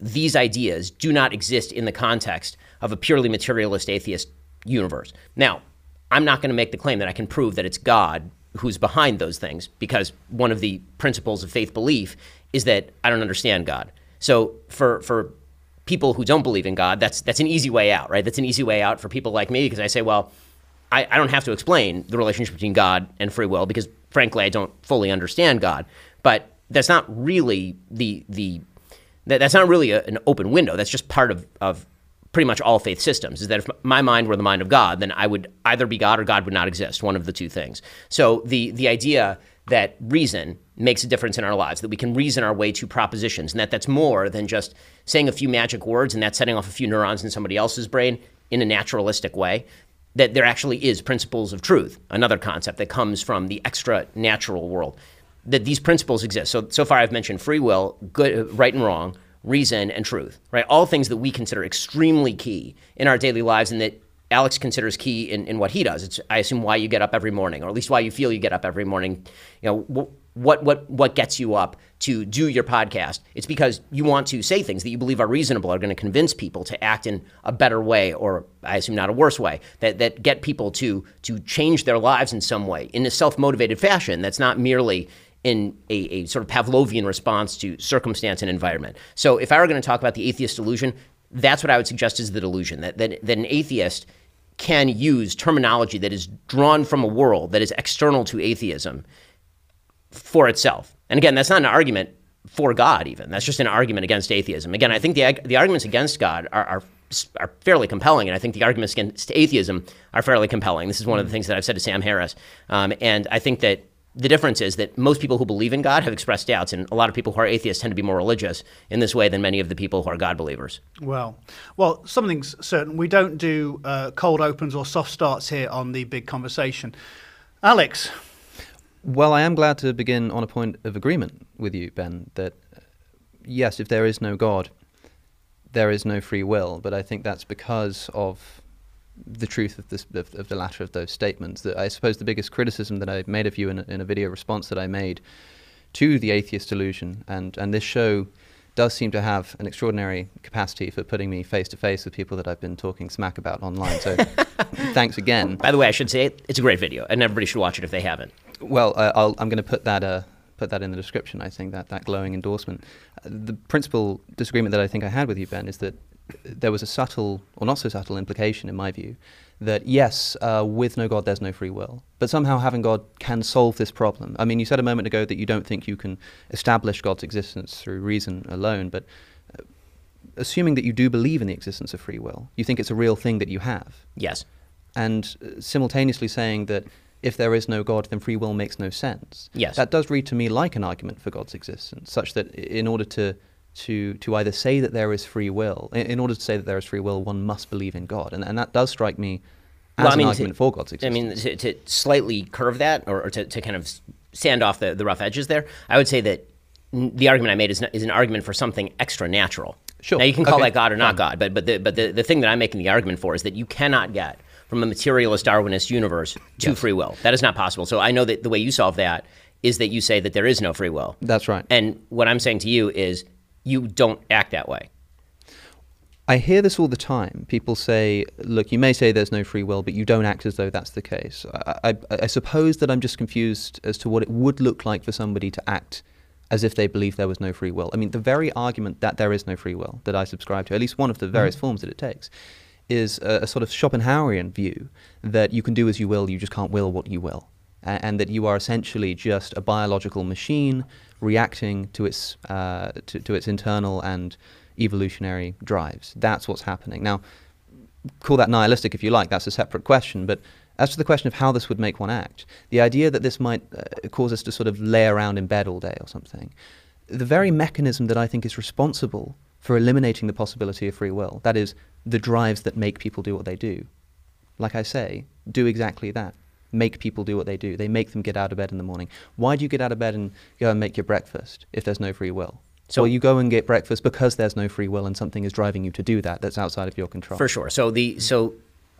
These ideas do not exist in the context of a purely materialist atheist universe. Now, I'm not going to make the claim that I can prove that it's God who's behind those things because one of the principles of faith belief is that I don't understand God. So for for people who don't believe in God, that's that's an easy way out, right? That's an easy way out for people like me because I say, well, I, I don't have to explain the relationship between God and free will because frankly I don't fully understand God. But that's not really the the that, that's not really a, an open window. That's just part of, of pretty much all faith systems is that if my mind were the mind of God, then I would either be God or God would not exist, one of the two things. So the the idea that reason makes a difference in our lives, that we can reason our way to propositions, and that that's more than just saying a few magic words and that setting off a few neurons in somebody else's brain in a naturalistic way. That there actually is principles of truth, another concept that comes from the extra natural world. That these principles exist. So so far, I've mentioned free will, good, right and wrong, reason, and truth. Right, all things that we consider extremely key in our daily lives, and that Alex considers key in, in what he does. It's, I assume, why you get up every morning, or at least why you feel you get up every morning. You know, what, what, what gets you up to do your podcast? It's because you want to say things that you believe are reasonable, are going to convince people to act in a better way, or I assume not a worse way, that, that get people to, to change their lives in some way in a self motivated fashion that's not merely in a, a, sort of Pavlovian response to circumstance and environment. So if I were going to talk about the atheist delusion, that's what I would suggest is the delusion that, that, that an atheist can use terminology that is drawn from a world that is external to atheism for itself. And again, that's not an argument for God, even. That's just an argument against atheism. Again, I think the, the arguments against God are, are, are fairly compelling, and I think the arguments against atheism are fairly compelling. This is one of the things that I've said to Sam Harris. Um, and I think that the difference is that most people who believe in God have expressed doubts, and a lot of people who are atheists tend to be more religious in this way than many of the people who are God believers. Well, well, something's certain. We don't do uh, cold opens or soft starts here on the big conversation. Alex. Well, I am glad to begin on a point of agreement with you, Ben, that uh, yes, if there is no God, there is no free will, but I think that's because of the truth of, this, of, of, the latter of those statements. That I suppose the biggest criticism that I made of you in a, in a video response that I made to the atheist delusion, and, and this show does seem to have an extraordinary capacity for putting me face to face with people that I've been talking smack about online. So thanks again. By the way, I should say it's a great video, and everybody should watch it if they haven't. Well, uh, i am going to put that. Uh, put that in the description. I think that that glowing endorsement. Uh, the principal disagreement that I think I had with you, Ben, is that there was a subtle, or not so subtle, implication in my view that yes, uh, with no God, there's no free will. But somehow having God can solve this problem. I mean, you said a moment ago that you don't think you can establish God's existence through reason alone, but uh, assuming that you do believe in the existence of free will, you think it's a real thing that you have. Yes. And uh, simultaneously saying that if there is no God, then free will makes no sense. Yes. That does read to me like an argument for God's existence, such that in order to to to either say that there is free will. In, in, order to say that there is free will, one must believe in God, and and that does strike me as well, I mean, an argument to, for God's existence. I mean, to, to slightly curve that, or, or to, to kind of sand off the, the rough edges there, I would say that the argument I made is, is an argument for something extra natural. Sure. Now you can call okay. that God or not God, but but the but the, the thing that I'm making the argument for is that you cannot get from a materialist Darwinist universe to yes. free will. That is not possible. So I know that the way you solve that is that you say that there is no free will. That's right. And what I'm saying to you is you don't act that way. I hear this all the time. People say, look, you may say there's no free will, but you don't act as though that's the case. I, I, I, suppose that I'm just confused as to what it would look like for somebody to act as if they believe there was no free will. I mean, the very argument that there is no free will that I subscribe to, at least one of the various mm. forms that it takes, is a, a, sort of Schopenhauerian view that you can do as you will, you just can't will what you will. And that you are essentially just a biological machine reacting to its uh, to, to its internal and evolutionary drives. That's what's happening. Now, call that nihilistic if you like. That's a separate question. But as to the question of how this would make one act, the idea that this might uh, cause us to sort of lay around in bed all day or something, the very mechanism that I think is responsible for eliminating the possibility of free will, that is, the drives that make people do what they do, like I say, do exactly that make people do what they do. They make them get out of bed in the morning. Why do you get out of bed and go and make your breakfast if there's no free will? So you go and get breakfast because there's no free will and something is driving you to do that that's outside of your control. For sure. So the so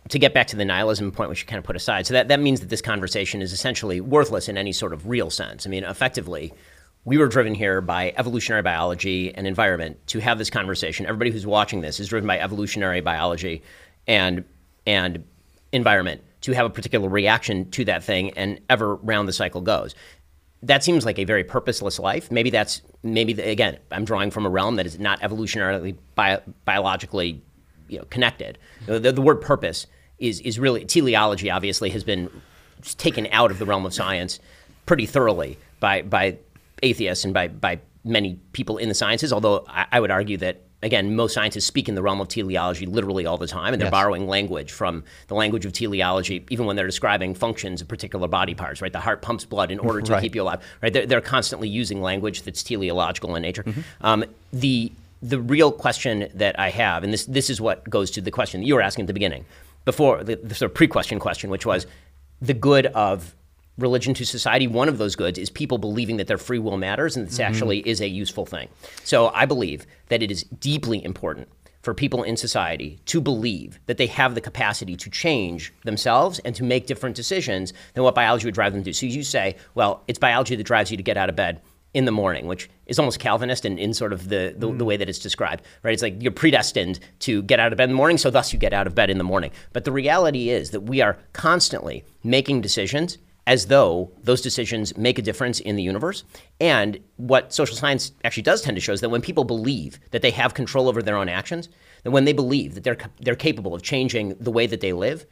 to get back to the nihilism point, which you kind of put aside, so that, that means that this conversation is essentially worthless in any sort of real sense. I mean, effectively, we were driven here by evolutionary biology and environment to have this conversation. Everybody who's watching this is driven by evolutionary biology and and environment to have a particular reaction to that thing, and ever round the cycle goes. That seems like a very purposeless life. Maybe that's maybe the, again, I'm drawing from a realm that is not evolutionarily bio, biologically you know, connected. The, the, word purpose is is really teleology. Obviously, has been taken out of the realm of science pretty thoroughly by by atheists and by, by many people in the sciences, although I, I, would argue that, again, most scientists speak in the realm of teleology literally all the time, and they're yes. borrowing language from the language of teleology, even when they're describing functions of particular body parts, right? The heart pumps blood in order to right. keep you alive, right? They're, they're, constantly using language that's teleological in nature. Mm-hmm. Um, the, the real question that I have, and this, this is what goes to the question that you were asking at the beginning, before the, the sort of pre-question question, which was the good of religion to society, one of those goods is people believing that their free will matters and this mm-hmm. actually is a useful thing. So I believe that it is deeply important for people in society to believe that they have the capacity to change themselves and to make different decisions than what biology would drive them to. So you say, well, it's biology that drives you to get out of bed in the morning, which is almost Calvinist in, in sort of the, the, mm. the, way that it's described, right? It's like you're predestined to get out of bed in the morning, so thus you get out of bed in the morning. But the reality is that we are constantly making decisions as though those decisions make a difference in the universe. And what social science actually does tend to show is that when people believe that they have control over their own actions, that when they believe that they're, they're capable of changing the way that they live,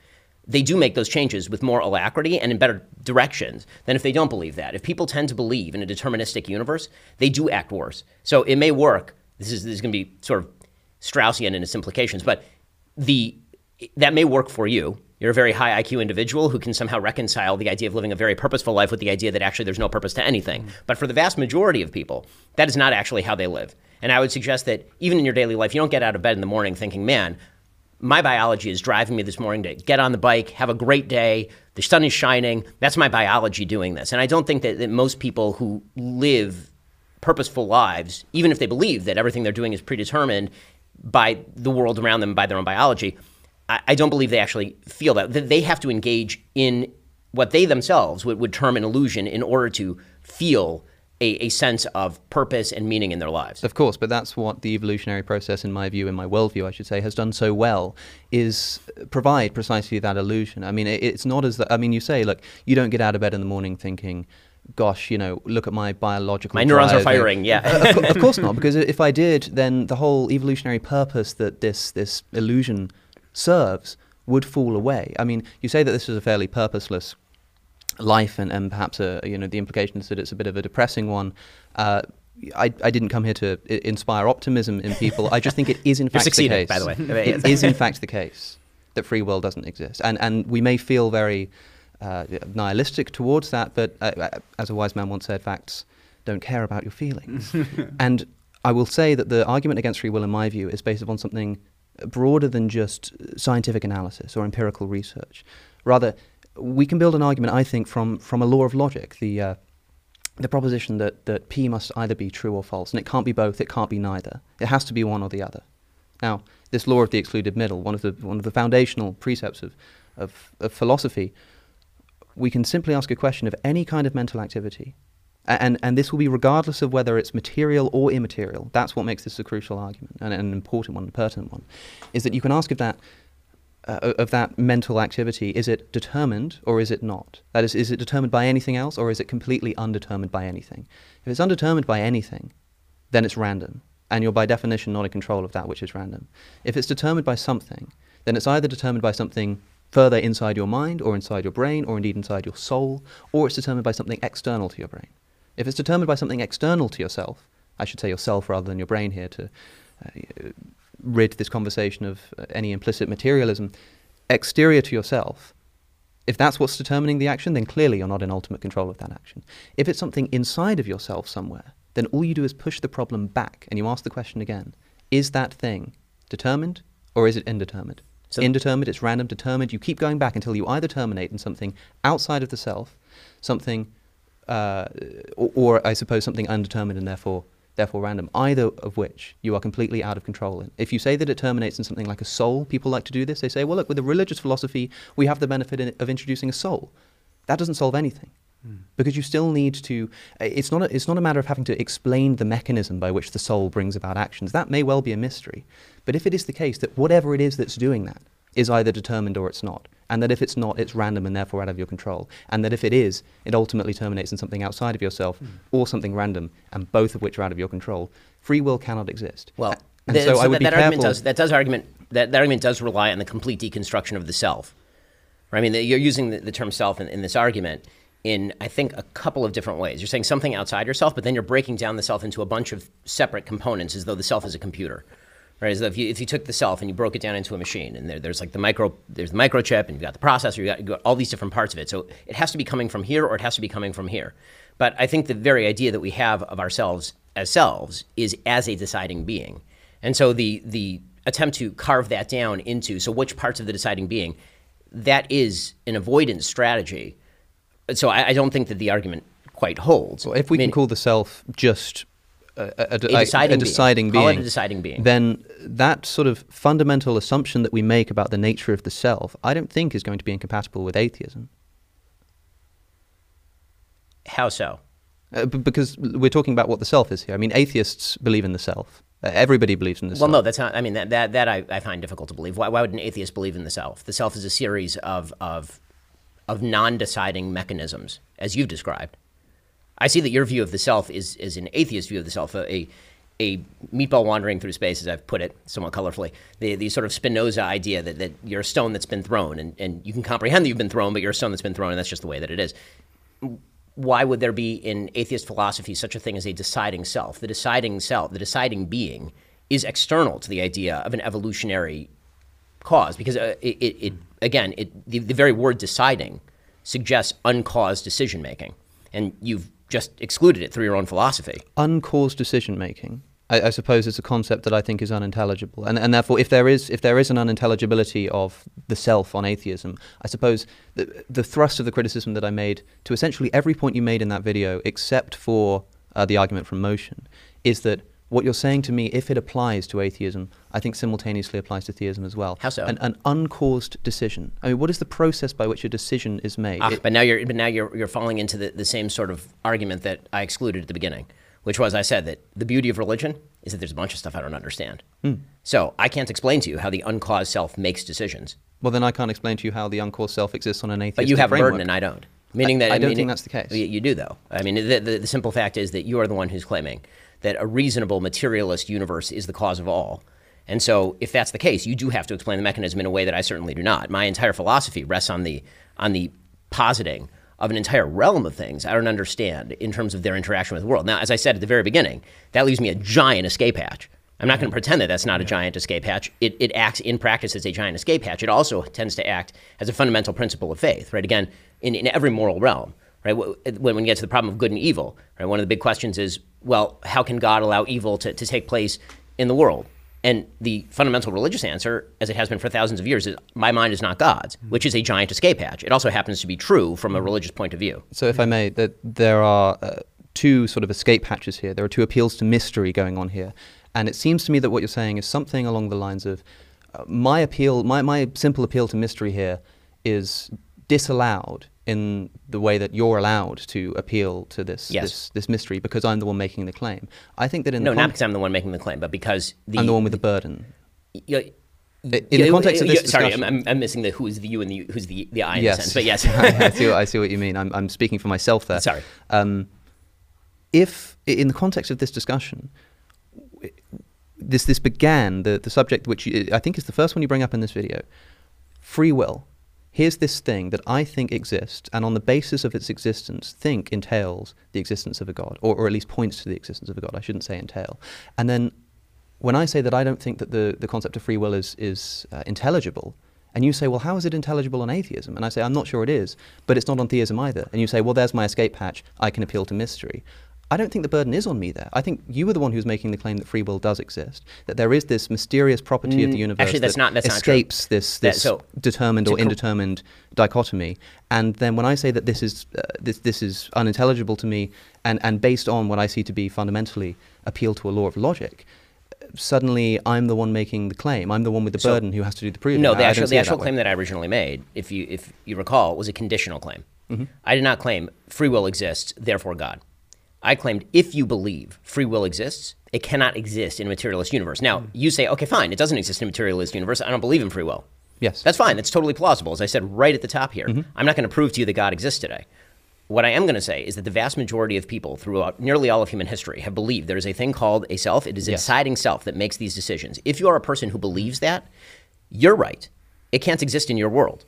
they do make those changes with more alacrity and in better directions than if they don't believe that. If people tend to believe in a deterministic universe, they do act worse. So it may work. This is, this is going to be sort of Straussian in its implications, but the, that may work for you you're a very high IQ individual who can somehow reconcile the idea of living a very purposeful life with the idea that actually there's no purpose to anything. Mm. But for the vast majority of people, that is not actually how they live. And I would suggest that even in your daily life, you don't get out of bed in the morning thinking, man, my biology is driving me this morning to get on the bike, have a great day, the sun is shining. That's my biology doing this. And I don't think that, that most people who live purposeful lives, even if they believe that everything they're doing is predetermined by the world around them, by their own biology, I, I don't believe they actually feel that. They have to engage in what they themselves would, would term an illusion in order to feel a, a, sense of purpose and meaning in their lives. Of course, but that's what the evolutionary process, in my view, in my worldview, I should say, has done so well, is provide precisely that illusion. I mean, it, it's not as that, I mean, you say, look, you don't get out of bed in the morning thinking, gosh, you know, look at my biological. My neurons drive. are firing. Yeah, uh, of, of, course not, because if I did, then the whole evolutionary purpose that this this illusion serves would fall away. I mean, you say that this is a fairly purposeless life, and, and perhaps a, you know the implication is that it's a bit of a depressing one. Uh, I, I, didn't come here to I- inspire optimism in people. I just think it is in fact the case. By the way, it is in fact the case that free will doesn't exist, and and we may feel very uh, nihilistic towards that, but uh, uh as a wise man once said, facts don't care about your feelings. and I will say that the argument against free will, in my view, is based upon something broader than just scientific analysis or empirical research. Rather, we can build an argument, I think, from, from a law of logic, the, uh, the proposition that, that P must either be true or false, and it can't be both, it can't be neither. It has to be one or the other. Now, this law of the excluded middle, one of the, one of the foundational precepts of, of, of philosophy, we can simply ask a question of any kind of mental activity and, and this will be regardless of whether it's material or immaterial. That's what makes this a crucial argument and an important one, a pertinent one, is that you can ask if that uh, of that mental activity is it determined or is it not? That is, is it determined by anything else or is it completely undetermined by anything? If it's undetermined by anything, then it's random, and you're by definition not in control of that which is random. If it's determined by something, then it's either determined by something further inside your mind or inside your brain or indeed inside your soul, or it's determined by something external to your brain. If it's determined by something external to yourself, I should say yourself rather than your brain here to uh, rid this conversation of uh, any implicit materialism, exterior to yourself, if that's what's determining the action, then clearly you're not in ultimate control of that action. If it's something inside of yourself somewhere, then all you do is push the problem back and you ask the question again Is that thing determined or is it indeterminate? So indeterminate, it's random, determined. You keep going back until you either terminate in something outside of the self, something uh, or, or, I suppose something undetermined and therefore therefore random, either of which you are completely out of control in. If you say that it terminates in something like a soul, people like to do this. They say, well, look, with a religious philosophy, we have the benefit in, of introducing a soul. That doesn't solve anything. Because you still need to, it's not, a, it's not a matter of having to explain the mechanism by which the soul brings about actions. That may well be a mystery. But if it is the case that whatever it is that's doing that is either determined or it's not, and that if it's not, it's random and therefore out of your control, and that if it is, it ultimately terminates in something outside of yourself hmm. or something random, and both of which are out of your control, free will cannot exist. Well, and th- so, so I would that, be that careful. argument does that does argument that, that argument does rely on the complete deconstruction of the self. Right? I mean, you're using the, the term self in, in this argument in I think a couple of different ways. You're saying something outside yourself, but then you're breaking down the self into a bunch of separate components, as though the self is a computer. Right? As if you, if you took the self and you broke it down into a machine, and there, there's like the micro, there's the microchip, and you've got the processor, you've got, you've got all these different parts of it. So it has to be coming from here, or it has to be coming from here. But I think the very idea that we have of ourselves as selves is as a deciding being. And so the the attempt to carve that down into so which parts of the deciding being, that is an avoidance strategy. So I, I don't think that the argument quite holds. Well, if we I mean, can call the self just a, a, A deciding a being. deciding a being, deciding being. then that sort of fundamental assumption that we make about the nature of the self, I don't think is going to be incompatible with atheism. how so? Uh, b- because we're talking about what the self is here. I mean, atheists believe in the self. Uh, everybody believes in the Well, self. no, that's not. I mean, that that, that I, I find difficult to believe. Why, why would an atheist believe in the self? The self is a series of of of non-deciding mechanisms, as you've described. I see that your view of the self is is an atheist view of the self, a a, meatball wandering through space, as I've put it somewhat colorfully. The the sort of Spinoza idea that, that you're a stone that's been thrown, and, and you can comprehend that you've been thrown, but you're a stone that's been thrown, and that's just the way that it is. Why would there be in atheist philosophy such a thing as a deciding self? The deciding self, the deciding being, is external to the idea of an evolutionary cause because uh, it, it, it again it, the, the very word deciding suggests uncaused decision making and you've just excluded it through your own philosophy. Uncaused decision making I, I suppose is a concept that I think is unintelligible. And, and therefore if there is if there is an unintelligibility of the self on atheism I suppose the, the thrust of the criticism that I made to essentially every point you made in that video except for uh, the argument from motion is that what you're saying to me, if it applies to atheism, I think simultaneously applies to theism as well. How so? An, an uncaused decision. I mean, what is the process by which a decision is made? Ah, It- but now you're but now you're you're falling into the, the same sort of argument that I excluded at the beginning, which was I said that the beauty of religion is that there's a bunch of stuff I don't understand. Hmm. So I can't explain to you how the uncaused self makes decisions. well, then I can't explain to you how the uncaused self exists on an atheistic But you have a framework. burden and I don't. Meaning I- that I don't think that's the case. You, you do though. I mean, the, the, the simple fact is that you are the one who's claiming that a reasonable materialist universe is the cause of all. And so, if that's the case, you do have to explain the mechanism in a way that I certainly do not. My entire philosophy rests on the on the positing of an entire realm of things I don't understand in terms of their interaction with the world. Now, as I said at the very beginning, that leaves me a giant escape hatch. I'm not going to mm-hmm. pretend that that's not a giant escape hatch. It, it acts in practice as a giant escape hatch. It also tends to act as a fundamental principle of faith, right? Again, in, in every moral realm, right? When, when we get to the problem of good and evil, right? One of the big questions is, well, how can God allow evil to, to take place in the world? And the fundamental religious answer, as it has been for thousands of years, is my mind is not God's, which is a giant escape hatch. It also happens to be true from a religious point of view. So, if I may, that there are uh, two sort of escape hatches here. There are two appeals to mystery going on here, and it seems to me that what you're saying is something along the lines of uh, my appeal, my, my simple appeal to mystery here is disallowed in the way that you're allowed to appeal to this Yes. this, this mystery because I'm the one making the claim. I think that in No, the not con- because I'm the one making the claim, but because the I'm the one with the burden. y- I- In the context of this sorry, I'm, discussion- I'm, I'm missing the who's the you and the who's the the I in yes, a sense, but yes, I, see what, I see what you mean. I'm, I'm speaking for myself there. Sorry. Um, if in the context of this discussion, this this began the the subject which you, I think is the first one you bring up in this video, free will. Here's this thing that I think exists, and on the basis of its existence, think entails the existence of a god, or, or at least points to the existence of a god. I shouldn't say entail. And then when I say that I don't think that the, the concept of free will is, is uh, intelligible, and you say, well, how is it intelligible on atheism? And I say, I'm not sure it is, but it's not on theism either. And you say, well, there's my escape hatch. I can appeal to mystery. I don't think the burden is on me there. I think you were the one who's making the claim that free will does exist, that there is this mysterious property of the Mm, universe actually, that's that not- that's escapes this, That- so- determined or indetermined dichotomy. And then when I say that this is uh, this this is unintelligible to me, and and based on what I see to be fundamentally appeal to a law of logic. Suddenly, I'm the one making the claim. I'm the one with the So- burden who has to do the proving. No, the I actual, don't the actual that claim that I originally made, if you if you recall, was a conditional claim. Mhm. I did not claim free will exists, therefore God. I claimed if you believe free will exists, it cannot exist in a materialist universe. Now hmm. you say, okay, fine, it doesn't exist in a materialist universe. I don't believe in free will. Yes, that's fine. That's totally plausible. As I said right at the top here, mm-hmm. I'm not going to prove to you that God exists today. What I am going to say is that the vast majority of people throughout nearly all of human history have believed there is a thing called a self. It is a Yes. deciding self that makes these decisions. If you are a person who believes that, you're right. It can't exist in your world.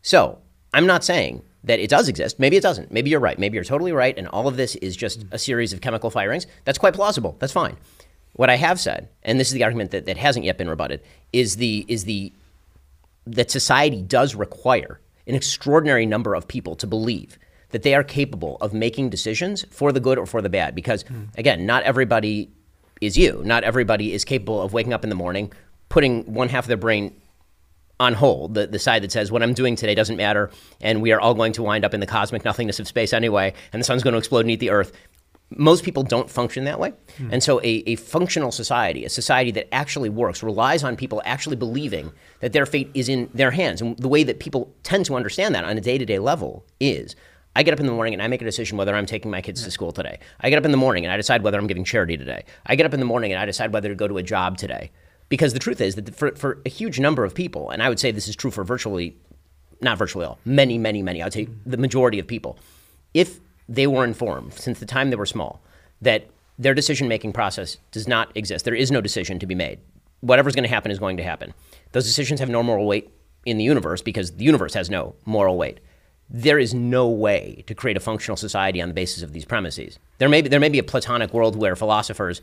So I'm not saying that it does exist. Maybe it doesn't. Maybe you're right. Maybe you're totally right. And all of this is just a series of chemical firings. That's quite plausible. That's fine. What I have said, and this is the argument that, that hasn't yet been rebutted, is the is the that society does require an extraordinary number of people to believe that they are capable of making decisions for the good or for the bad. Because, hmm. again, not everybody is you. Not everybody is capable of waking up in the morning, putting one half of their brain on hold, the, the side that says, what I'm doing today doesn't matter, and we are all going to wind up in the cosmic nothingness of space anyway, and the sun's going to explode and eat the earth. Most people don't function that way. Hmm. And so, a, a functional society, a society that actually works, relies on people actually believing that their fate is in their hands. And the way that people tend to understand that on a day to day level is I get up in the morning and I make a decision whether I'm taking my kids to school today. I get up in the morning and I decide whether I'm giving charity today. I get up in the morning and I decide whether to go to a job today. Because the truth is that for, for a huge number of people, and I would say this is true for virtually, not virtually all, many, many, many, I would say the majority of people, if they were informed since the time they were small that their decision making process does not exist, there is no decision to be made. Whatever's going to happen is going to happen. Those decisions have no moral weight in the universe because the universe has no moral weight. There is no way to create a functional society on the basis of these premises. There may be, there may be a Platonic world where philosophers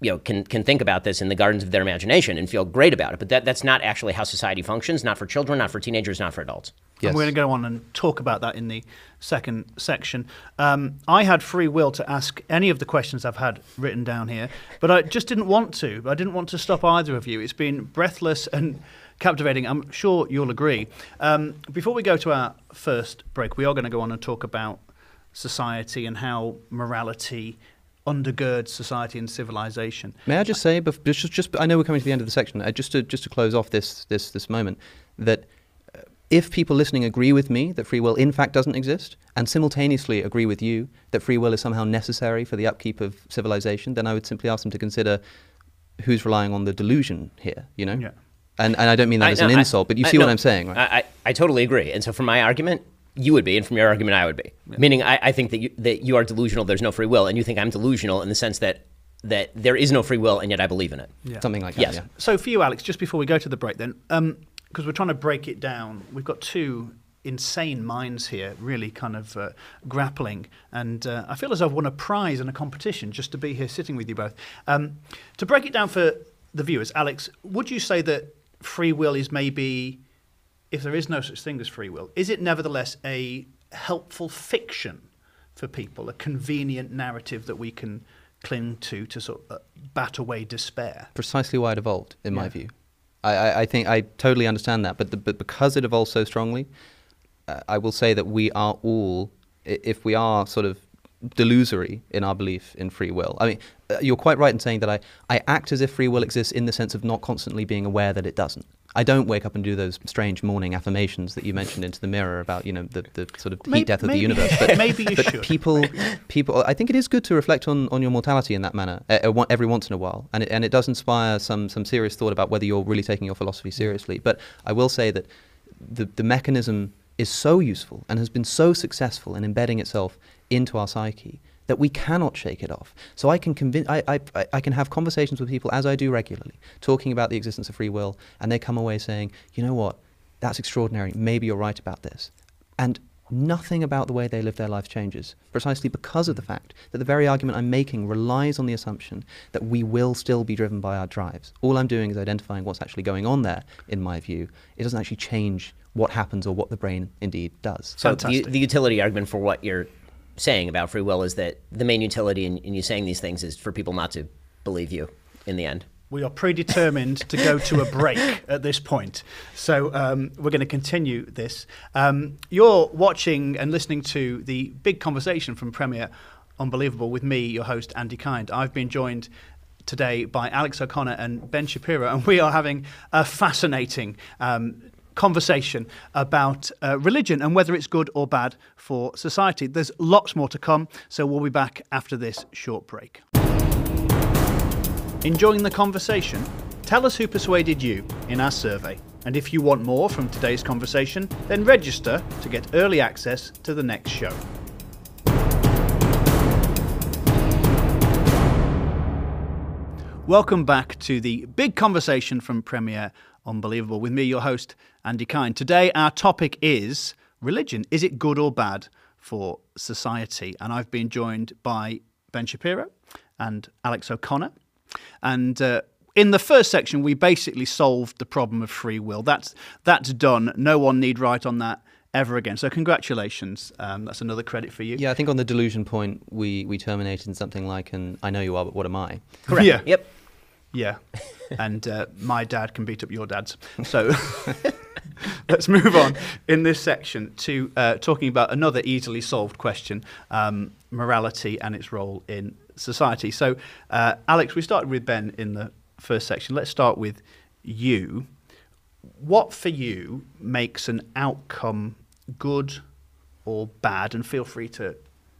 you know, can, can think about this in the gardens of their imagination and feel great about it. But that, that's not actually how society functions, not for children, not for teenagers, not for adults. And we're going to go on and talk about that in the second section. Um, I had free will to ask any of the questions I've had written down here, but I just didn't want to. I didn't want to stop either of you. It's been breathless and captivating. I'm sure you'll agree. Um, before we go to our first break, we are going to go on and talk about society and how morality undergirds society and civilization. May I just say, bef- just, just I know we're coming to the end of the section. Uh, just to just to close off this this this moment, that uh, if people listening agree with me that free will in fact doesn't exist, and simultaneously agree with you that free will is somehow necessary for the upkeep of civilization, then I would simply ask them to consider who's relying on the delusion here. You know. Yeah. And and I don't mean that I- as no, an I- insult, but you I- see what no, I'm saying, right? I, I, I totally agree. And so, for my argument, you would be, and from your argument, I would be. Meaning, I, I think that you, that you are delusional. There's no free will, and you think I'm delusional in the sense that that there is no free will, and yet I believe in it. Yeah. Something like yes. that. Yeah. So for you, Alex, just before we go to the break, then, because we're trying to break it down, we've got two insane minds here, really kind of uh, grappling, and uh, I feel as though I've won a prize in a competition just to be here sitting with you both. Um, to break it down for the viewers, Alex, would you say that free will is maybe, if there is no such thing as free will, is it nevertheless a helpful fiction for people, a convenient narrative that we can cling to to sort of uh, bat away despair? precisely why it evolved, in my view. I, I, I think I totally understand that, but the, but because it evolved so strongly, uh, I will say that we are all, if we are sort of delusory in our belief in free will. I mean, uh, you're quite right in saying that I, I act as if free will exists in the sense of not constantly being aware that it doesn't. I don't wake up and do those strange morning affirmations that you mentioned into the mirror about, you know, the, the sort of Maybe- heat death of maybe- the universe. But, maybe you but should. people, people, I think it is good to reflect on, on your mortality in that manner uh, uh, every once in a while, and it, and it does inspire some some serious thought about whether you're really taking your philosophy seriously. But I will say that the the mechanism is so useful and has been so successful in embedding itself into our psyche that we cannot shake it off. So I can convince, I, I, I- I can have conversations with people as I do regularly, talking about the existence of free will, and they come away saying, you know what, that's extraordinary. Maybe you're right about this, and nothing about the way they live their life changes, precisely because of the fact that the very argument I'm making relies on the assumption that we will still be driven by our drives. All I'm doing is identifying what's actually going on there, in my view. It doesn't actually change what happens or what the brain indeed does. So the, the utility argument for what you're saying about free will is that the main utility in, in you saying these things is for people not to believe you in the end. We are predetermined to go to a break at this point. So um, we're going to continue this. Um, you're watching and listening to the big conversation from Premier Unbelievable with me, your host, Andy Kind. I've been joined today by Alex O'Connor and Ben Shapiro, and we are having a fascinating um, conversation about uh, religion and whether it's good or bad for society. There's lots more to come, so we'll be back after this short break. Enjoying the conversation? Tell us who persuaded you in our survey. And if you want more from today's conversation, then register to get early access to the next show. Welcome back to the big conversation from Premier Unbelievable with me, your host, Andy Kind. Today, our topic is religion. Is it good or bad for society? And I've been joined by Ben Shapiro and Alex O'Connor. And uh, in the first section, we basically solved the problem of free will. That's that's done. No one need write on that ever again. So congratulations. Um, that's another credit for you. Yeah, I think on the delusion point, we we terminated in something like "and I know you are, but what am I?" Correct. Yeah. Yep. Yeah. and uh, my dad can beat up your dad's. So let's move on in this section to uh, talking about another easily solved question um, morality and its role in society. So, uh, Alex, we started with Ben in the first section. Let's start with you. What for you makes an outcome good or bad? And feel free to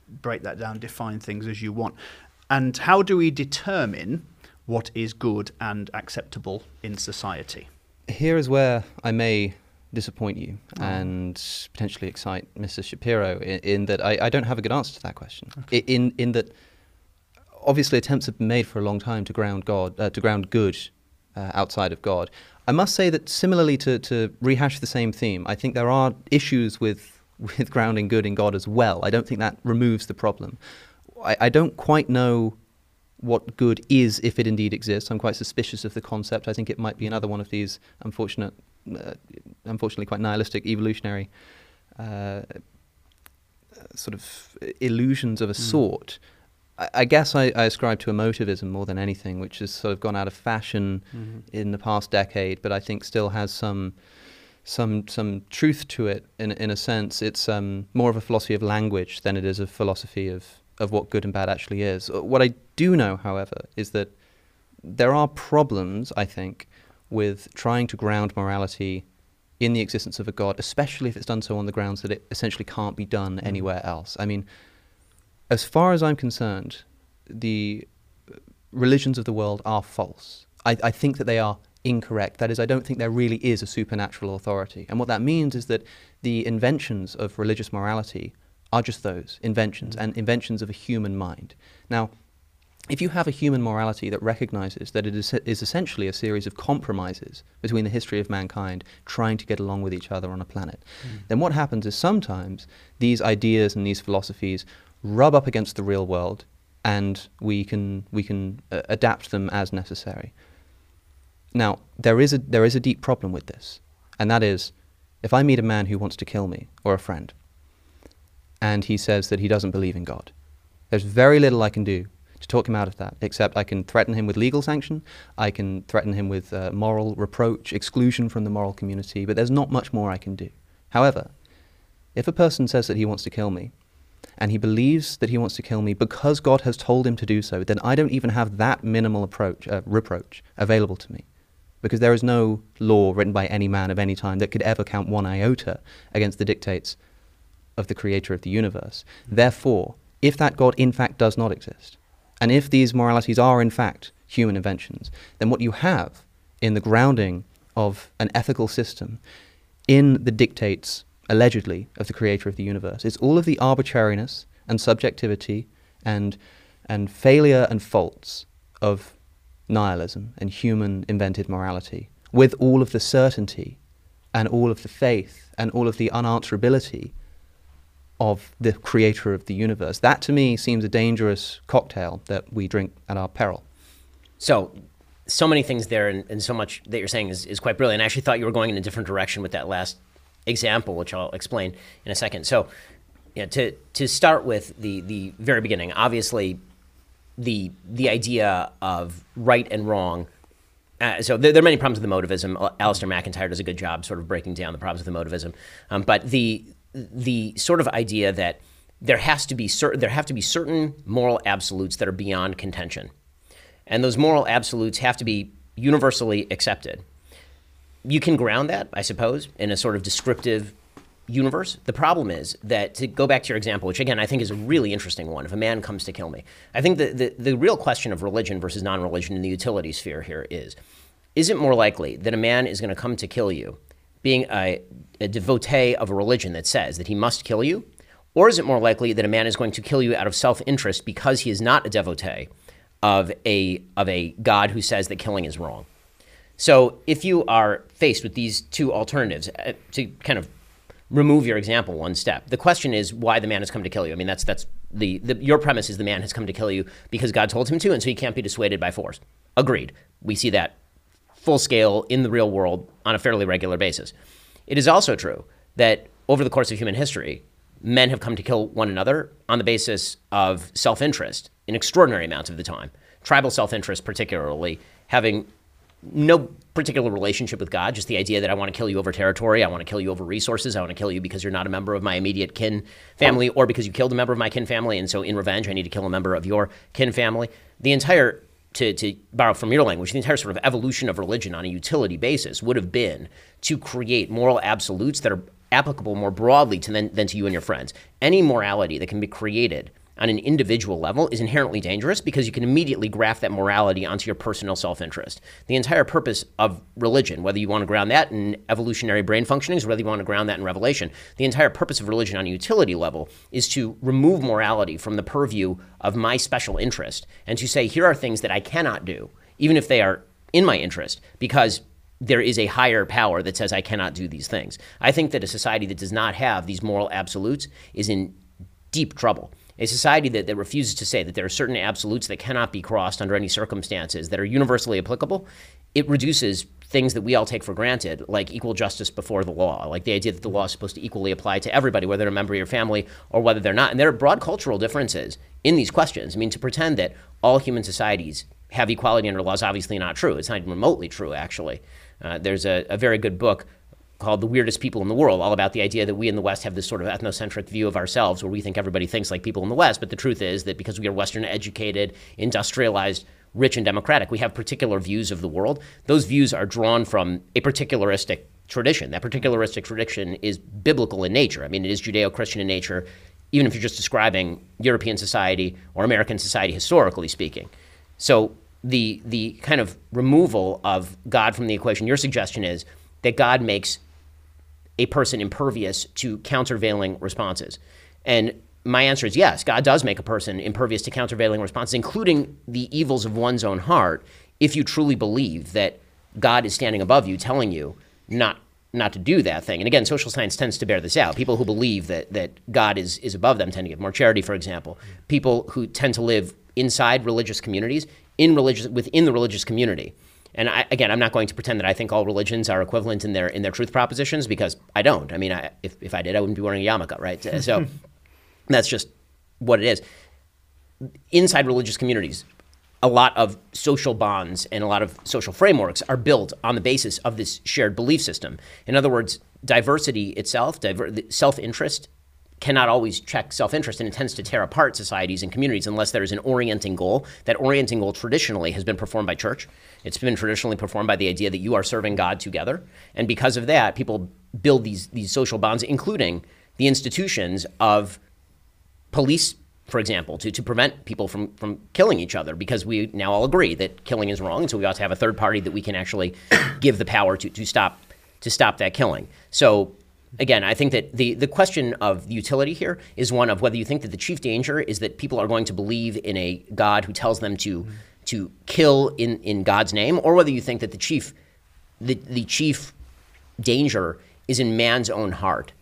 break that down, define things as you want. And how do we determine what is good and acceptable in society? Here is where I may disappoint you and potentially excite Mr. Shapiro in, in that I, I don't have a good answer to that question. I- In in that obviously attempts have been made for a long time to ground God uh, to ground good uh, outside of God. I must say that similarly to, to rehash the same theme, I think there are issues with with grounding good in God as well. I don't think that removes the problem. I, I don't quite know what good is if it indeed exists. I'm quite suspicious of the concept. I think it might be another one of these unfortunate, unfortunately quite nihilistic evolutionary uh, sort of illusions of a sort. I, I guess I, I ascribe to emotivism more than anything, which has sort of gone out of fashion in the past decade, but I think still has some some some truth to it in in a sense. It's um, more of a philosophy of language than it is a philosophy of of what good and bad actually is. Uh, What I do know, however, is that there are problems, I think, with trying to ground morality in the existence of a God, especially if it's done so on the grounds that it essentially can't be done mm. anywhere else. I mean, as far as I'm concerned, the religions of the world are false. I, I think that they are incorrect. That is, I don't think there really is a supernatural authority. And what that means is that the inventions of religious morality are just those inventions mm. and inventions of a human mind. Now, if you have a human morality that recognizes that it is, is essentially a series of compromises between the history of mankind trying to get along with each other on a planet, then what happens is sometimes these ideas and these philosophies rub up against the real world and we can, we can uh, adapt them as necessary. Now, there is, a, there is a deep problem with this, and that is if I meet a man who wants to kill me or a friend, and he says that he doesn't believe in God, there's very little I can do talk him out of that, except I can threaten him with legal sanction, I can threaten him with uh, moral reproach, exclusion from the moral community, but there's not much more I can do. However, if a person says that he wants to kill me, and he believes that he wants to kill me because God has told him to do so, then I don't even have that minimal approach, uh, reproach available to me. Because there is no law written by any man of any time that could ever count one iota against the dictates of the creator of the universe. Therefore, if that God in fact does not exist, and if these moralities are in fact human inventions, then what you have in the grounding of an ethical system in the dictates, allegedly, of the creator of the universe is all of the arbitrariness and subjectivity and, and failure and faults of nihilism and human invented morality, with all of the certainty and all of the faith and all of the unanswerability of the creator of the universe. That to me seems a dangerous cocktail that we drink at our peril. So, so many things there, and, and so much that you're saying is, is quite brilliant. I actually thought you were going in a different direction with that last example, which I'll explain in a second. So, Yeah, to, to start with the, the very beginning, obviously, the, the idea of right and wrong. Uh, so there, there, are many problems with the emotivism. Alasdair MacIntyre does a good job sort of breaking down the problems with the emotivism. Um, but the, the sort of idea that there has to be certain there have to be certain moral absolutes that are beyond contention, and those moral absolutes have to be universally accepted. You can ground that, I suppose, in a sort of descriptive universe. The problem is that to go back to your example, which again I think is a really interesting one, if a man comes to kill me, I think the, the, the real question of religion versus non religion in the utility sphere here is is it more likely that a man is going to come to kill you being a, a devotee of a religion that says that he must kill you? Or is it more likely that a man is going to kill you out of self interest because he is not a devotee of a, of a God who says that killing is wrong? So if you are faced with these two alternatives, uh, to kind of remove your example one step. The question is why the man has come to kill you. I mean, that's that's the, the your premise is the man has come to kill you because God told him to, and so he can't be dissuaded by force. Agreed. We see that full scale in the real world on a fairly regular basis. It is also true that over the course of human history, men have come to kill one another on the basis of self interest in extraordinary amounts of the time. Tribal self interest, particularly, having no particular relationship with God, just the idea that I want to kill you over territory, I want to kill you over resources, I want to kill you because you're not a member of my immediate kin family, or because you killed a member of my kin family, and so in revenge, I need to kill a member of your kin family. The entire, to, to borrow from your language, the entire sort of evolution of religion on a utility basis would have been to create moral absolutes that are applicable more broadly to than, than to you and your friends. Any morality that can be created on an individual level is inherently dangerous because you can immediately graft that morality onto your personal self interest. The entire purpose of religion, whether you want to ground that in evolutionary brain functionings or whether you want to ground that in revelation, the entire purpose of religion on a utility level is to remove morality from the purview of my special interest and to say, here are things that I cannot do, even if they are in my interest, because there is a higher power that says I cannot do these things. I think that a society that does not have these moral absolutes is in deep trouble a society that, that refuses to say that there are certain absolutes that cannot be crossed under any circumstances that are universally applicable, it reduces things that we all take for granted, like equal justice before the law, like the idea that the law is supposed to equally apply to everybody, whether they're a member of your family or whether they're not. And there are broad cultural differences in these questions. I mean, to pretend that all human societies have equality under law is obviously not true. It's not even remotely true, actually. Uh, there's a, a very good book called The Weirdest People in the World, all about the idea that we in the West have this sort of ethnocentric view of ourselves where we think everybody thinks like people in the West. But the truth is that because we are Western educated, industrialized, rich, and democratic, we have particular views of the world. Those views are drawn from a particularistic tradition. That particularistic tradition is biblical in nature. I mean, it is Judeo Christian in nature, even if you're just describing European society or American society historically speaking. So the, the kind of removal of God from the equation, your suggestion is that God makes a person impervious to countervailing responses? And my answer is yes, God does make a person impervious to countervailing responses, including the evils of one's own heart, if you truly believe that God is standing above you, telling you not not to do that thing. And again, social science tends to bear this out. People who believe that that God is is above them tend to give more charity, for example. People who tend to live inside religious communities, in religious within the religious community, and I, again, I'm not going to pretend that I think all religions are equivalent in their in their truth propositions because I don't. I mean, I, if if I did, I wouldn't be wearing a yarmulke, right? So that's just what it is. Inside religious communities, a lot of social bonds and a lot of social frameworks are built on the basis of this shared belief system. In other words, diversity itself, diver- self interest cannot always check self interest and it tends to tear apart societies and communities unless there is an orienting goal. That orienting goal traditionally has been performed by church. It's been traditionally performed by the idea that you are serving God together. And because of that, people build these, these social bonds, including the institutions of police, for example, to, to prevent people from, from killing each other because we now all agree that killing is wrong. And so we ought to have a third party that we can actually give the power to, to, stop, to stop that killing. So again, I think that the, the question of utility here is one of whether you think that the chief danger is that people are going to believe in a God who tells them to, mm-hmm. to kill in, in God's name, or whether you think that the chief, the, the chief danger is in man's own heart,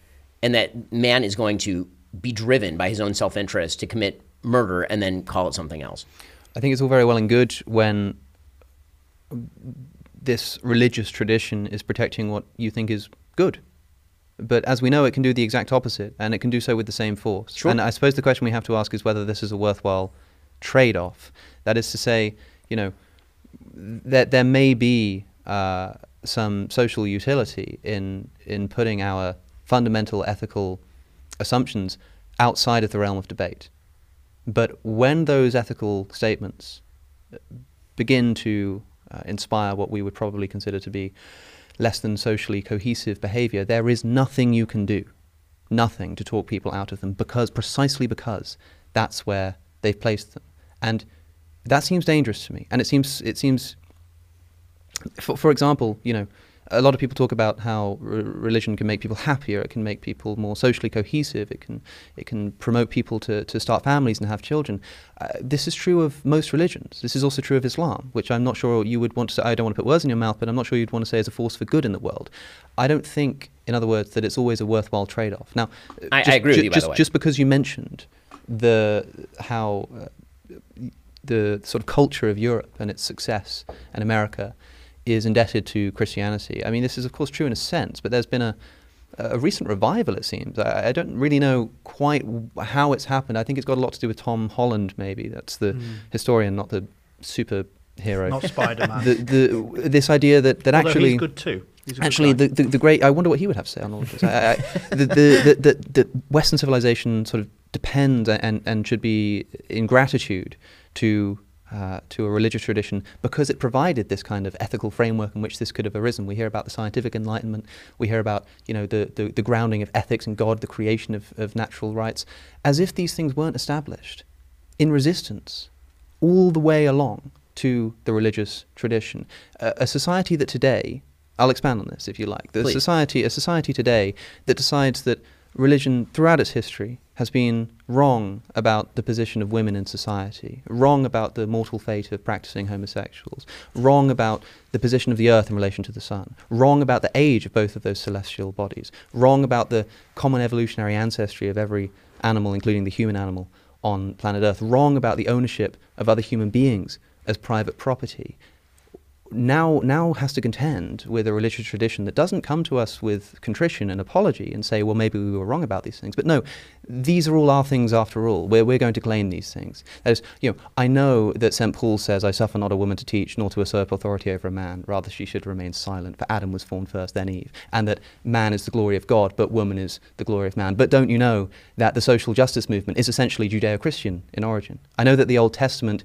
and that man is going to be driven by his own self interest to commit murder and then call it something else. I think it's all very well and good when this religious tradition is protecting what you think is good But as we know, it can do the exact opposite, and it can do so with the same force. Sure. And I suppose the question we have to ask is whether this is a worthwhile trade off. That is to say, you know, that there may be uh, some social utility in, in putting our fundamental ethical assumptions outside of the realm of debate. But when those ethical statements begin to uh, inspire what we would probably consider to be less than socially cohesive behavior, there is nothing you can do, nothing to talk people out of them, because precisely because that's where they've placed them, and that seems dangerous to me. And it seems it seems, for, for example, you know, a lot of people talk about how r- religion can make people happier. It can make people more socially cohesive. It can it can promote people to, to start families and have children. Uh, this is true of most religions. This is also true of Islam, which I'm not sure you would want to say. I don't want to put words in your mouth, but I'm not sure you'd want to say is a force for good in the world. I don't think, in other words, that it's always a worthwhile trade-off. Now, I- I just, agree with you, by Just, the way. just because you mentioned the how. Uh, the sort of culture of Europe and its success and America is indebted to Christianity. I mean, this is of course true in a sense, but there's been a, a recent revival, it seems. I, I don't really know quite how it's happened. I think it's got a lot to do with Tom Holland, maybe. That's the hmm. historian, not the superhero. Not Spider-Man. The, the, this idea that, that Although actually he's good too. He's Actually, the, the, the great. I wonder what he would have to say on all of this. I, I, the, the, the, the, the Western civilization sort of depends and, and should be in gratitude to uh, to a religious tradition because it provided this kind of ethical framework in which this could have arisen. We hear about the scientific enlightenment. We hear about you know the, the, the grounding of ethics and God, the creation of, of natural rights, as if these things weren't established in resistance all the way along to the religious tradition. Uh, a society that today, I'll expand on this if you like, the Please. society, a society today that decides that religion throughout its history has been wrong about the position of women in society, wrong about the mortal fate of practicing homosexuals, wrong about the position of the earth in relation to the sun, wrong about the age of both of those celestial bodies, wrong about the common evolutionary ancestry of every animal, including the human animal, on planet Earth, wrong about the ownership of other human beings as private property, now now has to contend with a religious tradition that doesn't come to us with contrition and apology and say, well, maybe we were wrong about these things. But no, these are all our things after all. We're, we're going to claim these things. That is, you know, I know that St. Paul says, I suffer not a woman to teach, nor to usurp authority over a man. Rather, she should remain silent. For Adam was formed first, then Eve. And that man is the glory of God, but woman is the glory of man. But don't you know that the social justice movement is essentially Judeo Christian in origin? I know that the Old Testament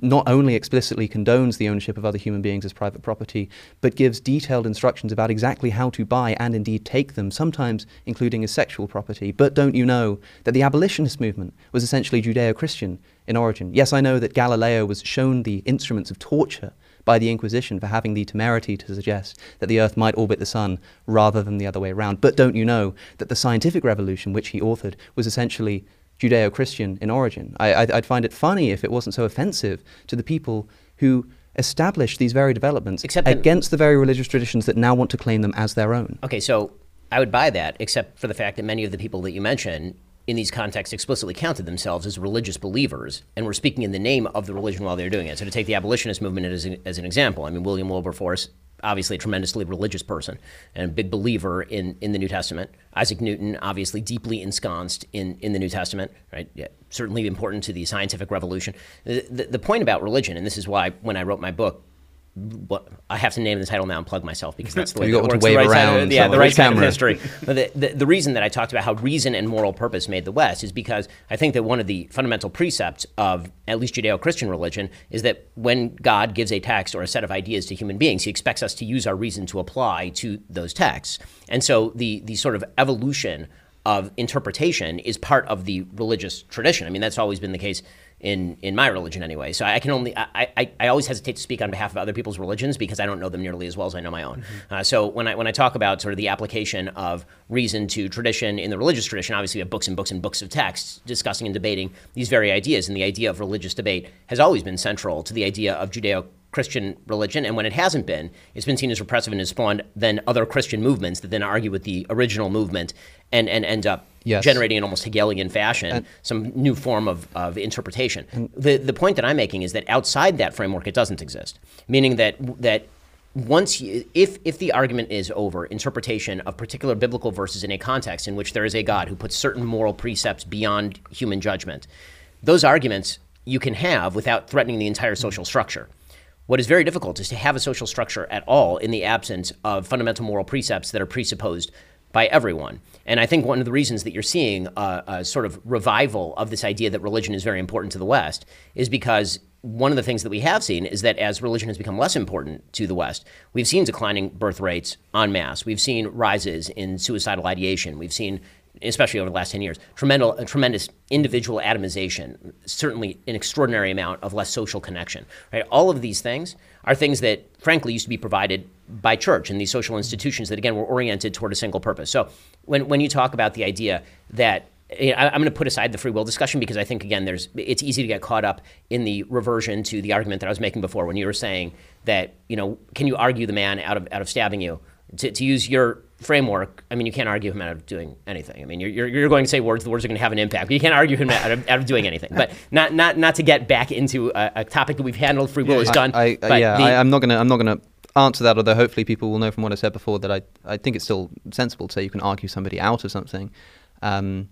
not only explicitly condones the ownership of other human beings as private property, but gives detailed instructions about exactly how to buy and indeed take them, sometimes including as sexual property. But don't you know that the abolitionist movement was essentially Judeo Christian in origin? Yes, I know that Galileo was shown the instruments of torture by the Inquisition for having the temerity to suggest that the Earth might orbit the Sun rather than the other way around. But don't you know that the scientific revolution, which he authored, was essentially Judeo Christian in origin. I, I'd, I'd find it funny if it wasn't so offensive to the people who established these very developments Except against the very religious traditions that now want to claim them as their own. Okay, so I would buy that, except for the fact that many of the people that you mention in these contexts explicitly counted themselves as religious believers and were speaking in the name of the religion while they were doing it. So to take the abolitionist movement as an, as an example, I mean, William Wilberforce, obviously a tremendously religious person and a big believer in, in the New Testament. Isaac Newton, obviously deeply ensconced in, in the New Testament, right? Yeah, certainly important to the scientific revolution. The, the, the point about religion, and this is why when I wrote my book, what I have to name the title now and plug myself because that's the way You that got to wave the right around of, yeah, the right side of camera. history. But the, the, the reason that I talked about how reason and moral purpose made the West is because I think that one of the fundamental precepts of at least Judeo-Christian religion is that when God gives a text or a set of ideas to human beings, He expects us to use our reason to apply to those texts. And so the the sort of evolution of interpretation is part of the religious tradition. I mean, that's always been the case in in my religion anyway. So I can only I, I, I always hesitate to speak on behalf of other people's religions because I don't know them nearly as well as I know my own. Uh, so when I when I talk about sort of the application of reason to tradition in the religious tradition, obviously we have books and books and books of texts discussing and debating these very ideas, and the idea of religious debate has always been central to the idea of Judeo. Christian religion, and when it hasn't been, it's been seen as repressive and has spawned then other Christian movements that then argue with the original movement and, and end up Yes. generating in almost Hegelian fashion some new form of, of interpretation. the, the point that I'm making is that outside that framework, it doesn't exist, meaning that, that once you, if if the argument is over interpretation of particular biblical verses in a context in which there is a God who puts certain moral precepts beyond human judgment, those arguments you can have without threatening the entire social structure. What is very difficult is to have a social structure at all in the absence of fundamental moral precepts that are presupposed by everyone. And I think one of the reasons that you're seeing a, a, sort of revival of this idea that religion is very important to the West is because one of the things that we have seen is that as religion has become less important to the West, we've seen declining birth rates en masse. We've seen rises in suicidal ideation. We've seen, especially over the last 10 years, tremendous, tremendous individual atomization, certainly an extraordinary amount of less social connection. Right? All of these things are things that, frankly, used to be provided by church and these social mm-hmm. institutions that, again, were oriented toward a single purpose. So when, when you talk about the idea that I, am going to put aside the free will discussion because I think again, there's it's easy to get caught up in the reversion to the argument that I was making before when you were saying that you know, can you argue the man out of out of stabbing you? To, to use your framework, I mean, you can't argue him out of doing anything. I mean, you're, you're, you're going to say words, the words are going to have an impact, but you can't argue him out of, out of doing anything. But not not not to get back into a, a topic that we've handled. Free will is done. I, I, yeah, the, I, I'm not going to I'm not going to answer that. Although hopefully people will know from what I said before that I I think it's still sensible to say you can argue somebody out of something. Um,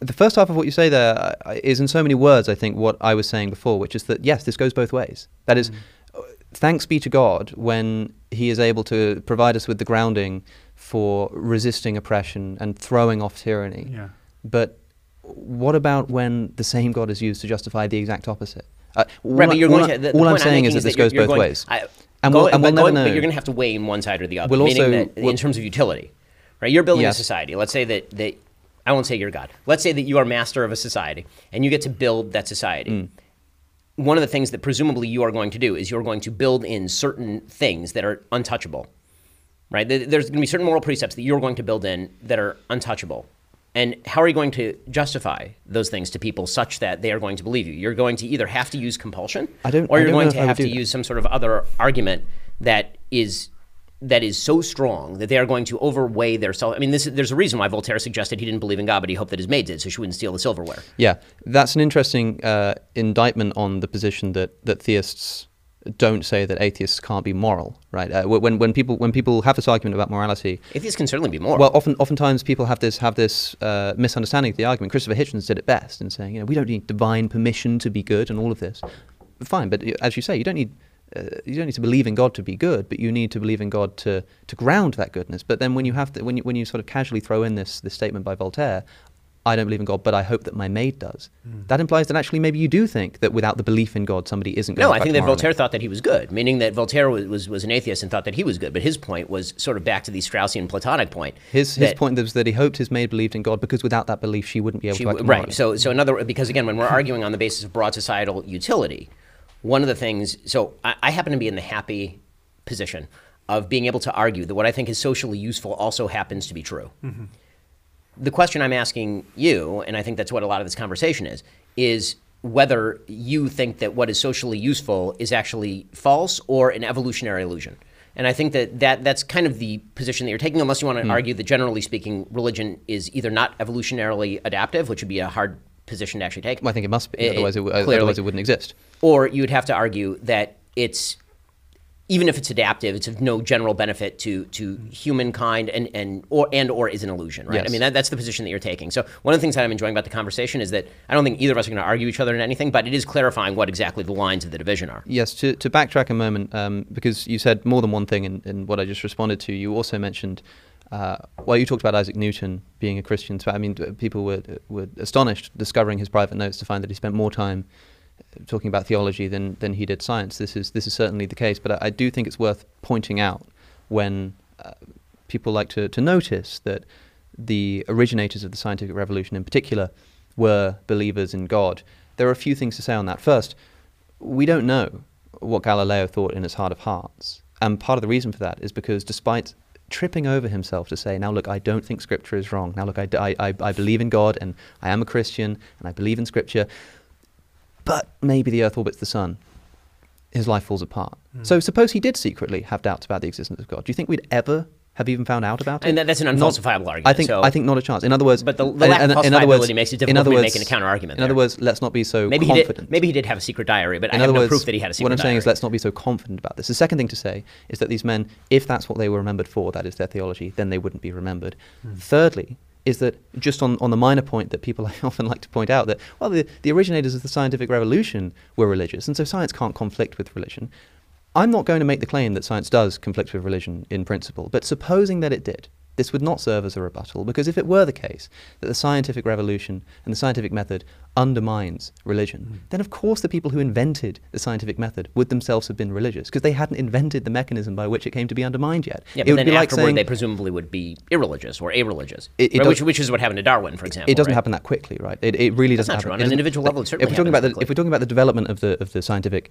the first half of what you say there uh, in so many words, I think, what I was saying before, which is that yes, this goes both ways. That is, mm. Thanks be to God when He is able to provide us with the grounding for resisting oppression and throwing off tyranny. Yeah. But what about when the same God is used to justify the exact opposite? Uh, right, but you're all, going to, the, all the I'm saying is that this goes both going, ways. I, and go, we'll, and we'll never going, know. But you're going to have to weigh in one side or the other. We'll meaning also, that we'll, in terms of utility, right? You're building yes. a society. Let's say that, that I won't say you're God. Let's say that you are master of a society and you get to build that society. Mm. One of the things that presumably you are going to do is you're going to build in certain things that are untouchable, right? There's going to be certain moral precepts that you're going to build in that are untouchable. And how are you going to justify those things to people such that they are going to believe you? You're going to either have to use compulsion, I don't, or you're going to have to use some sort of other argument that is that is so strong that they are going to overweigh their self. I mean, this, there's a reason why Voltaire suggested he didn't believe in God, but he hoped that his maid did, so she wouldn't steal the silverware. Yeah, that's an interesting uh, indictment on the position that that theists don't say that atheists can't be moral, right? Uh, when when people when people have this argument about morality, atheists can certainly be moral. Well, often oftentimes people have this have this uh, misunderstanding of the argument. Christopher Hitchens did it best in saying, you know, we don't need divine permission to be good and all of this. Fine, but as you say, you don't need uh, you don't need to believe in God to be good, but you need to believe in God to to ground that goodness. But then when you have to, when you when you sort of casually throw in this this statement by Voltaire, I don't believe in God, but I hope that my maid does. Mm. That implies that actually maybe you do think that without the belief in God, somebody isn't no, I think that. Voltaire thought that he was good, meaning that Voltaire was, was, was, an atheist and thought that he was good. But his point was sort of back to the Straussian Platonic point. His, his point was that he hoped his maid believed in God because without that belief, she wouldn't be able she, to Right. So, so another, because again, when we're arguing on the basis of broad societal utility, one of the things, so I, I happen to be in the happy position of being able to argue that what I think is socially useful also happens to be true. Mm-hmm. The question I'm asking you, and I think that's what a lot of this conversation is, is whether you think that what is socially useful is actually false or an evolutionary illusion. And I think that, that that's kind of the position that you're taking, unless you want to mm. argue that generally speaking, religion is either not evolutionarily adaptive, which would be a hard position to actually take. Well, I think it must be, it, otherwise, it, otherwise it wouldn't exist. Or you would have to argue that it's even if it's adaptive, it's of no general benefit to to humankind and and or and or is an illusion, right? Yes. I mean, that, that's the position that you're taking. So one of the things that I'm enjoying about the conversation is that I don't think either of us are going to argue each other in anything, but it is clarifying what exactly the lines of the division are. Yes. To to backtrack a moment, um, because you said more than one thing in, in what I just responded to. You also mentioned. Uh, well, you talked about Isaac Newton being a Christian. So, I mean, people were were astonished discovering his private notes to find that he spent more time talking about theology than than he did science. This is this is certainly the case, but I, I do think it's worth pointing out when uh, people like to to notice that the originators of the scientific revolution, in particular, were believers in God. There are a few things to say on that. First, we don't know what Galileo thought in his heart of hearts, and part of the reason for that is because despite tripping over himself to say, now look, I don't think Scripture is wrong. Now look, I, I, I believe in God and I am a Christian and I believe in Scripture but maybe the Earth orbits the Sun, his life falls apart. Mm. So suppose he did secretly have doubts about the existence of God. Do you think we'd ever have even found out about it. And that, that's an Not- unfalsifiable argument. I think so I think not a chance. In other words, But the- the in- lack of in- in other words- falsifiability makes it difficult other for me words- making a counter-argument In other words, let's not be so maybe confident. he did. Maybe he did have a secret diary, but in I have other no words, proof that he had a secret diary. what I'm diary. saying is let's not be so confident about this. The second thing to say is that these men, if that's what they were remembered for, that is their theology, then they wouldn't be remembered. Hmm. Thirdly, is that just on, on the minor point that people often like to point out that, well, the, the originators of the scientific revolution were religious, and so science can't conflict with religion. I'm not going to make the claim that science does conflict with religion in principle, but supposing that it did, this would not serve as a rebuttal because if it were the case that the scientific revolution and the scientific method undermines religion, then of course the people who invented the scientific method would themselves have been religious because they hadn't invented the mechanism by which it came to be undermined yet. Yeah, it but would then be like afterward saying they presumably would be irreligious or a-religious, It- it right? which, which is what happened to Darwin, for example. it doesn't right? happen that quickly, right? It, it really That's doesn't happen. true. On an individual level, it if we're talking about the, if we're talking about the development of the of the scientific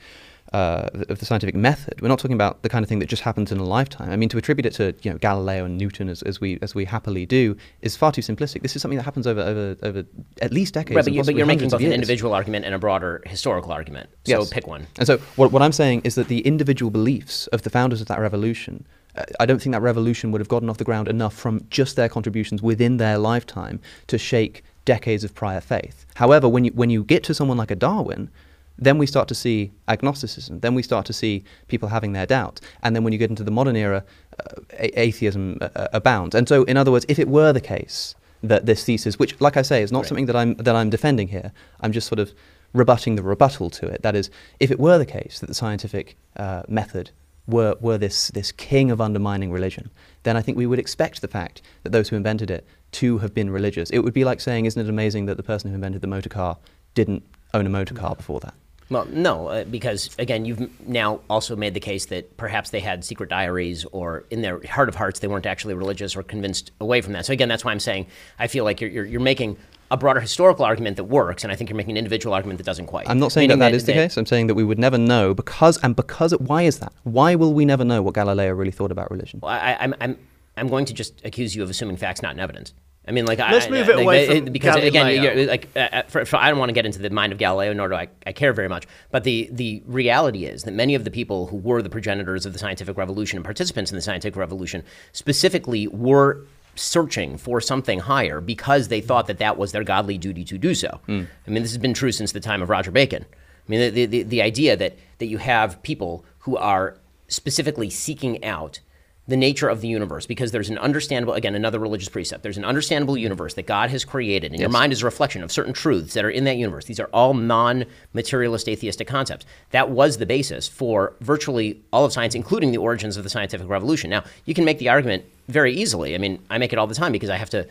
uh, of the scientific method, we're not talking about the kind of thing that just happens in a lifetime. I mean, to attribute it to you know Galileo and Newton as, as we as we happily do is far too simplistic. This is something that happens over over, over at least decades. Right, but, you, but you're making hundreds of an individual argument and a broader historical argument. So Yes. pick one. And so what, what I'm saying is that the individual beliefs of the founders of that revolution, uh, I don't think that revolution would have gotten off the ground enough from just their contributions within their lifetime to shake decades of prior faith. However, when you, when you get to someone like a Darwin, then we start to see agnosticism. Then we start to see people having their doubts. And then when you get into the modern era, uh, a- atheism uh, uh, abounds. And so, in other words, if it were the case that this thesis, which, like I say, is not something that I'm that I'm defending here, I'm just sort of rebutting the rebuttal to it. That is, if it were the case that the scientific uh, method were, were this, this king of undermining religion, then I think we would expect the fact that those who invented it to have been religious. It would be like saying, isn't it amazing that the person who invented the motor car didn't own a motor car before that? Well, no, uh, because again, you've now also made the case that perhaps they had secret diaries, or in their heart of hearts, they weren't actually religious or convinced away from that. So again, that's why I'm saying I feel like you're, you're, you're making a broader historical argument that works, and I think you're making an individual argument that doesn't quite. I'm not saying that that is the case. I'm saying that we would never know because, and because, why is that? Why will we never know what Galileo really thought about religion? Well, I, I'm, I'm, I'm going to just accuse you of assuming facts, not in evidence. I mean, like, Let's I, move I- it like, away uh, from because again, Galileo. you're, like, uh, uh, for, for, I don't want to get into the mind of Galileo, nor do I, I care very much. But the the reality is that many of the people who were the progenitors of the scientific revolution and participants in the scientific revolution specifically were searching for something higher because they thought that that was their godly duty to do so. I mean, this has been true since the time of Roger Bacon. I mean, the, the, the idea that, that you have people who are specifically seeking out the nature of the universe because there's an understandable again another religious precept. There's an understandable universe that god has created and your mind is a reflection of certain truths that are in that universe. These are all non-materialist atheistic concepts. That was the basis for virtually all of science including the origins of the scientific revolution. Now you can make the argument very easily. I mean i make it all the time because i have to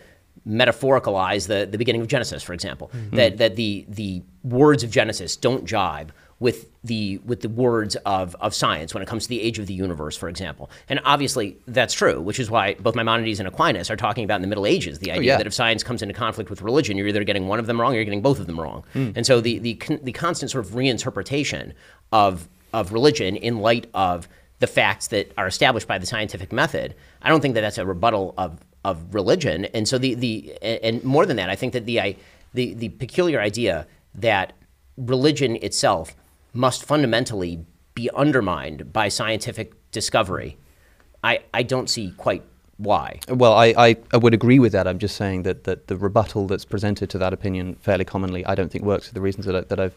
metaphoricalize the, the beginning of genesis for example mm-hmm. that, that the, the words of genesis don't jibe with the with the words of, of science when it comes to the age of the universe, for example. And obviously that's true, which is why both Maimonides and Aquinas are talking about in the Middle Ages the oh, idea yeah. that if science comes into conflict with religion, you're either getting one of them wrong or you're getting both of them wrong. Hmm. And so the the the constant sort of reinterpretation of of religion in light of the facts that are established by the scientific method, I don't think that that's a rebuttal of of religion. And so the the and more than that, I think that the I, the the peculiar idea that religion itself must fundamentally be undermined by scientific discovery. I, I don't see quite why. Well, I, I, I would agree with that. I'm just saying that, that the rebuttal that's presented to that opinion fairly commonly, I don't think works for the reasons that, I, that I've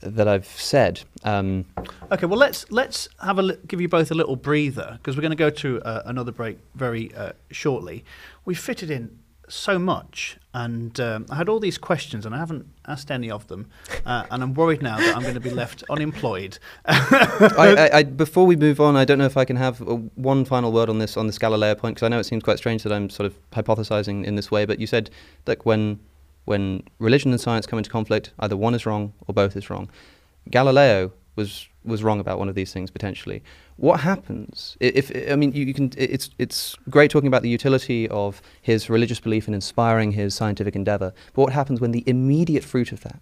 that I've said. Um, Okay, well let's let's have a li- give you both a little breather because we're going to go to uh, another break very uh, shortly. We fitted in so much, and um, I had all these questions, and I haven't asked any of them, uh, and I'm worried now that I'm going to be left unemployed. I, I, I, before we move on, I don't know if I can have uh, one final word on this on this Galileo point because I know it seems quite strange that I'm sort of hypothesizing in this way. But you said that when when religion and science come into conflict, either one is wrong or both is wrong. Galileo was was wrong about one of these things potentially. What happens i- if I mean you, you can? It's it's great talking about the utility of his religious belief and inspiring his scientific endeavor. But what happens when the immediate fruit of that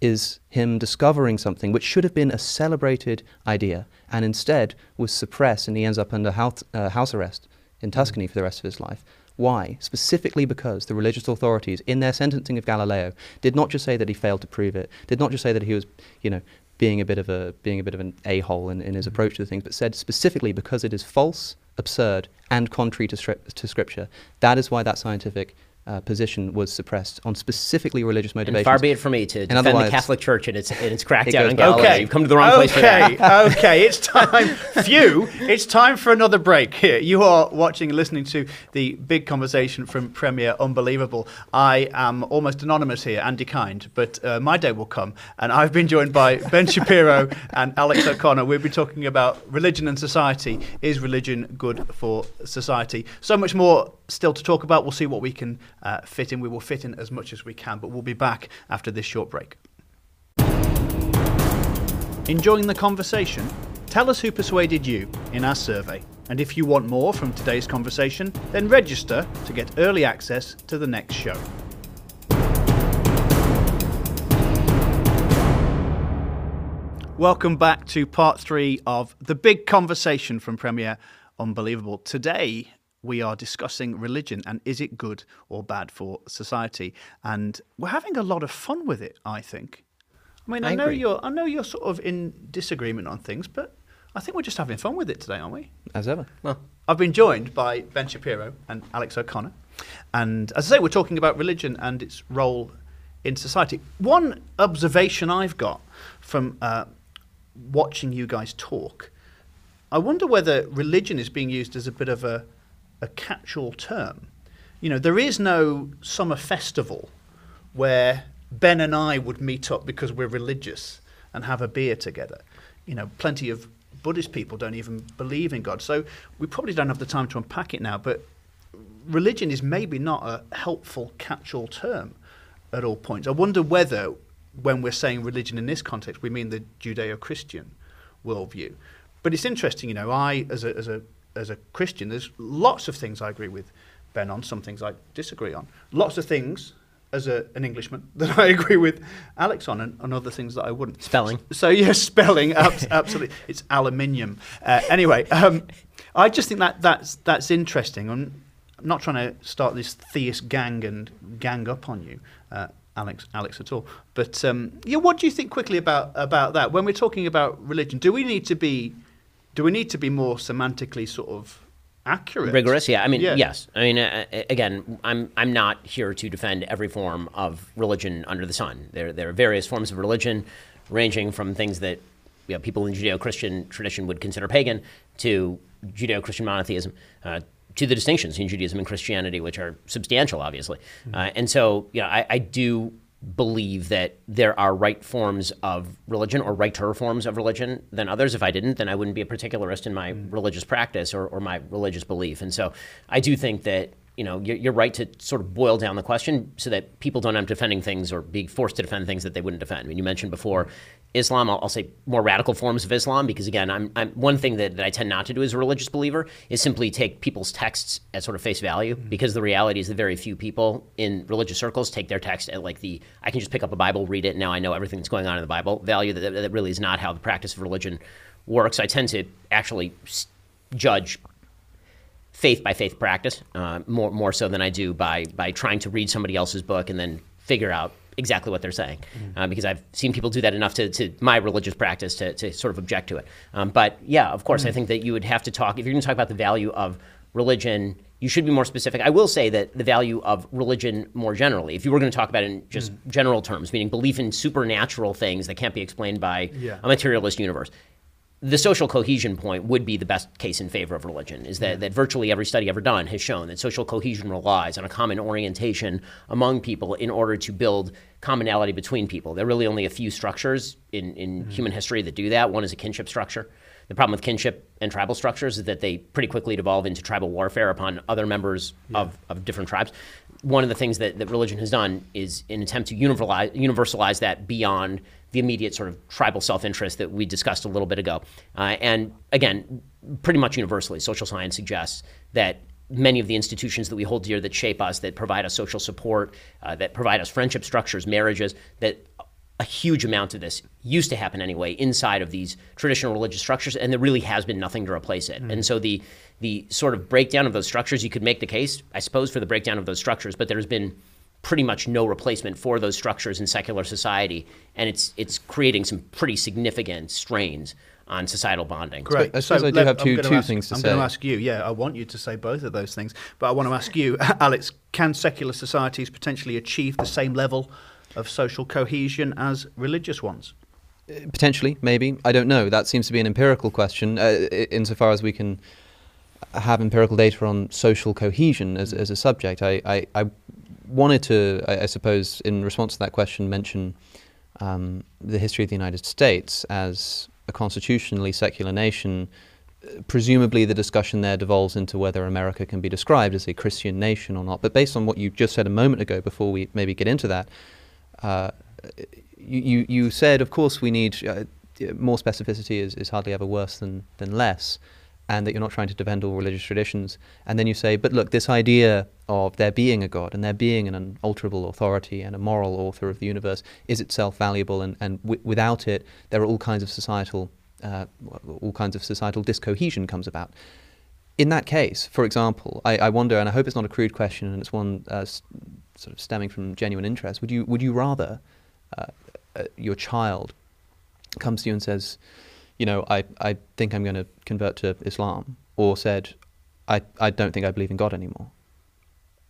is him discovering something which should have been a celebrated idea and instead was suppressed and he ends up under house, uh, house arrest in Tuscany for the rest of his life. Why? Specifically because the religious authorities, in their sentencing of Galileo, did not just say that he failed to prove it, did not just say that he was, you know, being a bit of a being a bit of an a-hole in, in his mm-hmm. approach to things, but said specifically because it is false, absurd, and contrary to, to scripture. That is why that scientific uh, position was suppressed on specifically religious motivations. And far be it for me to In defend the Catholic Church and its, and its crackdown goes on back- Galileo. Okay, You've come to the wrong place for that. okay, okay. It's time. Phew! It's time for another break. Here, you are watching, and listening to the big conversation from Premier Unbelievable. I am almost anonymous here, Andy Kind, but uh, my day will come, and I've been joined by Ben Shapiro and Alex O'Connor. We'll be talking about religion and society. Is religion good for society? So much more still to talk about. We'll see what we can uh, fit in. We will fit in as much as we can, but we'll be back after this short break. Enjoying the conversation? Tell us who persuaded you in our survey. And if you want more from today's conversation, then register to get early access to the next show. Welcome back to part three of the big conversation from Premier Unbelievable. Today, we are discussing religion and is it good or bad for society? And we're having a lot of fun with it, I think. I mean, I, I know agree. you're I know you're sort of in disagreement on things, but I think we're just having fun with it today, aren't we? as ever. Well, I've been joined by Ben Shapiro and Alex O'Connor. And as I say, we're talking about religion and its role in society. One observation I've got from uh, watching you guys talk, I wonder whether religion is being used as a bit of a, a catch all term. You know, there is no summer festival where Ben and I would meet up because we're religious and have a beer together. You know, plenty of Buddhist people don't even believe in God. So we probably don't have the time to unpack it now, but religion is maybe not a helpful catch all term at all points. I wonder whether, when we're saying religion in this context, we mean the Judeo Christian worldview. But it's interesting, you know, I, as a, as, a, as a Christian, there's lots of things I agree with Ben on, some things I disagree on. Lots of things, as a, an Englishman, that I agree with Alex on, and, and other things that I wouldn't. Spelling. So, yes, spelling, abs- absolutely. It's aluminium. Uh, anyway, um, I just think that that's, that's interesting. I'm I'm not trying to start this theist gang and gang up on you, uh, Alex, Alex, at all. But um, yeah, what do you think quickly about about that? When we're talking about religion, do we need to be do we need to be more semantically sort of accurate? rigorous yeah i mean Yeah. yes i mean uh, uh, again i'm i'm not here to defend every form of religion under the sun there there are various forms of religion ranging from things that you know, people in judeo-christian tradition would consider pagan to judeo-christian monotheism uh, to the distinctions in Judaism and Christianity, which are substantial, obviously. Uh, and so, you know, I, I do believe that there are right forms of religion or righter forms of religion than others. If I didn't, then I wouldn't be a particularist in my mm. religious practice or, or my religious belief. And so I do think that, you know, you're, you're right to sort of boil down the question so that people don't end up defending things or being forced to defend things that they wouldn't defend. I mean, you mentioned before Islam, I'll, I'll say more radical forms of Islam, because again, I'm, I'm one thing that, that I tend not to do as a religious believer is simply take people's texts at sort of face value, because the reality is that very few people in religious circles take their text at like the I can just pick up a Bible, read it, and now I know everything that's going on in the Bible value. That, that really is not how the practice of religion works. I tend to actually judge faith by faith practice uh, more more so than I do by by trying to read somebody else's book and then figure out exactly what they're saying uh, because I've seen people do that enough to, to my religious practice to, to sort of object to it. Um, but yeah, of course, I think that you would have to talk if you're going to talk about the value of religion. You should be more specific. I will say that the value of religion more generally, if you were going to talk about it in just general terms, meaning belief in supernatural things that can't be explained by Yeah. a materialist universe, the social cohesion point would be the best case in favor of religion is that, mm-hmm. that virtually every study ever done has shown that social cohesion relies on a common orientation among people in order to build commonality between people. There are really only a few structures in, in mm-hmm. human history that do that. One is a kinship structure. The problem with kinship and tribal structures is that they pretty quickly devolve into tribal warfare upon other members of, of different tribes. One of the things that, that religion has done is an attempt to universalize, universalize that beyond the immediate sort of tribal self-interest that we discussed a little bit ago. Uh, and again, pretty much universally, social science suggests that many of the institutions that we hold dear that shape us, that provide us social support, uh, that provide us friendship structures, marriages, that a huge amount of this used to happen anyway inside of these traditional religious structures, and there really has been nothing to replace it. And so the the sort of breakdown of those structures, you could make the case, I suppose, for the breakdown of those structures, but there's been pretty much no replacement for those structures in secular society, and it's it's creating some pretty significant strains on societal bonding. Great. I suppose I do let- have I'm two- gonna two ask- things to I'm going to ask you. Yeah, I want you to say both of those things, but I want to ask you, Alex. Can secular societies potentially achieve the same level of social cohesion as religious ones? Potentially, maybe. I don't know. That seems to be an empirical question, uh, insofar as we can have empirical data on social cohesion as, as a subject. I, I, I wanted to, I, I suppose, in response to that question, mention um, the history of the United States as a constitutionally secular nation. Presumably, the discussion there devolves into whether America can be described as a Christian nation or not. But based on what you just said a moment ago, before we maybe get into that, uh, you, you, you said, of course, we need uh, more specificity is, is hardly ever worse than, than less, and that you're not trying to defend all religious traditions. And then you say, but look, this idea of there being a God and there being an unalterable authority and a moral author of the universe is itself valuable, and, and w- without it, there are all kinds of societal, uh, all kinds of societal discohesion comes about. In that case, for example, I, I wonder, and I hope it's not a crude question, and it's one uh, s- sort of stemming from genuine interest. Would you would you rather uh, uh, your child comes to you and says, you know, I, I think I'm going to convert to Islam, or said, I, I don't think I believe in God anymore?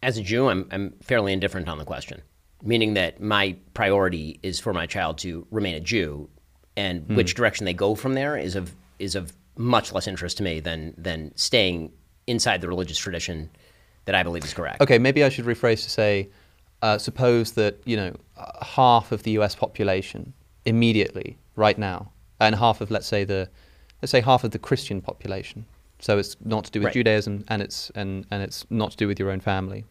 As a Jew, I'm, I'm fairly indifferent on the question, meaning that my priority is for my child to remain a Jew, and Hmm. which direction they go from there is of is of much less interest to me than than staying inside the religious tradition that I believe is correct. Okay, maybe I should rephrase to say, uh, suppose that you know half of the U.S. population immediately, right now, and half of let's say the, let's say half of the Christian population. So it's not to do with Right. Judaism, and it's and and it's not to do with your own family.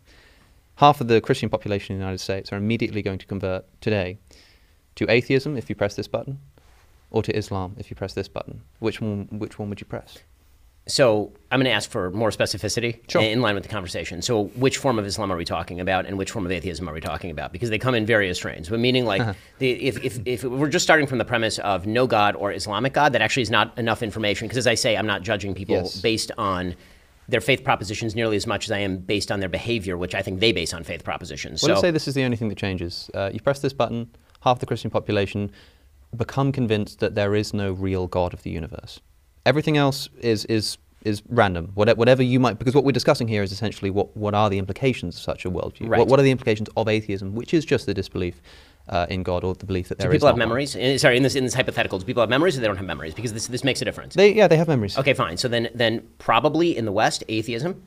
Half of the Christian population in the United States are immediately going to convert today to atheism if you press this button, or to Islam if you press this button. Which one? Which one would you press? So I'm going to ask for more specificity Sure. in line with the conversation. So which form of Islam are we talking about, and which form of atheism are we talking about? Because they come in various strains. But meaning like Uh-huh. the, if, if, if we're just starting from the premise of no God or Islamic God, that actually is not enough information. Because as I say, I'm not judging people Yes. based on their faith propositions nearly as much as I am based on their behavior, which I think they base on faith propositions. Well, so let's say this is the only thing that changes. Uh, you press this button, half the Christian population become convinced that there is no real God of the universe. Everything else is is is random. Whatever, whatever you might, because what we're discussing here is essentially what, what are the implications of such a worldview? Right. What, what are the implications of atheism, which is just the disbelief uh, in God or the belief that there do people have memories? Uh, Sorry, in this in this hypothetical, do people have memories or they don't have memories? Because this this makes a difference. They, yeah, they have memories. Okay, fine. So then, then probably in the West, atheism,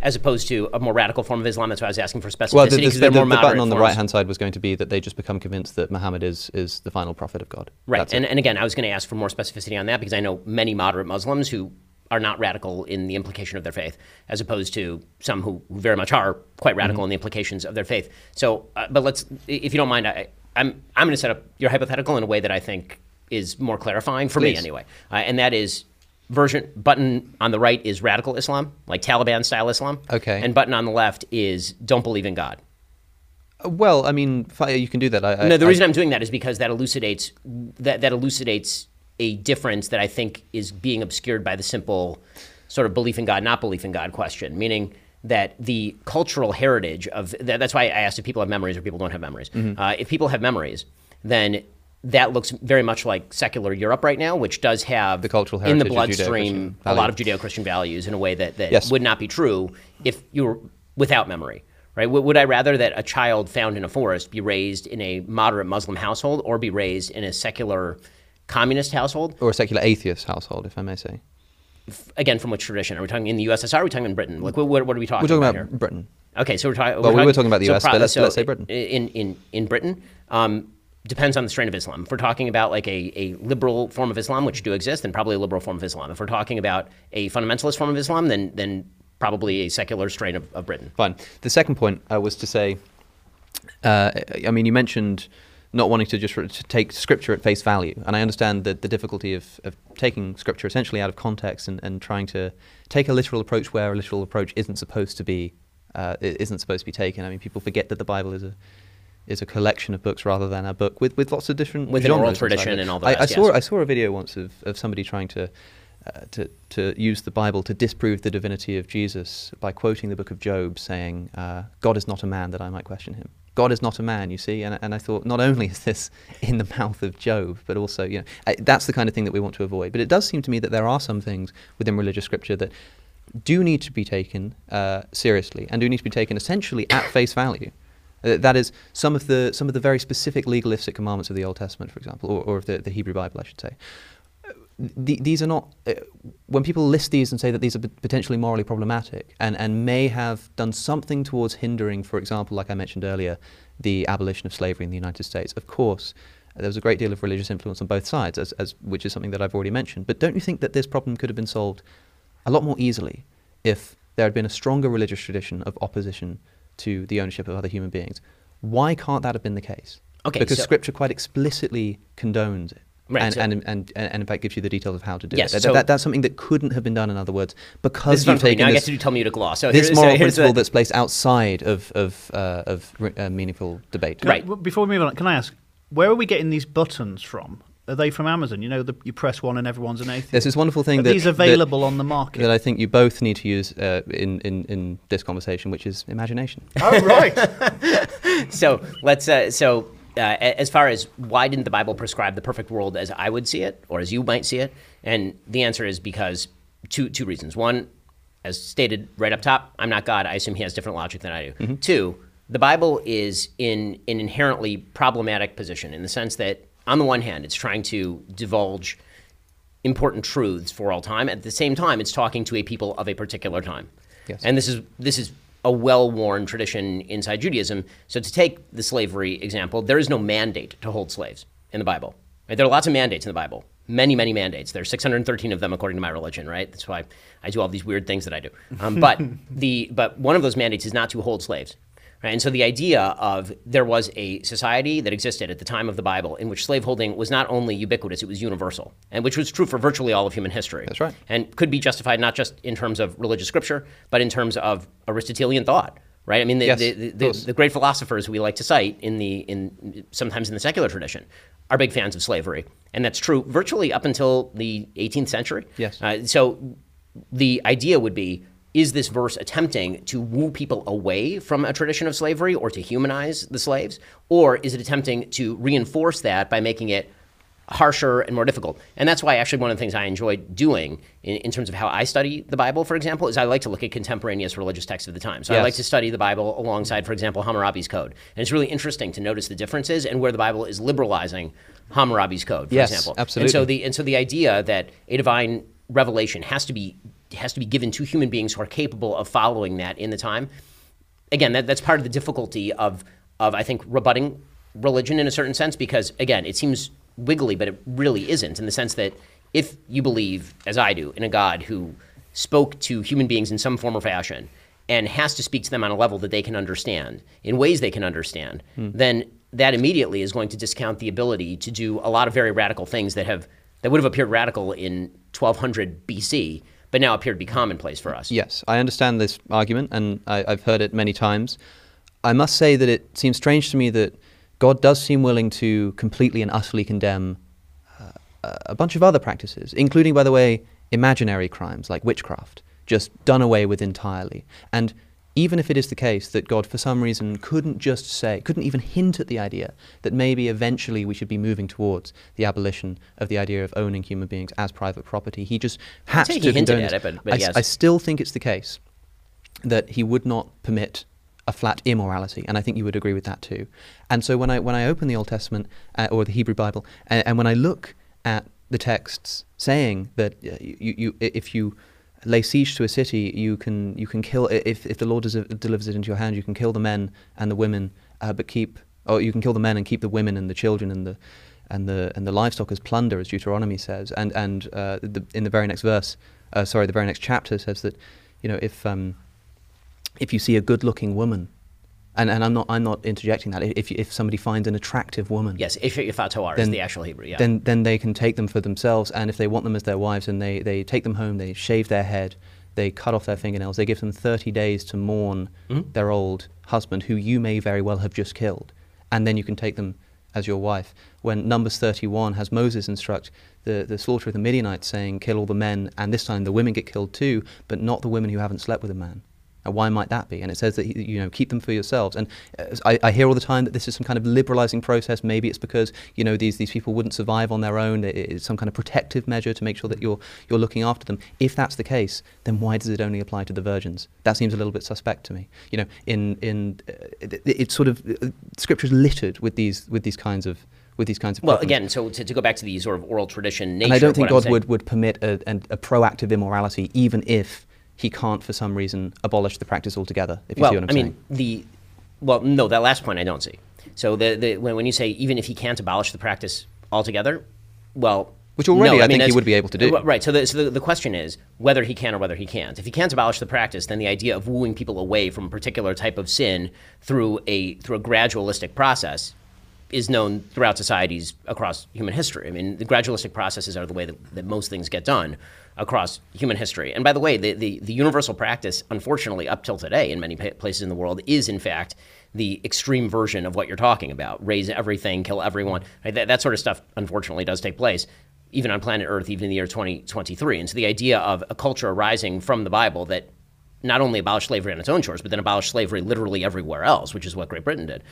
as opposed to a more radical form of Islam. That's why I was asking for specificity. Well, the, the, because the, they're the, more the moderate button on the right hand side was going to be that they just become convinced that Muhammad is, is the final prophet of God. Right, That's it. and, and again, I was going to ask for more specificity on that because I know many moderate Muslims who are not radical in the implication of their faith, as opposed to some who very much are quite radical Mm-hmm. in the implications of their faith. So, uh, but let's, if you don't mind, I, I'm I'm going to set up your hypothetical in a way that I think is more clarifying for me anyway, uh, and that is version button on the right is radical Islam, like Taliban style Islam. Okay. And button on the left is don't believe in God. Uh, well, I mean, you can do that. I, I- No, the I- reason I'm doing that is because that elucidates that that elucidates a difference that I think is being obscured by the simple sort of belief in God, not belief in God question. Meaning that the cultural heritage of that, that's why I asked if people have memories or people don't have memories. Mm-hmm. Uh, if people have memories, then that looks very much like secular Europe right now, which does have The cultural heritage in the bloodstream a lot of. Judeo-Christian values in a way that, that Yes. would not be true if you were without memory. Right? Would I rather that a child found in a forest be raised in a moderate Muslim household or be raised in a secular communist household? or a secular atheist household, if I may say. Again, from which tradition? Are we talking in the USSR? Are we talking in Britain? Like, what, what are we talking We're talking about, about here? Britain. Okay, so we're, talking. Well, we were talking about the US, but let's- let's say Britain. In in in Britain, um, depends on the strain of Islam. If we're talking about like a, a liberal form of Islam, which do exist, then probably a liberal form of Islam. If we're talking about a fundamentalist form of Islam, then then probably a secular strain of, of Britain. Fine. The second point uh, was to say, uh, I mean, you mentioned not wanting to just to take scripture at face value, and I understand the, the difficulty of, of taking scripture essentially out of context and, and trying to take a literal approach where a literal approach isn't supposed to be uh, isn't supposed to be taken. I mean, people forget that the Bible is a is a collection of books rather than a book with, with lots of different With an oral tradition it. and all the I, I saw yes. I saw a video once of, of somebody trying to, uh, to to use the Bible to disprove the divinity of Jesus by quoting the book of Job, saying, uh, "God is not a man that I might question him." God is not a man, you see. And, and I thought, not only is this in the mouth of Job, but also, you know, that's the kind of thing that we want to avoid. But it does seem to me that there are some things within religious scripture that do need to be taken uh, seriously and do need to be taken essentially at face value. Uh, that is, some of the some of the very specific legalistic commandments of the Old Testament, for example, or, or of the, the Hebrew Bible, I should say. Th- these are not. Uh, when people list these and say that these are potentially morally problematic and, and may have done something towards hindering, for example, like I mentioned earlier, the abolition of slavery in the United States. Of course, there was a great deal of religious influence on both sides, as, as which is something that I've already mentioned. But don't you think that this problem could have been solved a lot more easily if there had been a stronger religious tradition of opposition to the ownership of other human beings. Why can't that have been the case? Okay, because so- Scripture quite explicitly condones it. Right, and, so- and, and, and, in fact gives you the details of how to do Yes, it. That- so- that- that's something that couldn't have been done, in other words, because This is fun you've for me. taken Now I this, get to do Talmudic law. So this moral so here's the- principle that's placed outside of, of, uh, of re- uh, meaningful debate. Right. I- w- before we move on, can I ask, where are we getting these buttons from? Are they from Amazon? You know, the, you press one and everyone's an atheist. There's this wonderful thing Are that these that- available on the market. that I think you both need to use uh, in, in, in this conversation, which is imagination. Oh right. so let's uh, so uh, as far as why didn't the bible prescribe the perfect world as i would see it or as you might see it and the answer is because two two reasons one as stated right up top i'm not god i assume he has different logic than i do two the bible is in an inherently problematic position in the sense that on the one hand it's trying to divulge important truths for all time at the same time it's talking to a people of a particular time Yes. and this is this is a well-worn tradition inside Judaism. So to take the slavery example, there is no mandate to hold slaves in the Bible. Right? There are lots of mandates in the Bible. Many, many mandates. There's 613 of them according to my religion, right? That's why I do all these weird things that I do. Um, but the but one of those mandates is not to hold slaves. Right? And so the idea of there was a society that existed at the time of the Bible in which slaveholding was not only ubiquitous, it was universal, and which was true for virtually all of human history. That's right. And could be justified not just in terms of religious scripture, but in terms of Aristotelian thought. Right? I mean, the, Yes, the, the, the great philosophers we like to cite in the in sometimes in the secular tradition are big fans of slavery, and that's true virtually up until the 18th century. Yes. Uh, so the idea would be is this verse attempting to woo people away from a tradition of slavery or to humanize the slaves? Or is it attempting to reinforce that by making it harsher and more difficult? And that's why actually one of the things I enjoy doing in, in terms of how I study the Bible, for example, is I like to look at contemporaneous religious texts of the time. So I like to study the Bible alongside, for example, Hammurabi's Code. And it's really interesting to notice the differences and where the Bible is liberalizing Hammurabi's Code, for Yes, example. absolutely. And so the and so the idea that a divine revelation has to be has to be given to human beings who are capable of following that in the time. Again, that, that's part of the difficulty of of I think rebutting religion in a certain sense because again, it seems wiggly, but it really isn't in the sense that if you believe, as I do, in a God who spoke to human beings in some form or fashion and has to speak to them on a level that they can understand, in ways they can understand, hmm. then that immediately is going to discount the ability to do a lot of very radical things that have that would have appeared radical in 1200 BC, but now appear to be commonplace for us. Yes, I understand this argument, and I, I've heard it many times. I must say that it seems strange to me that God does seem willing to completely and utterly condemn uh, a bunch of other practices, including, by the way, imaginary crimes like witchcraft, just done away with entirely. And even if it is the case that God, for some reason, couldn't just say, couldn't even hint at the idea that maybe eventually we should be moving towards the abolition of the idea of owning human beings as private property, he just he to condone at it, but- but I, yes. I still think it's the case that he would not permit a flat immorality, and I think you would agree with that too. And so when I when I open the Old Testament uh, or the Hebrew Bible, and, and when I look at the texts saying that uh, you, you if you lay siege to a city, you can you can kill if if the Lord delivers it into your hand, you can kill the men and the women, uh, but keep or you can kill the men and keep the women and the children and the and the and the livestock as plunder, as Deuteronomy says, and and uh, the, in the very next verse, uh, sorry, the very next chapter says that, you know, if um, if you see a good-looking woman, and, and I'm not I'm not interjecting that. If if somebody finds an attractive woman, Yes, if yefat to'ar is the actual Hebrew. Yeah. then then they can take them for themselves, and if they want them as their wives, and they they take them home, they shave their head, they cut off their fingernails, they give them 30 days to mourn Mm-hmm. their old husband, who you may very well have just killed, and then you can take them as your wife. When Numbers 31 has Moses instruct the, the slaughter of the Midianites, saying, "Kill all the men, and this time the women get killed too, but not the women who haven't slept with a man." And why might that be? And it says that you know keep them for yourselves. And uh, I, I, hear all the time that this is some kind of liberalizing process. Maybe it's because you know these these people wouldn't survive on their own. it's some kind of protective measure to make sure that you're you're looking after them. If that's the case, then why does it only apply to the virgins? That seems a little bit suspect to me. You know, in in uh, it, it's sort of uh, scripture is littered with these with these kinds of with these kinds of well again so to, to, go back to the sort of oral tradition nature and i don't think god would, would permit a, a, a, proactive immorality even if he can't for some reason abolish the practice altogether if you well, see what i'm I saying mean the well no that last point i don't see so the, the when, when you say even if he can't abolish the practice altogether well which already no, I, I mean, think he would be able to do. Uh, right. So, the, so the, the, question is whether he can or whether he can't. If he can't abolish the practice, then the idea of wooing people away from a particular type of sin through a through a gradualistic process is known throughout societies across human history. I mean, the gradualistic processes are the way that, that most things get done across human history. And by the way, the, the, the universal practice, unfortunately, up till today in many places in the world, is in fact the extreme version of what you're talking about raze everything, kill everyone. Right? That, that sort of stuff, unfortunately, does take place. Even on planet Earth, even in the year 2023. And so the idea of a culture arising from the Bible that not only abolished slavery on its own shores, but then abolished slavery literally everywhere else, which is what Great Britain did,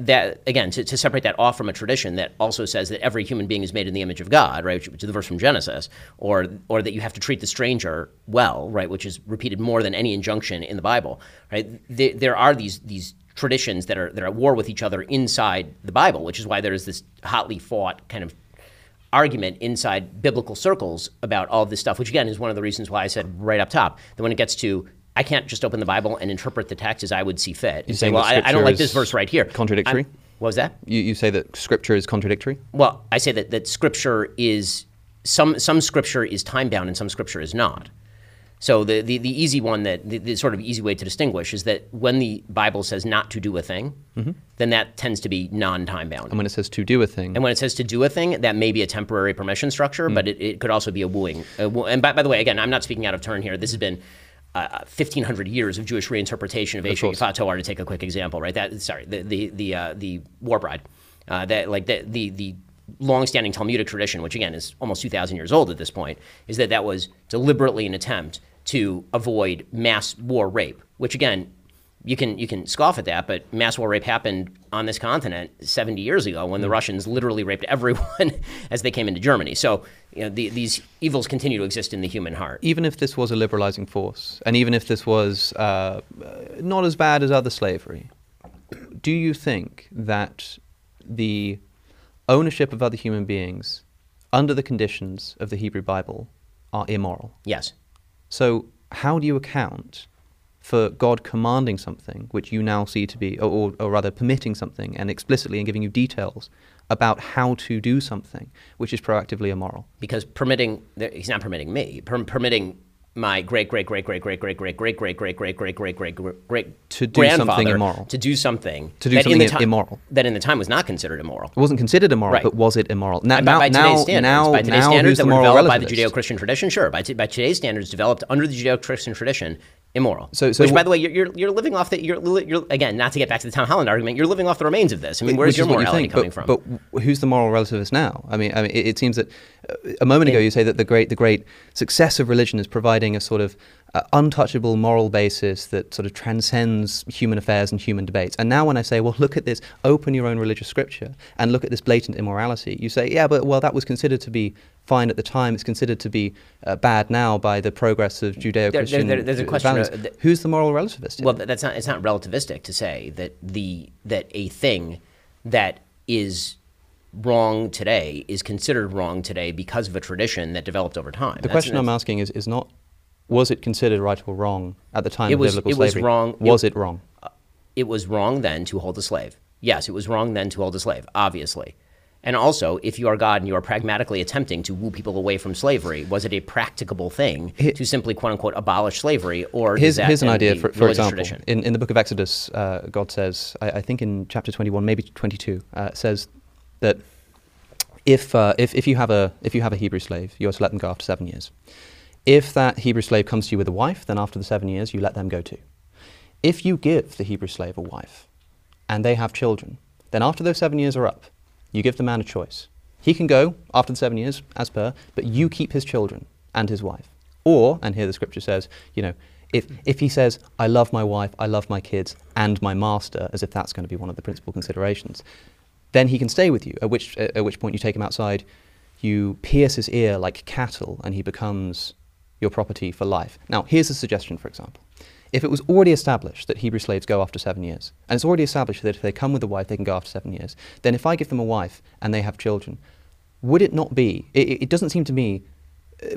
that again to, to, separate that off from a tradition that also says that every human being is made in the image of God, right, which is the verse from Genesis, or or that you have to treat the stranger well, right, which is repeated more than any injunction in the Bible, right? There, there are these these traditions that are that are at war with each other inside the Bible, which is why there is this hotly fought kind of argument inside biblical circles about all this stuff, which again is one of the reasons why I said right up top that when it gets to I can't just open the Bible and interpret the text as I would see fit. You say, well, I, I, don't like this verse right here. Contradictory. I'm, what was that? You, you say that Scripture is contradictory. Well, I say that that Scripture is some some Scripture is time bound and some Scripture is not. So the, the, the easy one that the, the, sort of easy way to distinguish is that when the Bible says not to do a thing, mm-hmm. then that tends to be non-time bound. And when it says to do a thing, and when it says to do a thing, that may be a temporary permission structure, mm. but it, it, could also be a wooing. and by, by, the way, again, I'm not speaking out of turn here. This has been uh, 1500 years of Jewish reinterpretation of Esha Yifat to take a quick example, right? That sorry, the the the uh, the war bride, uh, that like the the the long-standing Talmudic tradition, which again is almost 2,000 years old at this point, is that that was deliberately an attempt to avoid mass war rape, which again you can you can scoff at that, but mass war rape happened on this continent 70 years ago when the mm. Russians literally raped everyone as they came into Germany. So you know, the, these evils continue to exist in the human heart. Even if this was a liberalizing force, and even if this was uh, not as bad as other slavery, do you think that the ownership of other human beings under the conditions of the Hebrew Bible are immoral? Yes. So how do you account for God commanding something which you now see to be, or, or, rather permitting something and explicitly and giving you details about how to do something which is proactively immoral? Because permitting, he's not permitting me, permitting my great great great great great great great great great great great great great great great great to do something immoral to do something to do something immoral that in the time was not considered immoral. It wasn't considered immoral, but was it immoral? Now, now, now, now, by today's standards that were developed by the Judeo-Christian tradition, sure. By, by today's standards developed under the Judeo-Christian tradition, immoral. So, so which, by the way, you're, you're, you're living off the you're, you're again not to get back to the Tom Holland argument. You're living off the remains of this. I mean, where's your morality you coming but, from? But who's the moral relativist now? I mean, I mean, it, it seems that uh, a moment ago you say that the great the great success of religion is providing a sort of uh, untouchable moral basis that sort of transcends human affairs and human debates. And now when I say, well, look at this, open your own religious scripture and look at this blatant immorality, you say, yeah, but well, that was considered to be fine at the time. It's considered to be uh, bad now by the progress of Judeo-Christian there, there, there's a question. Th- Who's the moral relativist? Well, that's not. It's not relativistic to say that the that a thing that is wrong today is considered wrong today because of a tradition that developed over time. The that's, question that's, I'm asking is, is not was it considered right or wrong at the time it of was, biblical it slavery? Was wrong. Was it, it wrong? Uh, it was wrong then to hold a slave. Yes, it was wrong then to hold a slave, obviously. And also, if you are God and you are pragmatically attempting to woo people away from slavery, was it a practicable thing it, to simply quote unquote abolish slavery, or here's, here's an idea for, for example. In, in the book of Exodus, uh, God says, I, I, think in chapter 21, maybe 22, uh, says that if, uh, if, if, you have a, if you have a Hebrew slave, you are to let them go after seven years. If that Hebrew slave comes to you with a wife, then after the seven years, you let them go too. If you give the Hebrew slave a wife and they have children, then after those seven years are up, you give the man a choice. He can go after the seven years, as per, but you keep his children and his wife. Or, and here the scripture says, you know, If, if he says, I love my wife, I love my kids, and my master, as if that's going to be one of the principal considerations, then he can stay with you, at which, at which point you take him outside, you pierce his ear like cattle, and he becomes your property for life. Now, here's a suggestion, for example. If it was already established that Hebrew slaves go after seven years, and it's already established that if they come with a wife, they can go after seven years, then if I give them a wife and they have children, would it not be, it, it doesn't seem to me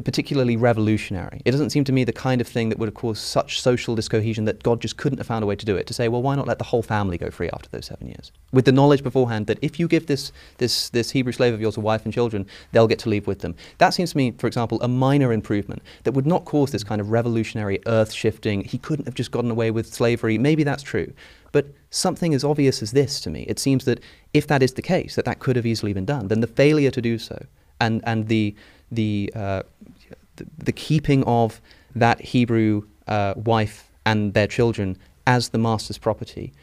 particularly revolutionary. It doesn't seem to me the kind of thing that would have caused such social discohesion that God just couldn't have found a way to do it. To say, well, why not let the whole family go free after those seven years, with the knowledge beforehand that if you give this this this Hebrew slave of yours a wife and children, they'll get to leave with them. That seems to me, for example, a minor improvement that would not cause this kind of revolutionary, earth-shifting. He couldn't have just gotten away with slavery. Maybe that's true, but something as obvious as this to me, it seems that if that is the case, that that could have easily been done, then the failure to do so and and the the, uh, the, the keeping of that Hebrew uh, wife and their children as the master's property,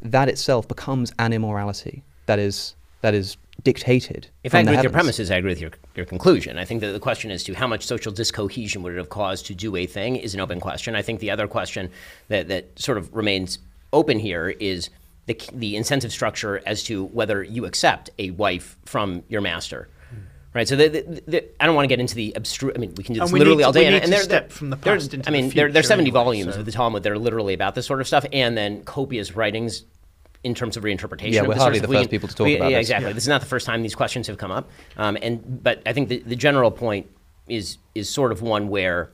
that itself becomes an immorality that is that is dictated. If I agree with your premises, I agree with your, your conclusion. I think that the question as to how much social discohesion would it have caused to do a thing is an open question. I think the other question that, that sort of remains open here is the, the incentive structure as to whether you accept a wife from your master. Right, so the, the, the, I don't want to get into the abstruse. I mean, we can do this we literally to- all day. we and, need and to there- step from the there's- past into I the mean, there, there's future 70 anyway, volumes so- of the Talmud that are literally about this sort of stuff, and then copious writings in terms of reinterpretation. Yeah, of we're hardly the. We first can- people to talk we- about yeah, this. exactly. Yeah. This is not the first time these questions have come up, um, and but I think the, the general point is is sort of one where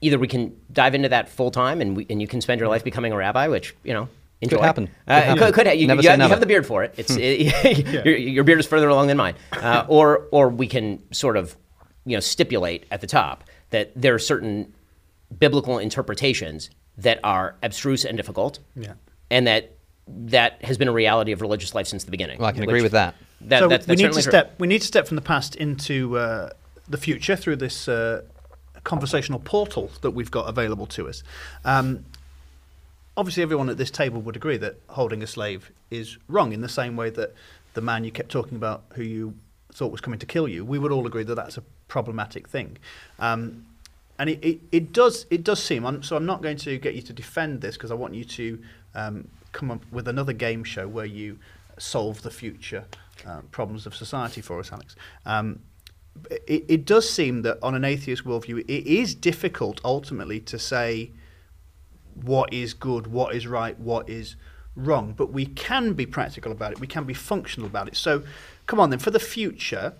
either we can dive into that full time and we, and you can spend your life becoming a rabbi, which you know. Enjoy. happen. Could Uh, it happen. could, could you, Never you say have, you never. have the beard for it. It's it, your, your beard is further along than mine. Uh, or or we can sort of you know stipulate at the top that there are certain biblical interpretations that are abstruse and difficult. Yeah. And that that has been a reality of religious life since the beginning. Well, I can which- agree with that. That, so that's, we need to certainly true. step. We need to step from the past into uh, the future through this uh, conversational portal that we've got available to us. Um, obviously, everyone at this table would agree that holding a slave is wrong. In the same way that the man you kept talking about, who you thought was coming to kill you, we would all agree that that's a problematic thing. Um, and it, it, it does it does seem. I'm, so I'm not going to get you to defend this because I want you to um, come up with another game show where you solve the future uh, problems of society for us, Alex. Um, it, it does seem that on an atheist worldview, it is difficult ultimately to say what is good, what is right, what is wrong. But we can be practical about it. We can be functional about it. So, come on then, for the future,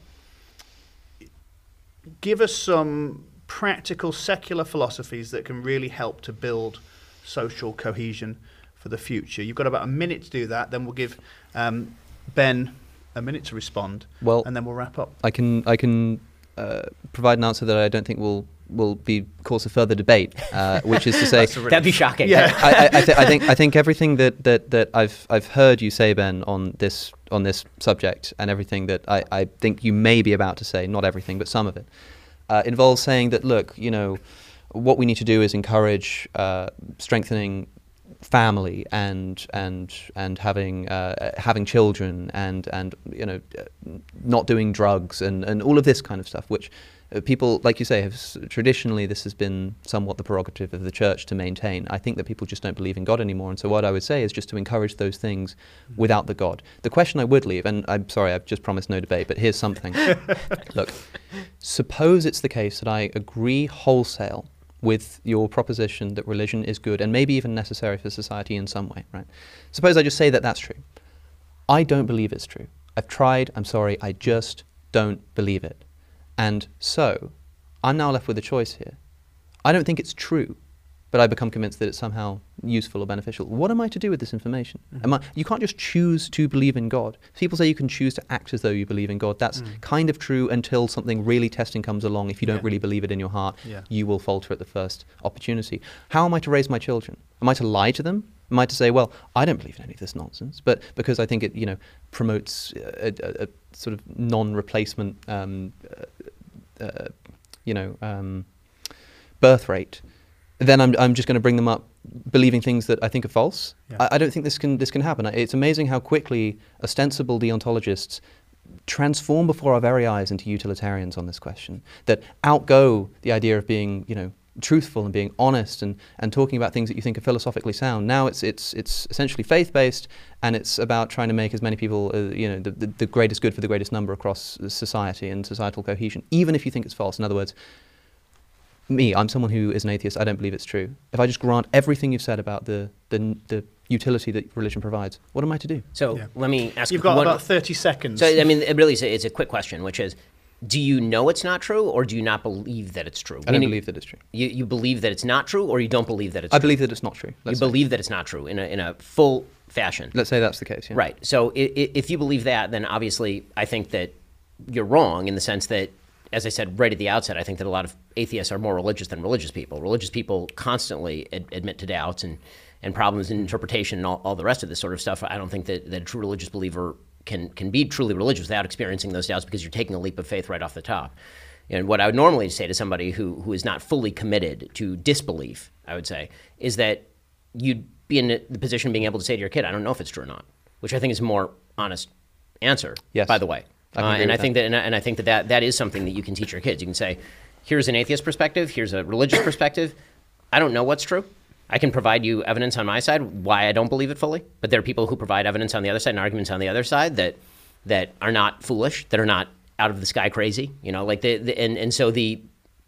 give us some practical secular philosophies that can really help to build social cohesion for the future. You've got about a minute to do that. Then we'll give um, Ben a minute to respond. Well, and then we'll wrap up. I can I can uh, provide an answer that I don't think will will be cause of further debate, uh, which is to say That'd be shocking. I, I, I, th- I think I think everything that, that, that I've I've heard you say, Ben, on this on this subject, and everything that I, I think you may be about to say, not everything, but some of it, uh, involves saying that look, you know, what we need to do is encourage uh, strengthening family and and and having uh, having children and and you know uh, not doing drugs and and all of this kind of stuff, which uh, people, like you say, have traditionally this has been somewhat the prerogative of the church to maintain. I think that people just don't believe in God anymore, and so what I would say is just to encourage those things without the God. The question I would leave, and I'm sorry, I've just promised no debate, but here's something. Look, suppose it's the case that I agree wholesale with your proposition that religion is good and maybe even necessary for society in some way, right? Suppose I just say that that's true. I don't believe it's true. I've tried, I'm sorry, I just don't believe it. And so, I'm now left with a choice here. I don't think it's true, but I become convinced that it's somehow useful or beneficial. What am I to do with this information? Am I, you can't just choose to believe in God. People say you can choose to act as though you believe in God. That's kind of true until something really testing comes along. If you don't Yeah. really believe it in your heart, Yeah. you will falter at the first opportunity. How am I to raise my children? Am I to lie to them? Am I to say, well, I don't believe in any of this nonsense, but because I think it, you know, promotes a, a, a sort of non-replacement, um, uh, you know, um, birth rate, then I'm, I'm just going to bring them up believing things that I think are false. Yeah. I, I don't think this can this can happen. It's amazing how quickly ostensible deontologists transform before our very eyes into utilitarians on this question that outgo the idea of being, you know, truthful and being honest and, and talking about things that you think are philosophically sound. Now it's it's it's essentially faith based and it's about trying to make as many people uh, you know the, the, the greatest good for the greatest number across society and societal cohesion, even if you think it's false. In other words, me, I'm someone who is an atheist. I don't believe it's true. If I just grant everything you've said about the the, the utility that religion provides, what am I to do? So let me ask. You've got one- about 30 seconds. So I mean, it really is a, it's a quick question, which is, do you know it's not true, or do you not believe that it's true? I don't Meaning, believe that it's true. You, you believe that it's not true, or you don't believe that it's I true? believe that it's not true. You Let's say. believe that it's not true in a, in a full fashion. Let's say that's the case. Yeah. Right. So i- i- if you believe that, then obviously I think that you're wrong in the sense that, as I said right at the outset, I think that a lot of atheists are more religious than religious people. Religious people constantly ad- admit to doubts and, and problems in interpretation and all, all the rest of this sort of stuff. I don't think that, that a true religious believer can, can be truly religious without experiencing those doubts because you're taking a leap of faith right off the top. And what I would normally say to somebody who, who is not fully committed to disbelief, I would say, is that you'd be in the position of being able to say to your kid, I don't know if it's true or not, which I think is a more honest answer, Yes. by the way. I Uh, and I with think that, and I, and I think that, that that is something that you can teach your kids. You can say, here's an atheist perspective, here's a religious perspective. I don't know what's true. I can provide you evidence on my side why I don't believe it fully, but there are people who provide evidence on the other side and arguments on the other side that that are not foolish, that are not out of the sky crazy. You know, like the, the and and so the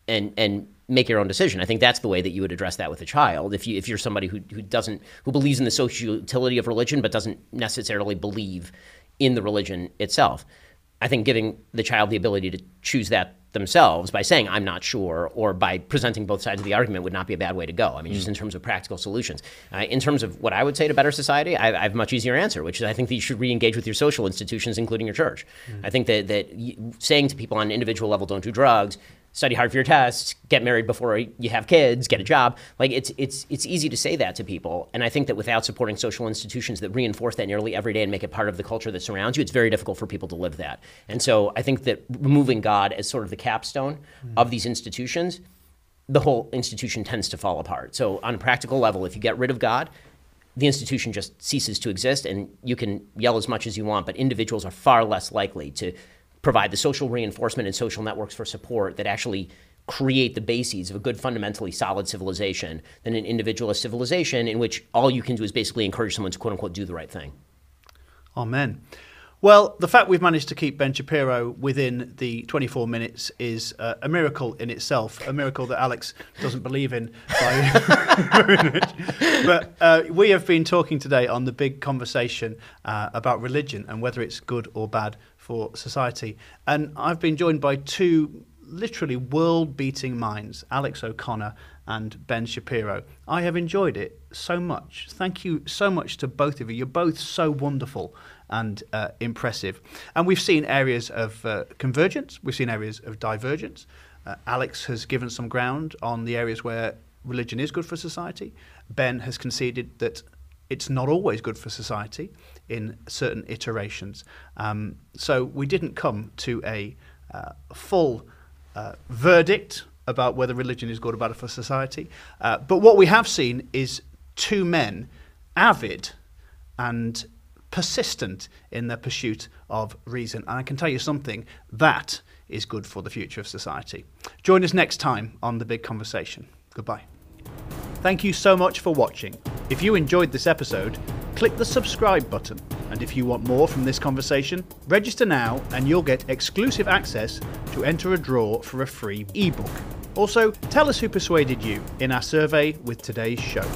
and and make your own decision. I think that's the way that you would address that with a child. If you if you're somebody who who doesn't who believes in the social utility of religion but doesn't necessarily believe in the religion itself. I think giving the child the ability to choose that themselves by saying I'm not sure or by presenting both sides of the argument would not be a bad way to go. I mean, just in terms of practical solutions. Uh, in terms of what I would say to better society, I, I have a much easier answer, which is I think that you should re-engage with your social institutions, including your church. I think that that saying to people on an individual level, don't do drugs, study hard for your tests, get married before you have kids, get a job. Like it's it's it's easy to say that to people, and I think that without supporting social institutions that reinforce that nearly every day and make it part of the culture that surrounds you, it's very difficult for people to live that. And so I think that removing God as sort of the capstone hmm. of these institutions, the whole institution tends to fall apart. So on a practical level, if you get rid of God, the institution just ceases to exist, and you can yell as much as you want, but individuals are far less likely to provide the social reinforcement and social networks for support that actually create the bases of a good, fundamentally solid civilization than an individualist civilization in which all you can do is basically encourage someone to quote unquote do the right thing. Amen. Well, the fact we've managed to keep Ben Shapiro within the 24 minutes is uh, a miracle in itself, a miracle that Alex doesn't believe in. But uh, we have been talking today on the big conversation uh, about religion and whether it's good or bad for society. And I've been joined by two literally world beating minds, Alex O'Connor and Ben Shapiro. I have enjoyed it so much. Thank you so much to both of you. You're both so wonderful and uh, impressive. And we've seen areas of uh, convergence, we've seen areas of divergence. Uh, Alex has given some ground on the areas where religion is good for society. Ben has conceded that it's not always good for society in certain iterations. Um, so we didn't come to a uh, full uh, verdict about whether religion is good or bad for society. Uh, but what we have seen is two men avid and persistent in their pursuit of reason. And I can tell you something that is good for the future of society. Join us next time on The Big Conversation. Goodbye. Thank you so much for watching. If you enjoyed this episode, click the subscribe button. And if you want more from this conversation, register now and you'll get exclusive access to enter a draw for a free ebook. Also, tell us who persuaded you in our survey with today's show.